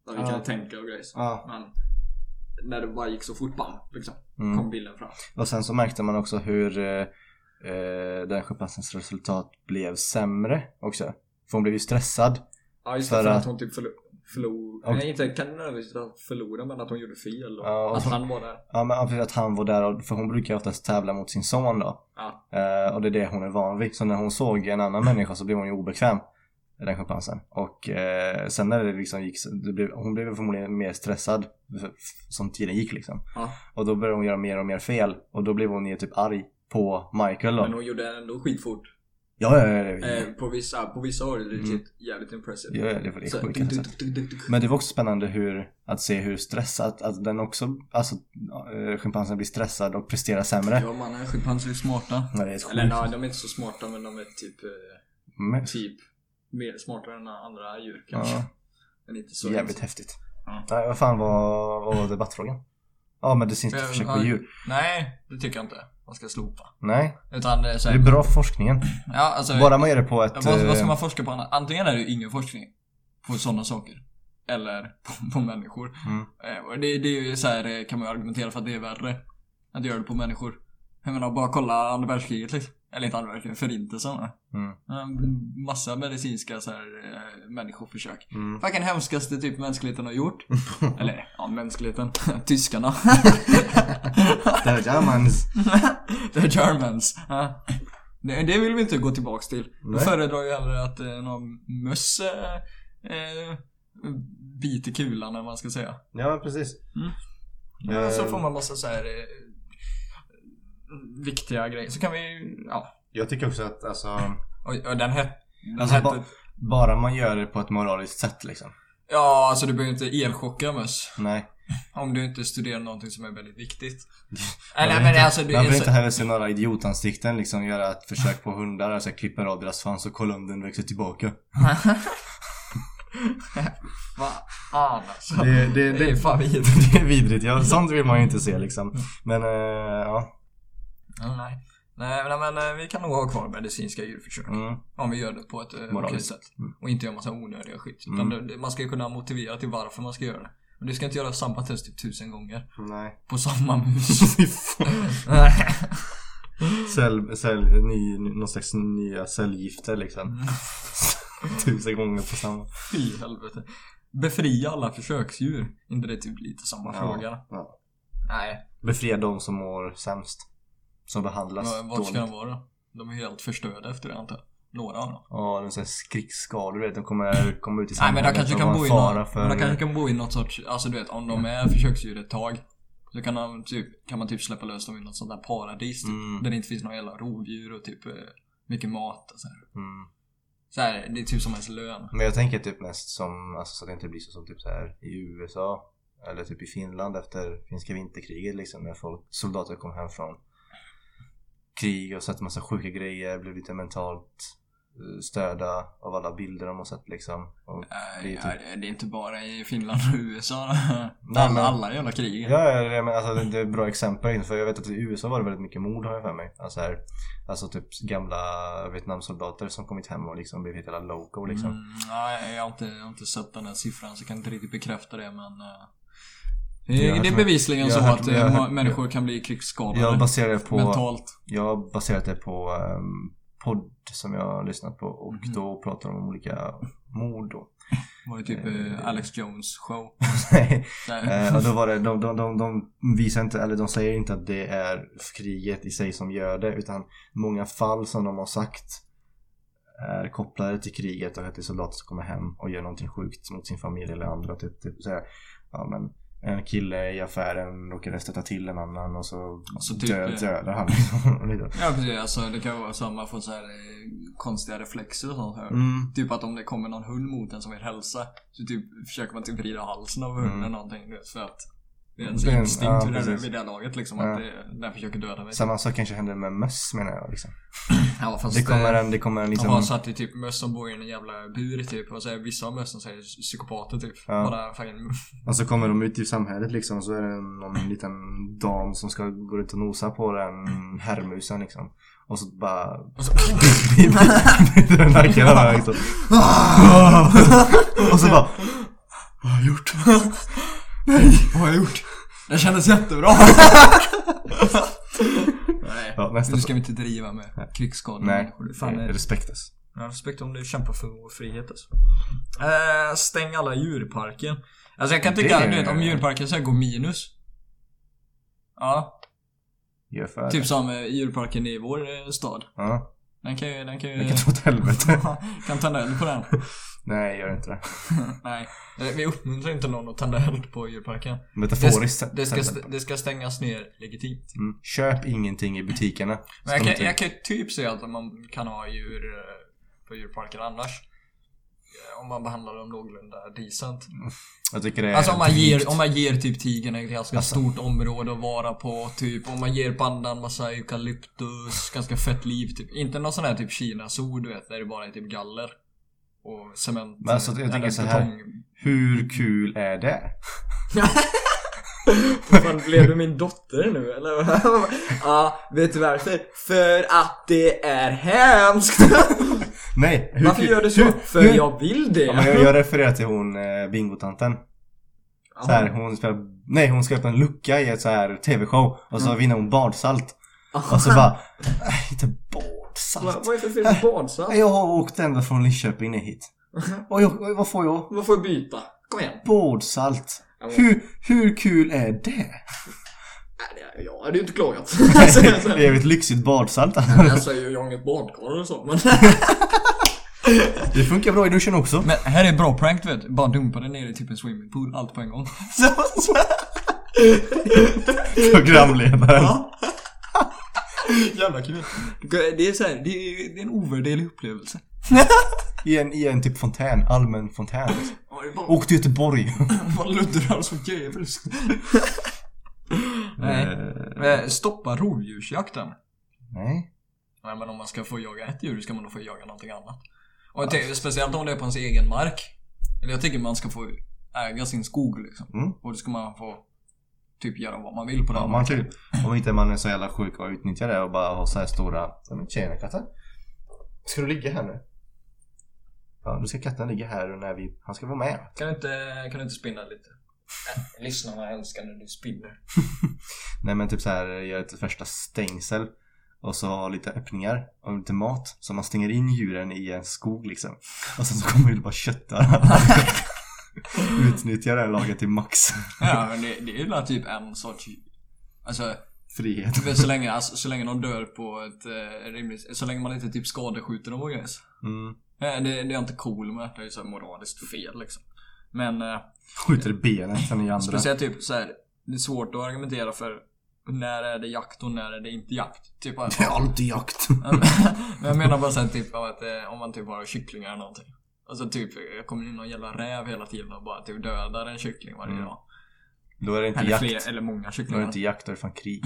Där vi Ja. kan tänka och grejer. Ja. Men när det bara gick så fort, bam, liksom, Mm. kom bilden fram. Och sen så märkte man också hur eh, eh, den schimpansens resultat blev sämre också. För hon blev ju stressad. Ja, just För det. För att- att hon typ förlorade. Förlor... Och- Nej, inte kan nödvändigtvis förlora men att hon gjorde fel. Och Ja, och att så- han var där. Ja men för att han var där, för hon brukar ju oftast tävla mot sin son då. Ja. Eh, och det är det hon är van vid. Så när hon såg en annan (laughs) människa så blev hon ju obekväm. Den schimpansen. Och eh, sen när det liksom gick, det blev, hon blev förmodligen mer stressad som tiden gick liksom. Ja. Och då började hon göra mer och mer fel. Och då blev hon ju typ arg på Michael då. Men hon gjorde ändå skitfort. Ja, ja, ja, ja, Eh, på, vissa, på vissa var det legit jävligt impressive. ja, ja, det var det sjuka. Men det var också spännande hur, att se hur stressad, att den också, alltså äh, schimpansen blir stressad och presterar sämre. Ja, man är schimpanser är smarta. Ja, det är Eller nej, de är inte så smarta men de är typ, eh, Men, typ mer smartare än andra djur kanske. ja, Men inte så. jävligt häftigt. Ja. Nej, vad fan var, vad var debattfrågan? Ja, medicinska Eh, försök på djur. Nej, det tycker jag inte. Man ska slopa. Nej, Utan det är så det här, är bra för forskningen. Ja, alltså. Bara man gör det på ett... vad, vad ska eh, man forska på annat? Antingen är det ju ingen forskning på sådana saker. Eller (laughs) på, på människor. Mm. Eh, det, det är ju så här, eh, kan man ju argumentera för att det är värre. Att göra det på människor. Jag menar, bara kolla andra världskriget liksom. Eller inte andra världskriget, förintelsen. Mm. Massa medicinska så här, eh, människoförsök. Mm. Fucking hemskaste typ mänskligheten har gjort. (laughs) Eller, ja mänskligheten. (laughs) Tyskarna. (laughs) The Germans. The Germans. Ja. Det, det vill vi inte gå tillbaks till. Då föredrar jag hellre att eh, någon möss eh, eh, biter kulan eller vad man ska säga. Ja, precis. Ja, så Eh, får man massa så här viktiga grejer. Så kan vi, ja. Jag tycker också att alltså, Och, och den hette... Den Alltså, hette ba- bara man gör det på ett moraliskt sätt liksom. ja, alltså du behöver inte elchocka möss. Nej. Om du inte studerar någonting som är väldigt viktigt. Eller vill men inte, alltså du man är inte heller se några idiotansikten liksom göra ett försök på hundar, alltså klipper av deras svans och kolla om den växer tillbaka. (laughs) Vad fan alltså. Det, det, Det är fan vidrigt. (laughs) det är vidrigt, ja. Sånt vill man ju inte se liksom. Men eh, ja. Ja, nej. Nej men, eh, vi kan nog ha kvar medicinska djurförsök. Mm. Om vi gör det på ett eh, okej sätt. Mm. Och inte gör massa onödiga skit. Mm. man ska ju kunna motivera till varför man ska göra det. Men du ska inte göra samma test typ tusen gånger. Nej. På samma mus. (laughs) Cell, cell, ny, någon slags nya cellgifter liksom. (laughs) Tusen gånger på samma. Fy helvete. Befria alla försöksdjur. inte det typ lite samma fråga? Ja. Nej. Befria de som mår sämst. Som behandlas Vad, vad ska de vara? De är helt förstörda efter det antar jag. Några av dem. Ja, de säger krigsskador du vet. De kommer komma ut i Nej men de samhället kanske kan bo i något, för... men de kanske kan bo i något sorts, alltså du vet om de är försöksdjur ett tag. Så kan, de, typ, kan man typ släppa lös dem i något sånt där paradis typ, Mm. Där det inte finns några jävla rovdjur och typ eh, mycket mat och så här. Mm. Så här, det är typ som ens lön. Men jag tänker typ mest som, alltså så att det inte blir så som typ så här i USA. Eller typ i Finland efter finska vinterkriget liksom. När folk, soldater kom hem från krig och sett massa sjuka grejer. Blev lite mentalt eh, störda av alla bilder de har sett liksom. Och Nej, blir typ... nej, det är inte bara i Finland och USA. (laughs) Nej, alla, men- alla jävla krig. Ja, ja, ja, men alltså det, det är ett bra exempel. För jag vet att i USA var det väldigt mycket mord har jag för mig. Alltså, här, alltså typ gamla Vietnamsoldater som kommit hem och liksom blivit jävla loco liksom. Mm, nej, jag har, inte, jag har inte sett den här siffran så jag kan inte riktigt bekräfta det men eh, det, Jag det är bevisligen jag så hört- att jag har eh, människor kan bli krigsskadade. Jag baserar det på mentalt. Jag har baserat det på um, podd som jag har lyssnat på och Mhm. då pratar de om olika mord då. Det var ju typ eh, Alex Jones show. (laughs) Så här. Eh, då var det, de, de, de, de visar inte, eller de säger inte att det är kriget i sig som gör det utan många fall som de har sagt är kopplade till kriget och att det är soldater som kommer hem och gör någonting sjukt mot sin familj eller andra. Typ, typ så här, ja men en kille i affären råkade stöta till en annan och så, så typ, död, eh, dödar han liksom. (laughs) Ja precis, alltså det kan vara man får så här eh, konstiga reflexer och sånt här. Mm. Typ att om det kommer någon hund mot en som vill hälsa så typ försöker man typ vrida halsen av hunden Mm. eller någonting för att ens Det är en- instinkt ja, det, precis. vid det laget liksom. Ja. Att det, den försöker döda mig. Samma sak kanske händer med möss menar jag liksom. (clears throat) Ja fast Det kommer en, det kommer en liksom... har satt i typ möss som bor i en jävla bur typ. Och så är vissa av mössen säger psykopater typ. Ja. Bara fucking... Och så kommer de ut i samhället liksom, så är det någon liten dam som ska gå ut och nosa på den herrmusen liksom. Och så bara... Och så, biter den nacken av liksom. Och så bara... Vad har jag gjort? (laughs) (laughs) vad har jag gjort? Det kändes jättebra. Nej. Ja, nästa Nu ska vi inte driva med krigsskador. Nej, Fan, eh, är respekt alltså. Ja, respekt om du kämpar för vår frihet alltså. Eh, stäng alla djurparker. Alltså jag kan tycka, Det- du vet om djurparken så går minus. Ja, typ som eh, djurparken i vår eh, stad. Ja, Den kan ju, den kan ju... det kan ta åt helvete. (laughs) kan tända eld på den. (laughs) Nej, gör inte det. (laughs) Nej, eh, vi uppmuntrar inte någon att tända eld på djurparken. Det, Metaforiskt det, ska, sett. det ska stängas ner legitimt. Mm. Köp ingenting i butikerna. Men jag kan, jag kan ju typ säga att man kan ha djur eh, på djurparker annars. Eh, Om man behandlar dem någorlunda decent. jag tycker det är Alltså om man, drygt. ger, om man ger typ tigern ett ganska Alltså. stort område att vara på, typ om man ger pandan massa eukalyptus, ganska fett liv typ. Inte någon sån här typ Kina-zoo du vet, där det bara är typ galler. Och cement. Men alltså, jag tänker så här. Hur kul är det? (laughs) (laughs) Fan, blev du min dotter nu eller? (laughs) ja, vet du varför? För att det är hemskt! (laughs) Nej, hur Varför gör du så? hur- För hur- jag vill det! Ja, men jag, jag refererar till hon eh, bingotanten. Så här, hon spelar, nej hon ska öppna en lucka i ett så här tv-show och så vinner hon badsalt. (laughs) Och så bara, "Äh, inte badsalt. Vad vad är det för fel på badsalt? Jag har åkt ända från Linköping ner hit. Och jag, och vad får jag? Vad får jag byta? Kom igen. Badsalt. Hur, hur kul är det? Nej, det- Jag hade ju inte klagat. (laughs) Det är ju ett lyxigt badsalt. Jag säger ju jag har inget badkar och så men... (laughs) Det funkar bra i duschen också. Men här är bra prank du vet. Bara dumpa det ner i typ en swimmingpool, allt på en gång. (laughs) Programledaren. Ja. Jävla kul. Det är så här, det är, det är en ovärderlig upplevelse. I en, I en typ fontän, allmän fontän. liksom. Åk till Göteborg. (laughs) man luddrar så djävulskt. (laughs) Nej. Eh, Eh, Stoppa rovdjursjakten. Nej. Nej men om man ska få jaga ett djur ska man då få jaga någonting annat. Och jag tänker, speciellt om det är på ens egen mark. Eller jag tycker man ska få äga sin skog liksom. Mm. Och då ska man få typ göra vad man vill på den Ja, man kan, om inte man är så jävla sjuk och utnyttjar det och bara har så här stora... Tjena katten. Ska du ligga här nu? Ja, nu ska katten ligga här när vi... Han ska vara med. Kan du inte, kan du inte spinna lite? Äh, lyssnarna älskar när du spinner. (laughs) Nej men typ så här gör ett första stängsel. Och så ha lite öppningar och lite mat. Så man stänger in djuren i en skog liksom. Och sen så kommer det bara kötta. (laughs) Utnyttja det här laget till max. Ja men det, det är ju bara typ en sorts... Alltså, Frihet. så länge, alltså, så länge de dör på ett eh, rimligt... Så länge man inte typ skadeskjuter dem och grejer. Mm. Eh, Det, det är inte cool med. Det är ju så moraliskt fel liksom. Men... Eh, Skjuter i benet sen i andra. Speciellt typ så här, det är svårt att argumentera för när är det jakt och när är det inte jakt. Typ Det är alltid jakt. (laughs) Men jag menar bara såhär typ att eh, om man typ har kycklingar eller någonting. Alltså typ, jag kommer in någon jävla räv hela tiden och bara typ dödar en kyckling varje Mm. dag. Då är det inte Eller jakt. fler, eller många Då är kycklingar. det inte jakt, då är det fan krig.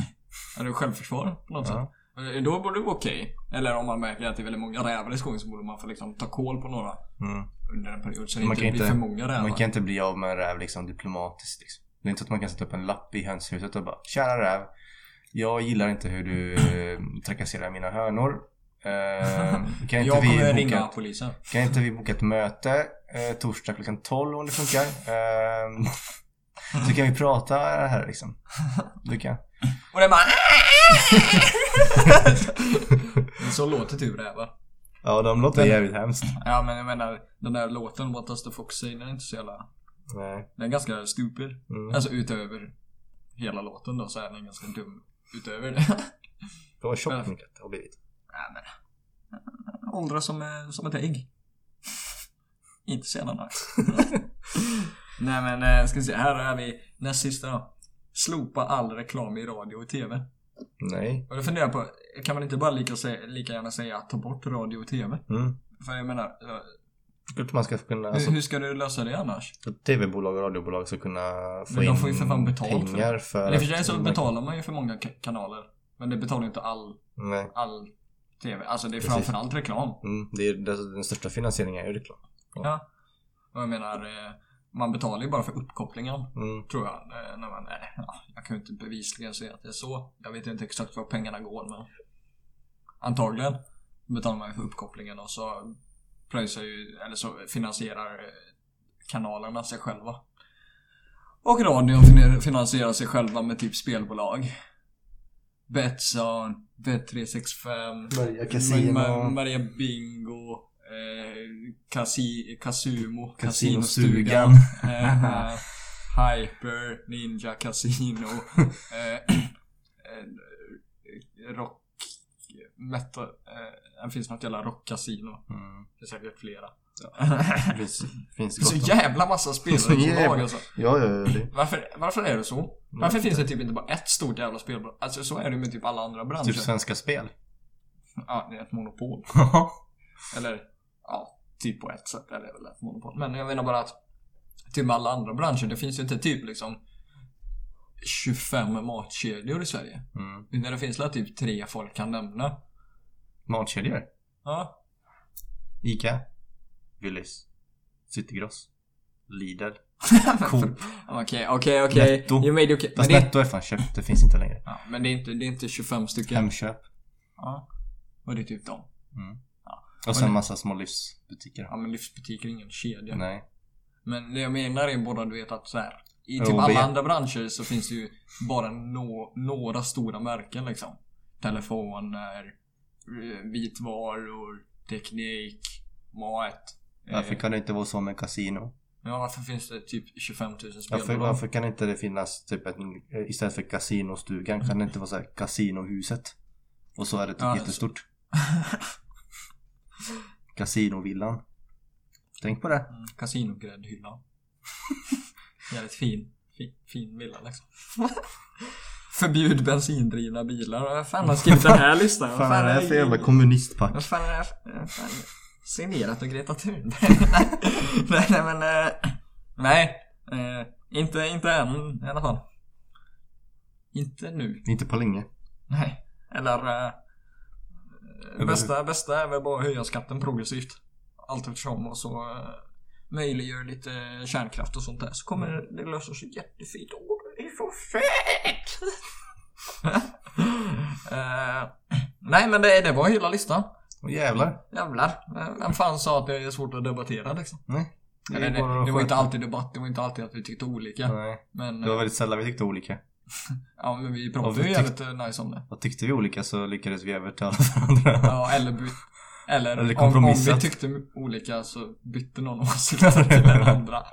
Är det självförsvar på något Ja. sätt? Eh, Då borde det vara okej. Eller om man märker att det är väldigt många rävar i skogen så borde man få liksom ta koll på några Mm. under en period. Så det Man inte blir för många rävar. Man kan inte bli av med en räv liksom diplomatiskt liksom. Det är inte så att man kan sätta upp en lapp i hönshuset och bara Tjena räv. Jag gillar inte hur du eh, trakasserar mina hönor. Eh, kan, (laughs) inte jag kommer vi ringa boka, polisen. kan inte vi boka ett möte eh, torsdag klockan 12 om det funkar? Eh, (laughs) så kan vi prata här liksom. Du kan. Och (laughs) det bara Men Så låter typ rävar. Ja, de låter jävligt hemskt. Ja men jag menar den där låten What does the fox say? Den är inte så jävla... Nej. Den är ganska stupid. Mm. Alltså utöver hela låten då så är den ganska dum utöver det. Det var tjock min katt har blivit. Nej men. Åldras som, eh, som ett ägg. inte så jävla nice. (laughs) Nej men eh, ska vi se, här är vi näst sista då. Slopa all reklam i radio och TV. Nej. Och jag funderar på, kan man inte bara lika, lika gärna säga att ta bort radio och TV? Mm. För jag menar, eh, man ska kunna, Hur, alltså, hur ska du lösa det annars? tv-bolag och radiobolag ska kunna få Men de in får ju för fan betalt för pengar för, i och för sig så betalar man ju för många ka- kanaler. Men det betalar ju inte all, Nej. all TV. Alltså det är Precis. framförallt reklam. Mm, det är, den största finansieringen är ju reklam. Ja. Och jag menar, eh, man betalar ju bara för uppkopplingen. Mm. Tror jag. Eh, När man, eh, ja, jag kan ju inte bevisligen säga att det är så. Jag vet inte exakt var pengarna går men antagligen betalar man ju för uppkopplingen och så pröjsar ju, eller så finansierar eh, kanalerna sig själva. Och radion fin- finansierar sig själva med typ spelbolag. Betsson, Bet365, Maria Casino. Ma- Ma- Maria Bingo, eh, Casi- Casumo, Casinostugan. Casinostugan, (laughs) eh, Hyper, Ninja Casino, (laughs) eh, eh, Rock, Metal, eh, det finns något jävla Rock-casino. Mm. Det är säkert flera. Det (laughs) finns, finns Det är så jävla massa spelbolag alltså. Ja, ja, ja. Det, Varför, varför är det så? Varför finns det typ inte bara ett stort jävla spelbolag? Alltså så är det med typ alla andra branscher. typ Svenska Spel. Ja, det är ett monopol. Eller, ja, typ på ett sätt är det väl ett monopol. Men jag menar bara att typ med alla andra branscher, det finns ju inte typ liksom 25 matkedjor i Sverige. Mm. Utan det finns väl typ tre folk kan nämna. Matkedjor. Ja. Ica. Willys. Citygross. Lidl. (laughs) Coop. Okej, okej, okej. Netto. You made okay. Men Fast det, Netto är fan köpt. Det finns inte längre. ja, men det är inte, det är inte 25 stycken. Hemköp. Ja. Och det är typ dem. Mm. Och sen massa små livsbutiker. Ja men livsbutiker är ingen kedja. Nej. Men det jag menar är bara du vet att så här, I typ alla andra branscher så finns det ju bara nå, några stora märken liksom. Telefoner, eh, vitvaror, teknik, mat. Eh, Varför kan det inte vara så med kasino? Ja, varför finns det typ 25 000 Varför, spelbolag? varför kan inte det finnas typ ett, istället för kasinostugan kan det inte vara så här kasinohuset? Och så är det typ Ja, jättestort. (laughs) Kasinovillan. Tänk på det. Mm, Kasinogräddhyllan. (laughs) Jävligt fin, fin, fin villa liksom. Förbjud bensindrivna bilar. Vad fan har skrivit den här listan? (laughs) Vad Fan, vad är det här för jävla Vad kommunistpack? fan är det här? Fan, Signerat av Greta Thunberg. (laughs) nej, nej men... eh, nej. eh, inte, inte än i alla fall. Inte nu. Inte på länge. Nej. Eller... eh, Eller bästa, bästa är väl bara att höja skatten progressivt. Allt eftersom och så uh, möjliggör lite kärnkraft och sånt där. Så kommer det lösa sig jättefint. Åh, det är så fett! (laughs) Eh, nej men det, det var hela listan. Åh jävlar. Jävlar. Eh, Vem fan sa att det är svårt att debattera liksom? Nej. Det, bara att det var inte alltid debatt. Det var inte alltid att vi tyckte olika. Nej. Men, Det var eh, väldigt sällan vi tyckte olika. Ja, men vi pratade ju jävligt eh, nice om det. Och tyckte vi olika så lyckades vi övertala varandra. Ja, eller byt, eller, Eller om, om vi tyckte olika så bytte någon åsikt (laughs) till den andra.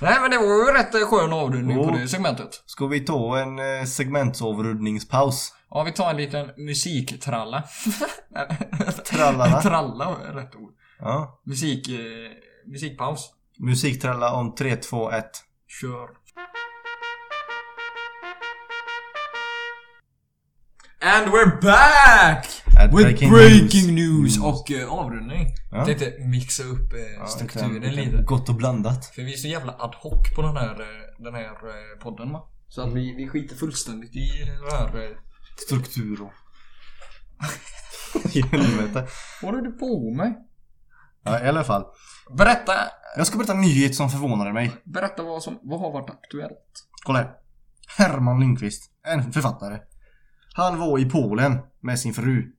Nej men det var ju rätt eh, skön avrundning på Oh. det segmentet. Ska vi ta en eh, segmentsavrundningspaus? Ja, vi tar en liten musiktralla. (laughs) Trallala. Tralla är rätt ord. Ja. Musik, musikpaus. Musiktralla om 3, 2, 1. Kör. And we're back! At With breaking breaking, news. news. och eh, avrundning. Ja. Jag tänkte mixa upp Ja, strukturen lite- lite. Gott och blandat. För vi är så jävla ad hoc på den här, eh, den här eh, podden va? Så att vi, vi skiter fullständigt i det här. eh. Struktur och... (laughs) I helvete. Vad håller du på med? Ja, i alla fall. Berätta, Jag ska berätta en nyhet som förvånade mig. berätta vad som, vad har varit aktuellt? Kolla här. Herman Lindqvist, en författare. Han var i Polen med sin fru.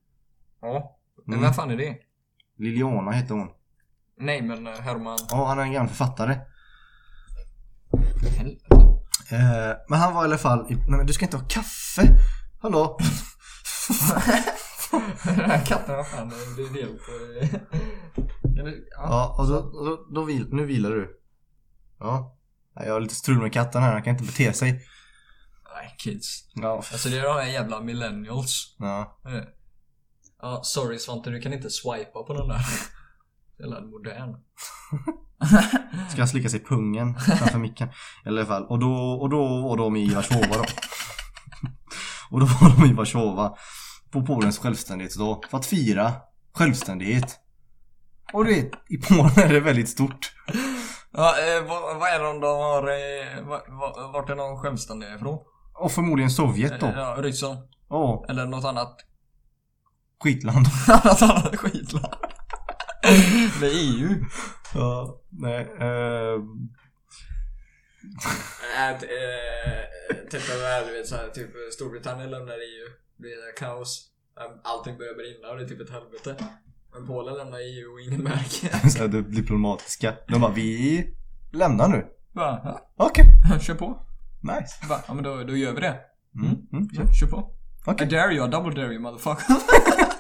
Ja. Men Mm. vem fan är det? Liliana hette hon. Nej men eh, Herman... Ja, han är en gammal författare. Helvete. Eh, men han var i alla fall i... Nej men du ska inte ha kaffe! Hallå? Den (laughs) här katten, vad fan, det är helt... eh, eller, Ja, och då, och då, då nu vilar du. Ja. Jag har lite strul med katten här, han kan inte bete sig. Nej, kids. Ja. Alltså det är de här jävla millennials. ja. Eh. Ja, sorry Svante, du kan inte swipa på den där. (laughs) Jävla modern. (laughs) Ska han slicka sig i pungen framför micken. I alla fall. Och då, och då var de i Warszawa då. (laughs) Och då var de i Warszawa. På Polens självständighetsdag. För att fira självständighet. Och du vet, i Polen är det väldigt stort. Ja, eh, vad, vad är det de har... Eh, va- va- vart är de självständiga ifrån? Och förmodligen Sovjet då. Ja, Ryssland. Ja, Eller något annat. skitland. (laughs) något annat skitland. (laughs) Eller EU. Ja, nej. Eh, Att, eh, titta väl, du vet såhär, typ Storbritannien lämnar EU. Det blir det kaos. Um, Allting börjar brinna och det är typ ett helvete. Men Polen lämnar EU och ingen märker. (laughs) så här, det diplomatiska. De bara, vi lämnar nu. Okej, kör på. Nice. Bara, ja men då, då gör vi det. Mm, mm, Kör, kör på. Okej. I dare you, I double dare you motherfucker. (laughs)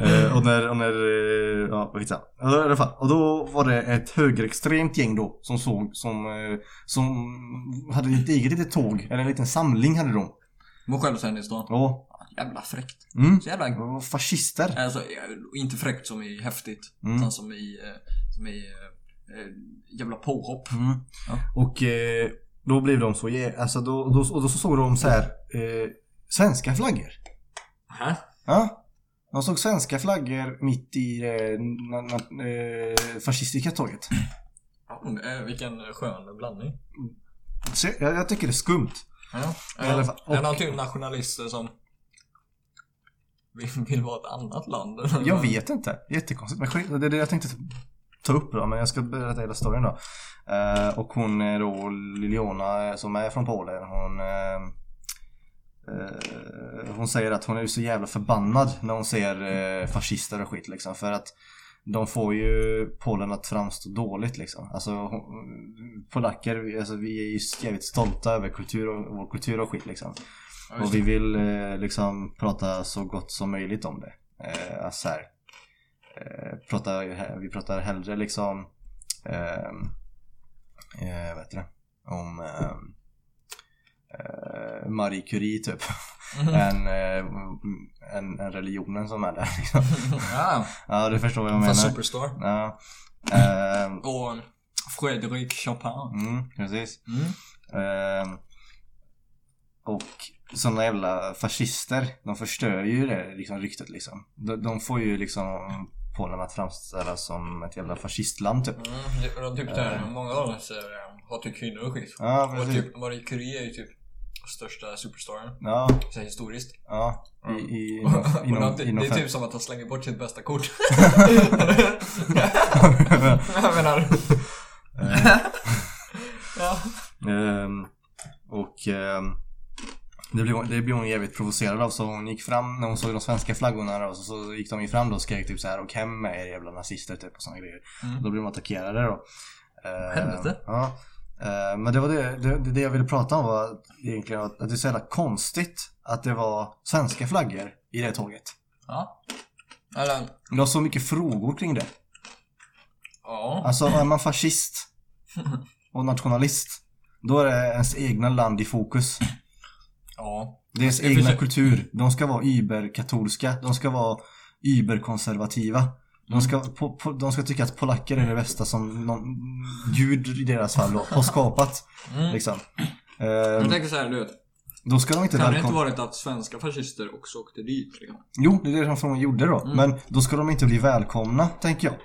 Eh, och när, och när, eh, ja? I alla fall. Och då var det ett högerextremt gäng då som såg, som, eh, som hade ett eget litet tåg, eller en liten samling hade de. Vår självständighetsdag. Ja. Jävla fräckt. Mm. Så jävla... Var fascister. Alltså, ja, inte fräckt som i häftigt. Mm. Utan som i, som i jävla påhopp. Mm. Ja. Och då blev de så, alltså då, då, och då så såg de så här eh, svenska flaggor. Hä? Ja. De såg svenska flaggor mitt i det na, na, eh, fascistiska tåget. Eh, vilken skön blandning. Så jag, jag tycker det är skumt. Ja. I alla fall. Är det Och- någon typ nationalister som vill, vill vara ett annat land? Jag vet inte. Jättekonstigt. Men det är det jag tänkte ta upp då. Men jag ska berätta hela storyn då. Eh, och hon är då Liliana eh, som är från Polen. Hon eh, eh, Hon säger att hon är så jävla förbannad när hon ser eh, fascister och skit liksom. För att de får ju Polen att framstå dåligt liksom. Alltså polacker, alltså, vi är ju jävligt stolta över kultur och vår kultur och skit liksom. Och vi vill eh, liksom prata så gott som möjligt om det. Eh, alltså här, eh, prata, vi pratar hellre liksom ehm, eh, vad heter det? Om ehm, eh, Marie Curie typ. Mhm. än, eh, än, än religionen som är där liksom. (laughs) ja, Ja du förstår vad jag fast menar. Superstar. Ja. Ehm, (laughs) Och Fredrik Chopin. mm, precis. Mm. Ehm, och sådana jävla fascister, de förstör ju det liksom, ryktet liksom. De, de får ju liksom Polen att framställas som ett jävla fascistland typ. Mm, det- och typ där, många av dem säger eh, hatar kvinnor och skit. Ja, och typ Marie Curie är ju typ största superstaren. Ja, Så historiskt. ja. I, i, (laughs) Och inom, inom, det, inom det är typ som att han slänger bort sitt bästa kort. (laughs) jag menar... ja. Ehm, och ehm, det blev, det blev hon jävligt provocerad av så hon gick fram när hon såg de svenska flaggorna då, så, så gick de ju fram då och skrek typ så här och hem med er jävla nazister typ och såna grejer. Mm. Då blev de attackerade då. Helvete. Ja. Ehm, men det var det, det, det jag ville prata om var egentligen att det är så jävla konstigt att det var svenska flaggor i det tåget. Ja. Eller, Det var så mycket frågor kring det. ja. Alltså är man fascist (laughs) och nationalist då är det ens egna land i fokus. Ja. Deras Jag egna försöker- kultur. De ska vara überkatolska. De ska vara überkonservativa. De ska, po, po, de ska tycka att polacker är det bästa som någon, Gud i deras fall då, har skapat. Mm. Liksom. Jag Ehm, tänker såhär, du vet. då ska de inte Kan det inte varit att svenska fascister också åkte dit? Liksom? Jo, det är det som de gjorde då. Mm. Men då ska de inte bli välkomna, tänker jag.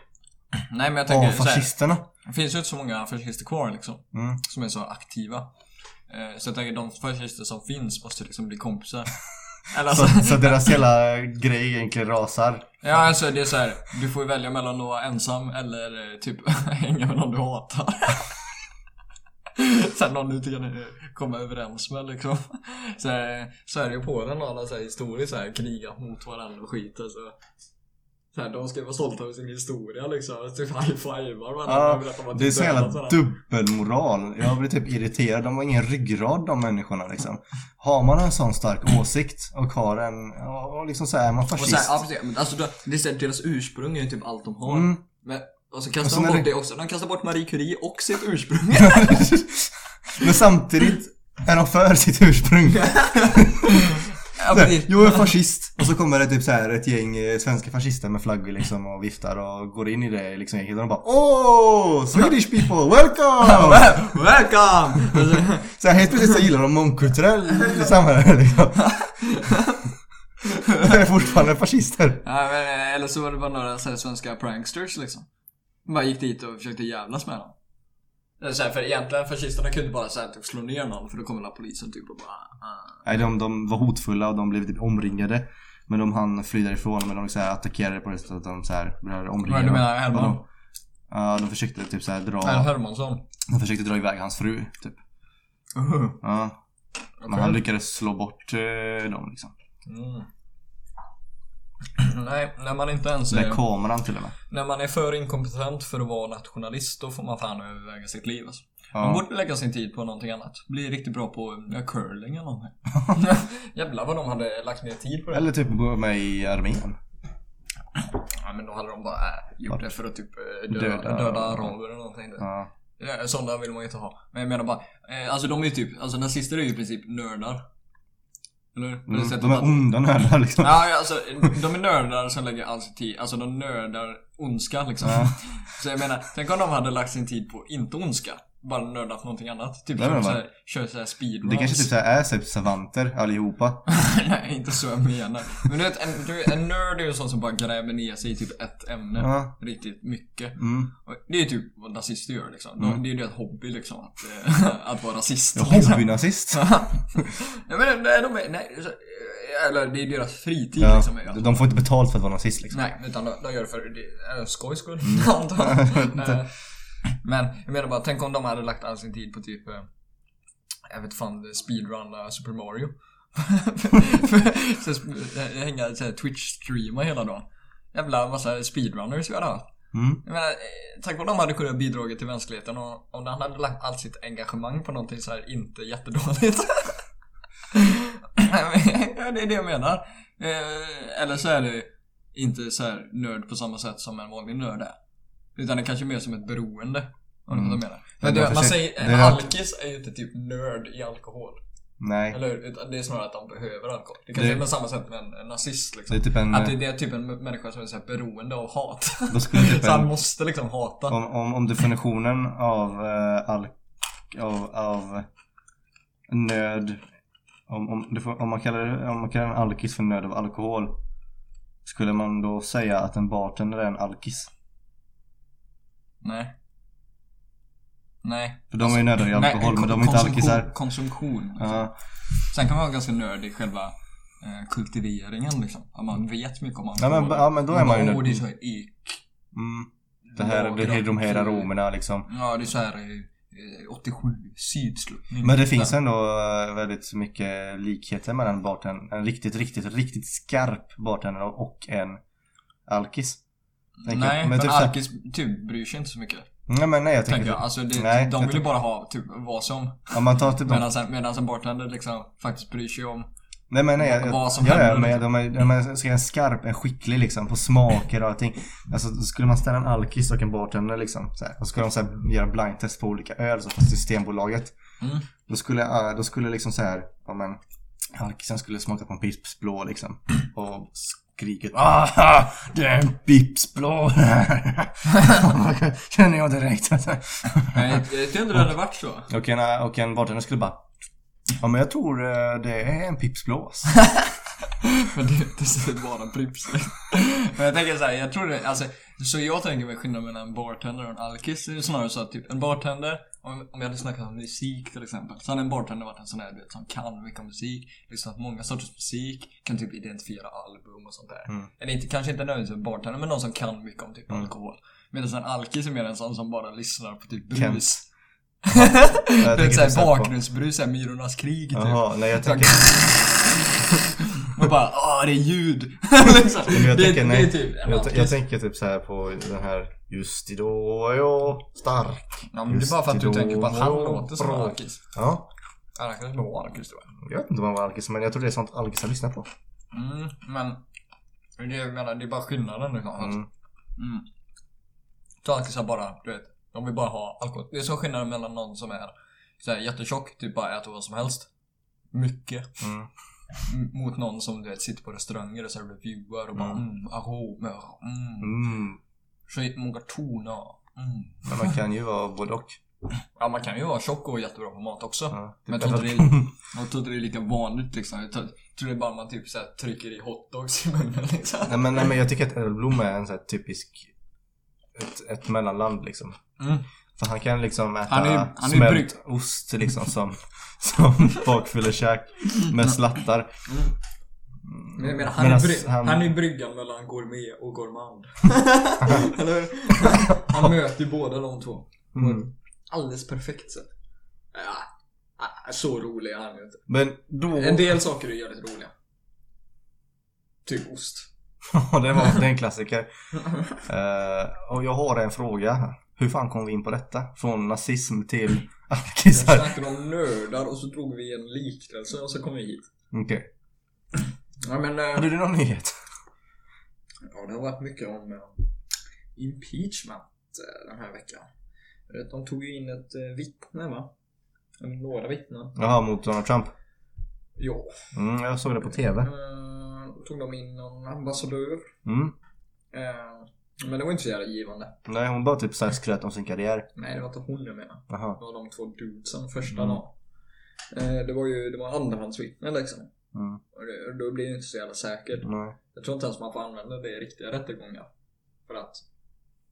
Nej men jag Av tänker såhär, fascisterna. det finns ju inte så många fascister kvar liksom. Mm. Som är så aktiva. Eh, Så jag tänker de fascister som finns måste liksom bli kompisar. (laughs) Eller Så, alltså, så deras hela grej egentligen rasar. ja alltså det är så här. du får ju välja mellan att vara ensam eller eh, typ (laughs) hänga med någon du hatar. (laughs) Sen någon du inte kan eh, komma överens med liksom. Så här, Sverige och Polen har alla så här historiskt så här krigat mot varandra och skit alltså. Här, de ska vara stolta över sin historia liksom. Typ high-fivar varandra. Ja, och Det är så de jävla dubbelmoral. Jag blir typ irriterad. De har ingen ryggrad de människorna liksom. Har man en sån stark åsikt och har en, och liksom så här, är man Och så fascist. här, ja, precis. Men alltså, det är så här, deras ursprung är ju typ allt de har. Mm. Men, och så Och kastar sen de bort det- det också. De kastar bort Marie Curie och sitt ursprung. Men samtidigt är de för sitt ursprung. (laughs) Jo, jag är fascist. Och så kommer det typ så här ett gäng eh, svenska fascister med flaggor liksom och viftar och går in i det liksom gänget och de bara Åh! Swedish people, welcome! Wel- (laughs) Welcome! Så här, helt plötsligt så gillar de mångkulturell samhälle liksom. De är fortfarande fascister. Ja, men, eh, eller så var det bara några så här, svenska pranksters liksom. Bara gick dit och försökte jävlas med dem. Är Så här, för egentligen fascisterna kunde bara här, typ, slå ner någon för då kommer polisen typ och bara... ah. Nej, de, de var hotfulla och de blev typ omringade. Men de hann fly därifrån men de så här, attackerade på det sättet att de så här började omringa Vad du menar Herman? Och de- Ja, de försökte typ så här dra... Per Hermansson? De försökte dra iväg hans fru, typ. Uh-huh. Ja. Men han lyckades slå bort eh, dem liksom. Mm. (clears throat) Nej, när man inte ens Med är, kameran till och med. När man är för inkompetent för att vara nationalist då får man fan överväga sitt liv alltså. Man Ja. borde lägga sin tid på någonting annat. Bli riktigt bra på ja, curling eller någonting. (laughs) Jävlar vad de hade lagt ner tid på det. Eller typ gå med i armén. Ja, men då hade de bara äh, gjort det för att typ eh, döda, Döda- döda, araber eller någonting. Ja. Ja. Sådana vill man ju inte ha. Men jag menar bara, eh, alltså de är ju typ, alltså nazister är ju i princip nördar. Eller? Det Mm, de är att- onda nördar liksom. Ja, alltså de är nördar som lägger all sin tid, alltså de nördar ondska liksom. Ja. Så jag menar, tänk om de hade lagt sin tid på inte ondska. Bara nördat någonting annat. Typ Nej, kör bara- såhär, kör såhär speedruns. Det kanske typ så här är typ savanter allihopa. (laughs) Nej, inte så jag menar. Men du vet, en, du, en nörd är ju en sån som bara gräver ner sig i typ ett ämne. Ja. Riktigt mycket. Mm. Det är ju typ vad nazister gör liksom. Mm. Det är ju deras hobby liksom. Att, eh, (laughs) att vara rasist. Ja, liksom. (laughs) Hobbynazist. ja, men nej, de är, nej, så- eller det är deras fritid Ja, liksom. att- de får inte betalt för att vara nazist liksom. Nej, utan de, de gör det för det, äh, skojs skull, Mm. antar jag. (laughs) Men jag menar bara, tänk om de hade lagt all sin tid på typ, eh, jag vet fan, speedrun uh, Super Mario. (laughs) så, hänga såhär Twitch-streama hela dagen. Jävla massa speedrunners vi hade haft. Mm. Jag menar, eh, tänk om de hade kunnat bidra till mänskligheten och om de hade lagt allt sitt engagemang på någonting så här inte jättedåligt. (laughs) det är det jag menar. Eh, eller så är det inte så här nörd på samma sätt som en vanlig nörd är. Utan det kanske är mer som ett beroende. Om du Mm. vad jag menar. Man ser- säger, en alkis är ju inte typ nörd i alkohol. Nej. Eller hur? Utan det är snarare att de behöver alkohol. Det kanske Det- är på samma sätt med en, en nazist liksom. Det är typ en... Att det, det är typ en människa som är så här beroende av hat. Typ (laughs) så han måste liksom hata. Om, om, om definitionen av uh, alk... Av, av nöd... Om, om, om, man kallar, om man kallar en alkis för nöd av alkohol. Skulle man då säga att en bartender är en alkis? Nej. Nej. För de är ju nördar i alkohol men de är inte alkisar. Konsumtion. Ja. Sen kan man vara ganska nördig i själva eh, kultiveringen liksom. Att man vet mycket om Ja, alkohol. men- ja, men då är man ju nörd. Det är så här ek. Mm. Det här, det, lager, de här aromerna liksom. Ja, det är så här eh, 87 sydsluttning. Men det finns ändå eh, väldigt mycket likheter mellan bartender, en riktigt, riktigt, riktigt skarp bartender och en alkis. Nej, Men men typ här- alkis typ bryr sig inte så mycket. Nej men nej jag tänker Tänker jag. typ, Alltså det, Nej, de vill ju bara ha typ vad som. om man tar typ Medan en, medan en bartender liksom faktiskt bryr sig om. Nej men nej, jag, vad som ja, ja, händer, men liksom. de är, de är, en skarp, en skicklig liksom på smaker och allting. Alltså skulle man ställa en alkis och en bartender liksom så här, och ska de så här, göra blindtest på olika öl så på Systembolaget. Mm. Då skulle, då skulle liksom så här, om en alkisen skulle smaka på en Pripps blå liksom. Och skriket ah, det är en Pripps blå (laughs) Känner jag direkt. Nej, jag inte det hade varit så. och, en, och en bartender skulle bara Ja men jag tror eh, det är en Pripps blå. alltså." (laughs) Men det, det ser bara Pripps Men jag tänker såhär, jag tror det, alltså Så jag tänker mig skillnaden mellan en bartender och en alkis Det är snarare så att typ en bartender Om, om jag hade snackat om musik till exempel Så hade en bartender varit en sån här du vet, som kan mycket om musik Lyssnat på många sorters musik Kan typ identifiera album och sånt där Mm. Eller inte, kanske inte nödvändigtvis en bartender men någon som kan mycket om typ Mm. alkohol Medan en alkis är mer en sån som bara lyssnar på typ brus Kent. Det är tänker (laughs) såhär bakgrundsbrus, såhär Myrornas krig typ Jaha, nej jag (laughs) tänker Man bara åh det är ljud (laughs) liksom. Jag tänker, det typ Jag, alkis. jag tänker typ så här på den här Just idag är jag stark. Ja men det är bara för att du tänker på att han låter som alkis. Ja, Han kanske var alkis tror jag. jag vet inte om han var alkis men jag tror det är sånt alkisar lyssnar på. Mm, men det är, jag menar, det är bara skillnaden liksom. Mm. Mm. Mm. Alkisar bara, du vet, de vill bara ha alkohol. Det är så skillnaden mellan någon som är så här, jättetjock, typ bara äter vad som helst. Mycket. Mm. Mot någon som du vet sitter på restauranger och så reviewar och bara Mm. mm, aromer, mm, Mm. många toner, mm. Men man kan ju vara både och. Ja, man kan ju vara tjock och jättebra på mat också. Ja, Men jag tror, inte att- det (laughs) är, jag tror inte det är lika vanligt liksom. Jag tror, tror det är bara man typ så här, trycker i hotdogs i munnen liksom. Nej men, nej men jag tycker att Edelblom är en sån här typisk ett, ett mellanland liksom. Mm. För han kan liksom äta Han är- han är smält brygg. ost liksom som, (laughs) som bakfyllekäk med slattar. Men jag menar, han, är bry- han... är bryggan mellan gourmet och gourmand. (laughs) Eller? Han möter ju båda de två. Mm. alldeles perfekt sätt. Ja, så rolig är han ju inte. Men då... En del saker är jävligt roliga. Typ ost. (laughs) Ja, det, var, det är en klassiker. Eh, och jag har en fråga här. Hur fan kom vi in på detta? Från nazism till Vi alkisar? snackade om nördar och så drog vi en liknelse och så kom vi hit. Okej. Ja men... eh, Hade du någon nyhet? Ja, det har varit mycket om eh, impeachment eh, den här veckan. De tog ju in ett vittne va? Eller några vittnen. Jaha, mot Donald Trump? Ja. Mm, jag såg det på TV. Tog de in någon ambassadör. Mm. Men det var inte så jävla givande. Nej, hon bara typ såhär skröt om sin karriär. Nej, det var inte hon jag menar. Jaha. Det var de två dudesen första Mm. dagen. Eh, det var ju det var andrahandsvittnen liksom. Mm. Och det, då blir det inte så jävla säkert. Nej. Jag tror inte ens man får använda det i riktiga rättegångar. För att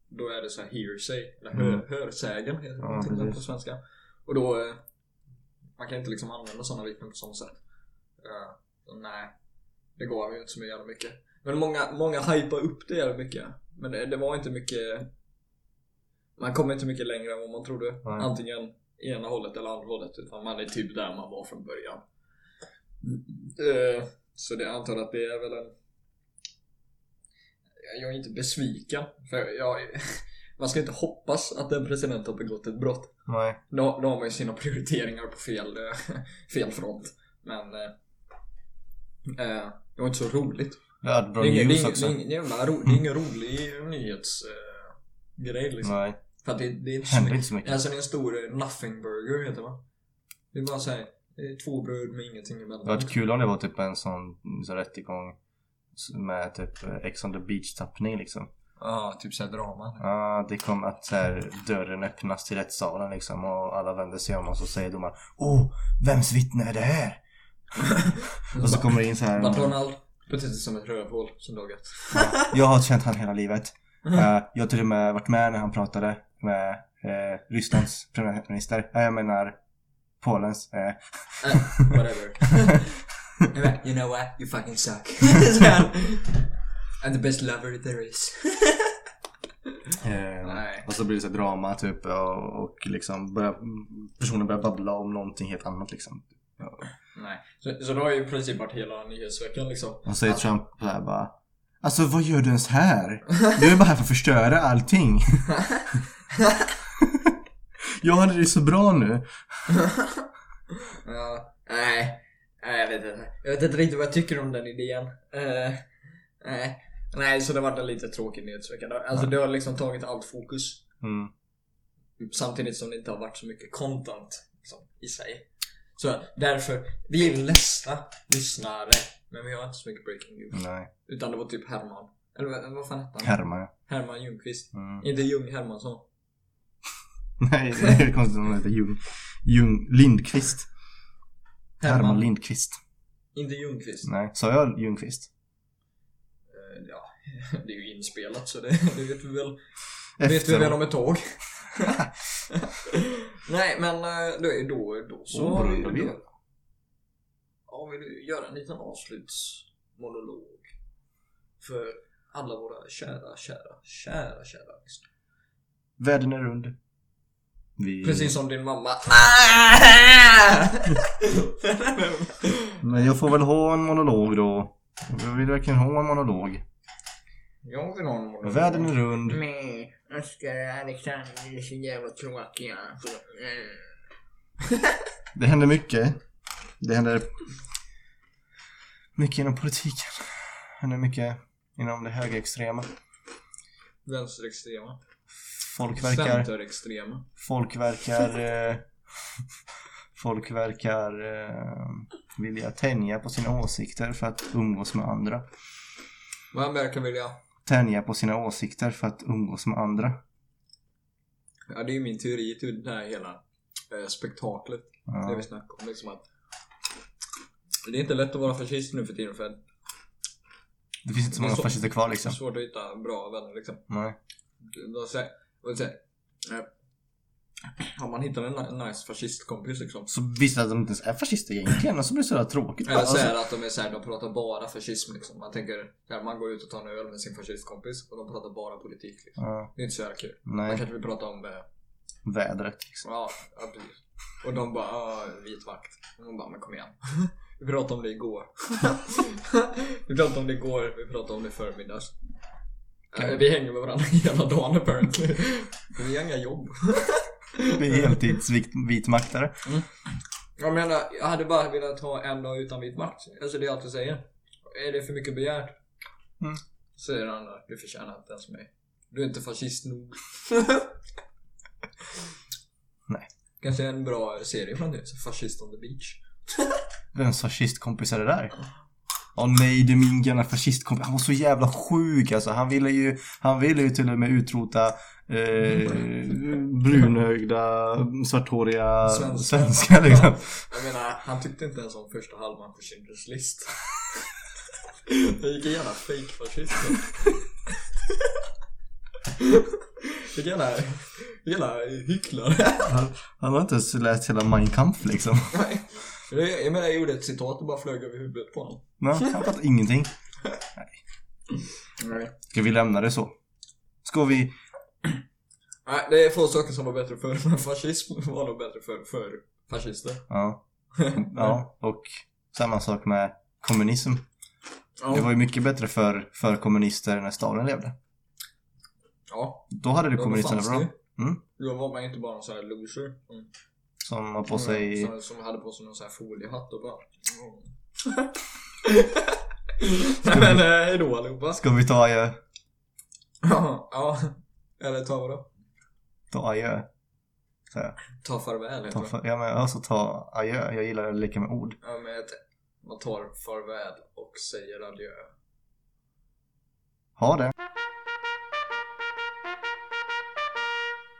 då är det så här hearsay, eller hör, Mm. hörsägen heter Ja, på svenska. Och då, eh, man kan inte liksom använda sådana vittnen på sånt sätt. Så nej, det går ju inte så jävla mycket. Men många, många hypar upp det jävligt mycket. Men det, det var inte mycket, man kommer inte mycket längre än vad man trodde. Nej. Antingen ena hållet eller andra hållet. Utan man är typ där man var från början. Eh, så det antar att det är väl en jag är inte besviken. För jag, (laughs) man ska inte hoppas att en president har begått ett brott. Nej. Då, då har man ju sina prioriteringar på fel, eh, (laughs) fel front. Men eh, det var inte så roligt. Bra det, är ingen, det, är också. det, är ingen, jävla ro, det är ingen rolig nyhetsgrej eh, liksom. Nej. För att det, det är inte så händer mycket. inte så mycket. Alltså det är en stor eh, nothing burger heter det va? Det är bara såhär, två bröd med ingenting Det hade emellan. varit kul om det var typ en sån, sån rättegång med typ eh, Ex on the beach tappning liksom. Ja, typ såhär drama. Ja, det kom att så här, dörren öppnas till rättssalen liksom och alla vänder sig om och så säger domaren Åh, vems vittne är det här? (laughs) och så kommer det in så här. McDonald sig som ett rövhål som ett. Ja, jag har känt han hela livet. Eh, jag har till och med varit med när han pratade med eh, Rysslands premiärminister. Eh, jag menar Polens. Eh. Eh, whatever. (laughs) You know what? You fucking suck. (laughs) I'm the best lover there is. (laughs) Eh, och så blir det så drama typ och, och liksom börjar, personen börjar babbla om någonting helt annat liksom. Ja. Nej. Så, så det har ju i princip varit hela nyhetsveckan liksom. Och säger Trump så här bara Alltså vad gör du ens här? Du är bara här för att förstöra allting. (laughs) jag hade det så bra nu. Ja, nej. Nej, jag vet inte. Jag vet inte riktigt vad jag tycker om den idén. Eh, nej. Nej, så det har varit en lite tråkig nyhetsvecka. Alltså det har liksom tagit allt fokus. Mm. Samtidigt som det inte har varit så mycket content liksom, i sig. Så därför, vi är ledsna lyssnare. Men vi har inte så mycket breaking news. Nej. Utan det var typ Herman. Eller vad, vad fan hette han? Herman. Herman Ljungqvist. Mm. Inte Ljung Hermansson. (laughs) Nej, det är konstigt om han heter Ljung. Ljung Lindqvist. Herman Lindqvist. Inte Ljungqvist. Nej, sa jag Ljungqvist? Eh, Ja, (laughs) det är ju inspelat så det, det vet vi väl. Vet vi väl om ett tag. (laughs) Nej men eh, då, då, då så har vi då, Ja, vill du göra en liten avslutsmonolog? För alla våra kära, kära, kära, kära lyssnare. Världen är rund. Vi... Precis som din mamma. (laughs) Men jag får väl ha en monolog då. Jag vill verkligen ha en monolog. Jag vill ha en monolog. Världen är rund. Nej, Oskar Alexander är så jävla tråkiga. (laughs) Det händer mycket. Det händer mycket inom politiken. Det händer mycket inom det högerextrema. Vänsterextrema. Folk verkar, Centerextrema. folk verkar, eh, (laughs) folk verkar eh, vilja tänja på sina åsikter för att umgås med andra. Vad verkar vilja? Tänja på sina åsikter för att umgås med andra. Ja, det är ju min teori till det här hela eh, spektaklet. Det Ja. vi snackar om. Liksom att det är inte lätt att vara fascist nu för tiden för att Det finns inte så Det många fascister kvar det är liksom. svårt att hitta bra vänner liksom. Nej. Då säger, och säger, om man hittar en ni- nice fascistkompis liksom. Så visst att de inte ens är fascister egentligen och så blir det så jävla tråkigt. Eller Alltså, säger att de är såhär, de pratar bara fascism liksom. Man tänker, såhär, man går ut och tar en öl med sin fascistkompis och de pratar bara politik liksom. ja, Det är inte så jävla kul. Man nej, kanske vill prata om, eh, vädret liksom. ja, ja precis. Och de bara, vit makt. Och de bara, men kom igen. (laughs) Vi pratade om det igår. (laughs) vi pratade om det igår, vi pratade om det i förmiddags. Eh, Vi hänger med varandra (laughs) hela dagen apparently. Vi har inga jobb. (laughs) Det är heltidsvitmaktare. Jag menar, jag hade bara velat ha en dag utan vit makt. Alltså det är allt jag säger. Är det för mycket begärt? Mm. Säger han då, du förtjänar inte ens mig. Du är inte fascist nog. (laughs) Nej. Kanske en bra serie från det, Fascist on the beach. Vems fascistkompis är det där? Åh nej, det är min gamla fascistkompis. Han var så jävla sjuk alltså. Han ville ju, han ville ju till och med utrota eh, brunögda, svarthåriga Svenskar. svenskar liksom. Jag menar, han tyckte inte ens om första halvan på Schindler's list. (laughs) Vilken jävla fake-fascist. Vilken jävla, jävla hycklare. Han, han har inte ens läst hela Mein Kampf liksom. Nej. Jag, menar, jag gjorde ett citat och bara flög över huvudet på honom. Nej, han fattar ingenting. Nej. Ska vi lämna det så? Ska vi? Nej, det är få saker som var bättre förr, men fascism var nog bättre för, för fascister. Ja. (laughs) Ja, och samma sak med kommunism. Ja. Det var ju mycket bättre för, för kommunister när Stalin levde. ja. Då hade Då kommunisterna bra. Mm. Då var man inte bara en sån här loser. Mm. Som har på sig... Som, som hade på sig någon sån här foliehatt och bara... (laughs) Mm. Nej (laughs) men eh, hejdå allihopa. Ska vi ta adjö? Ja, ja. Eller ta vadå? Ta adjö? Ta farväl heter Ta för, ja men alltså ta adjö. Jag gillar att leka med ord. Ja men man tar farväl och säger adjö. Ha det.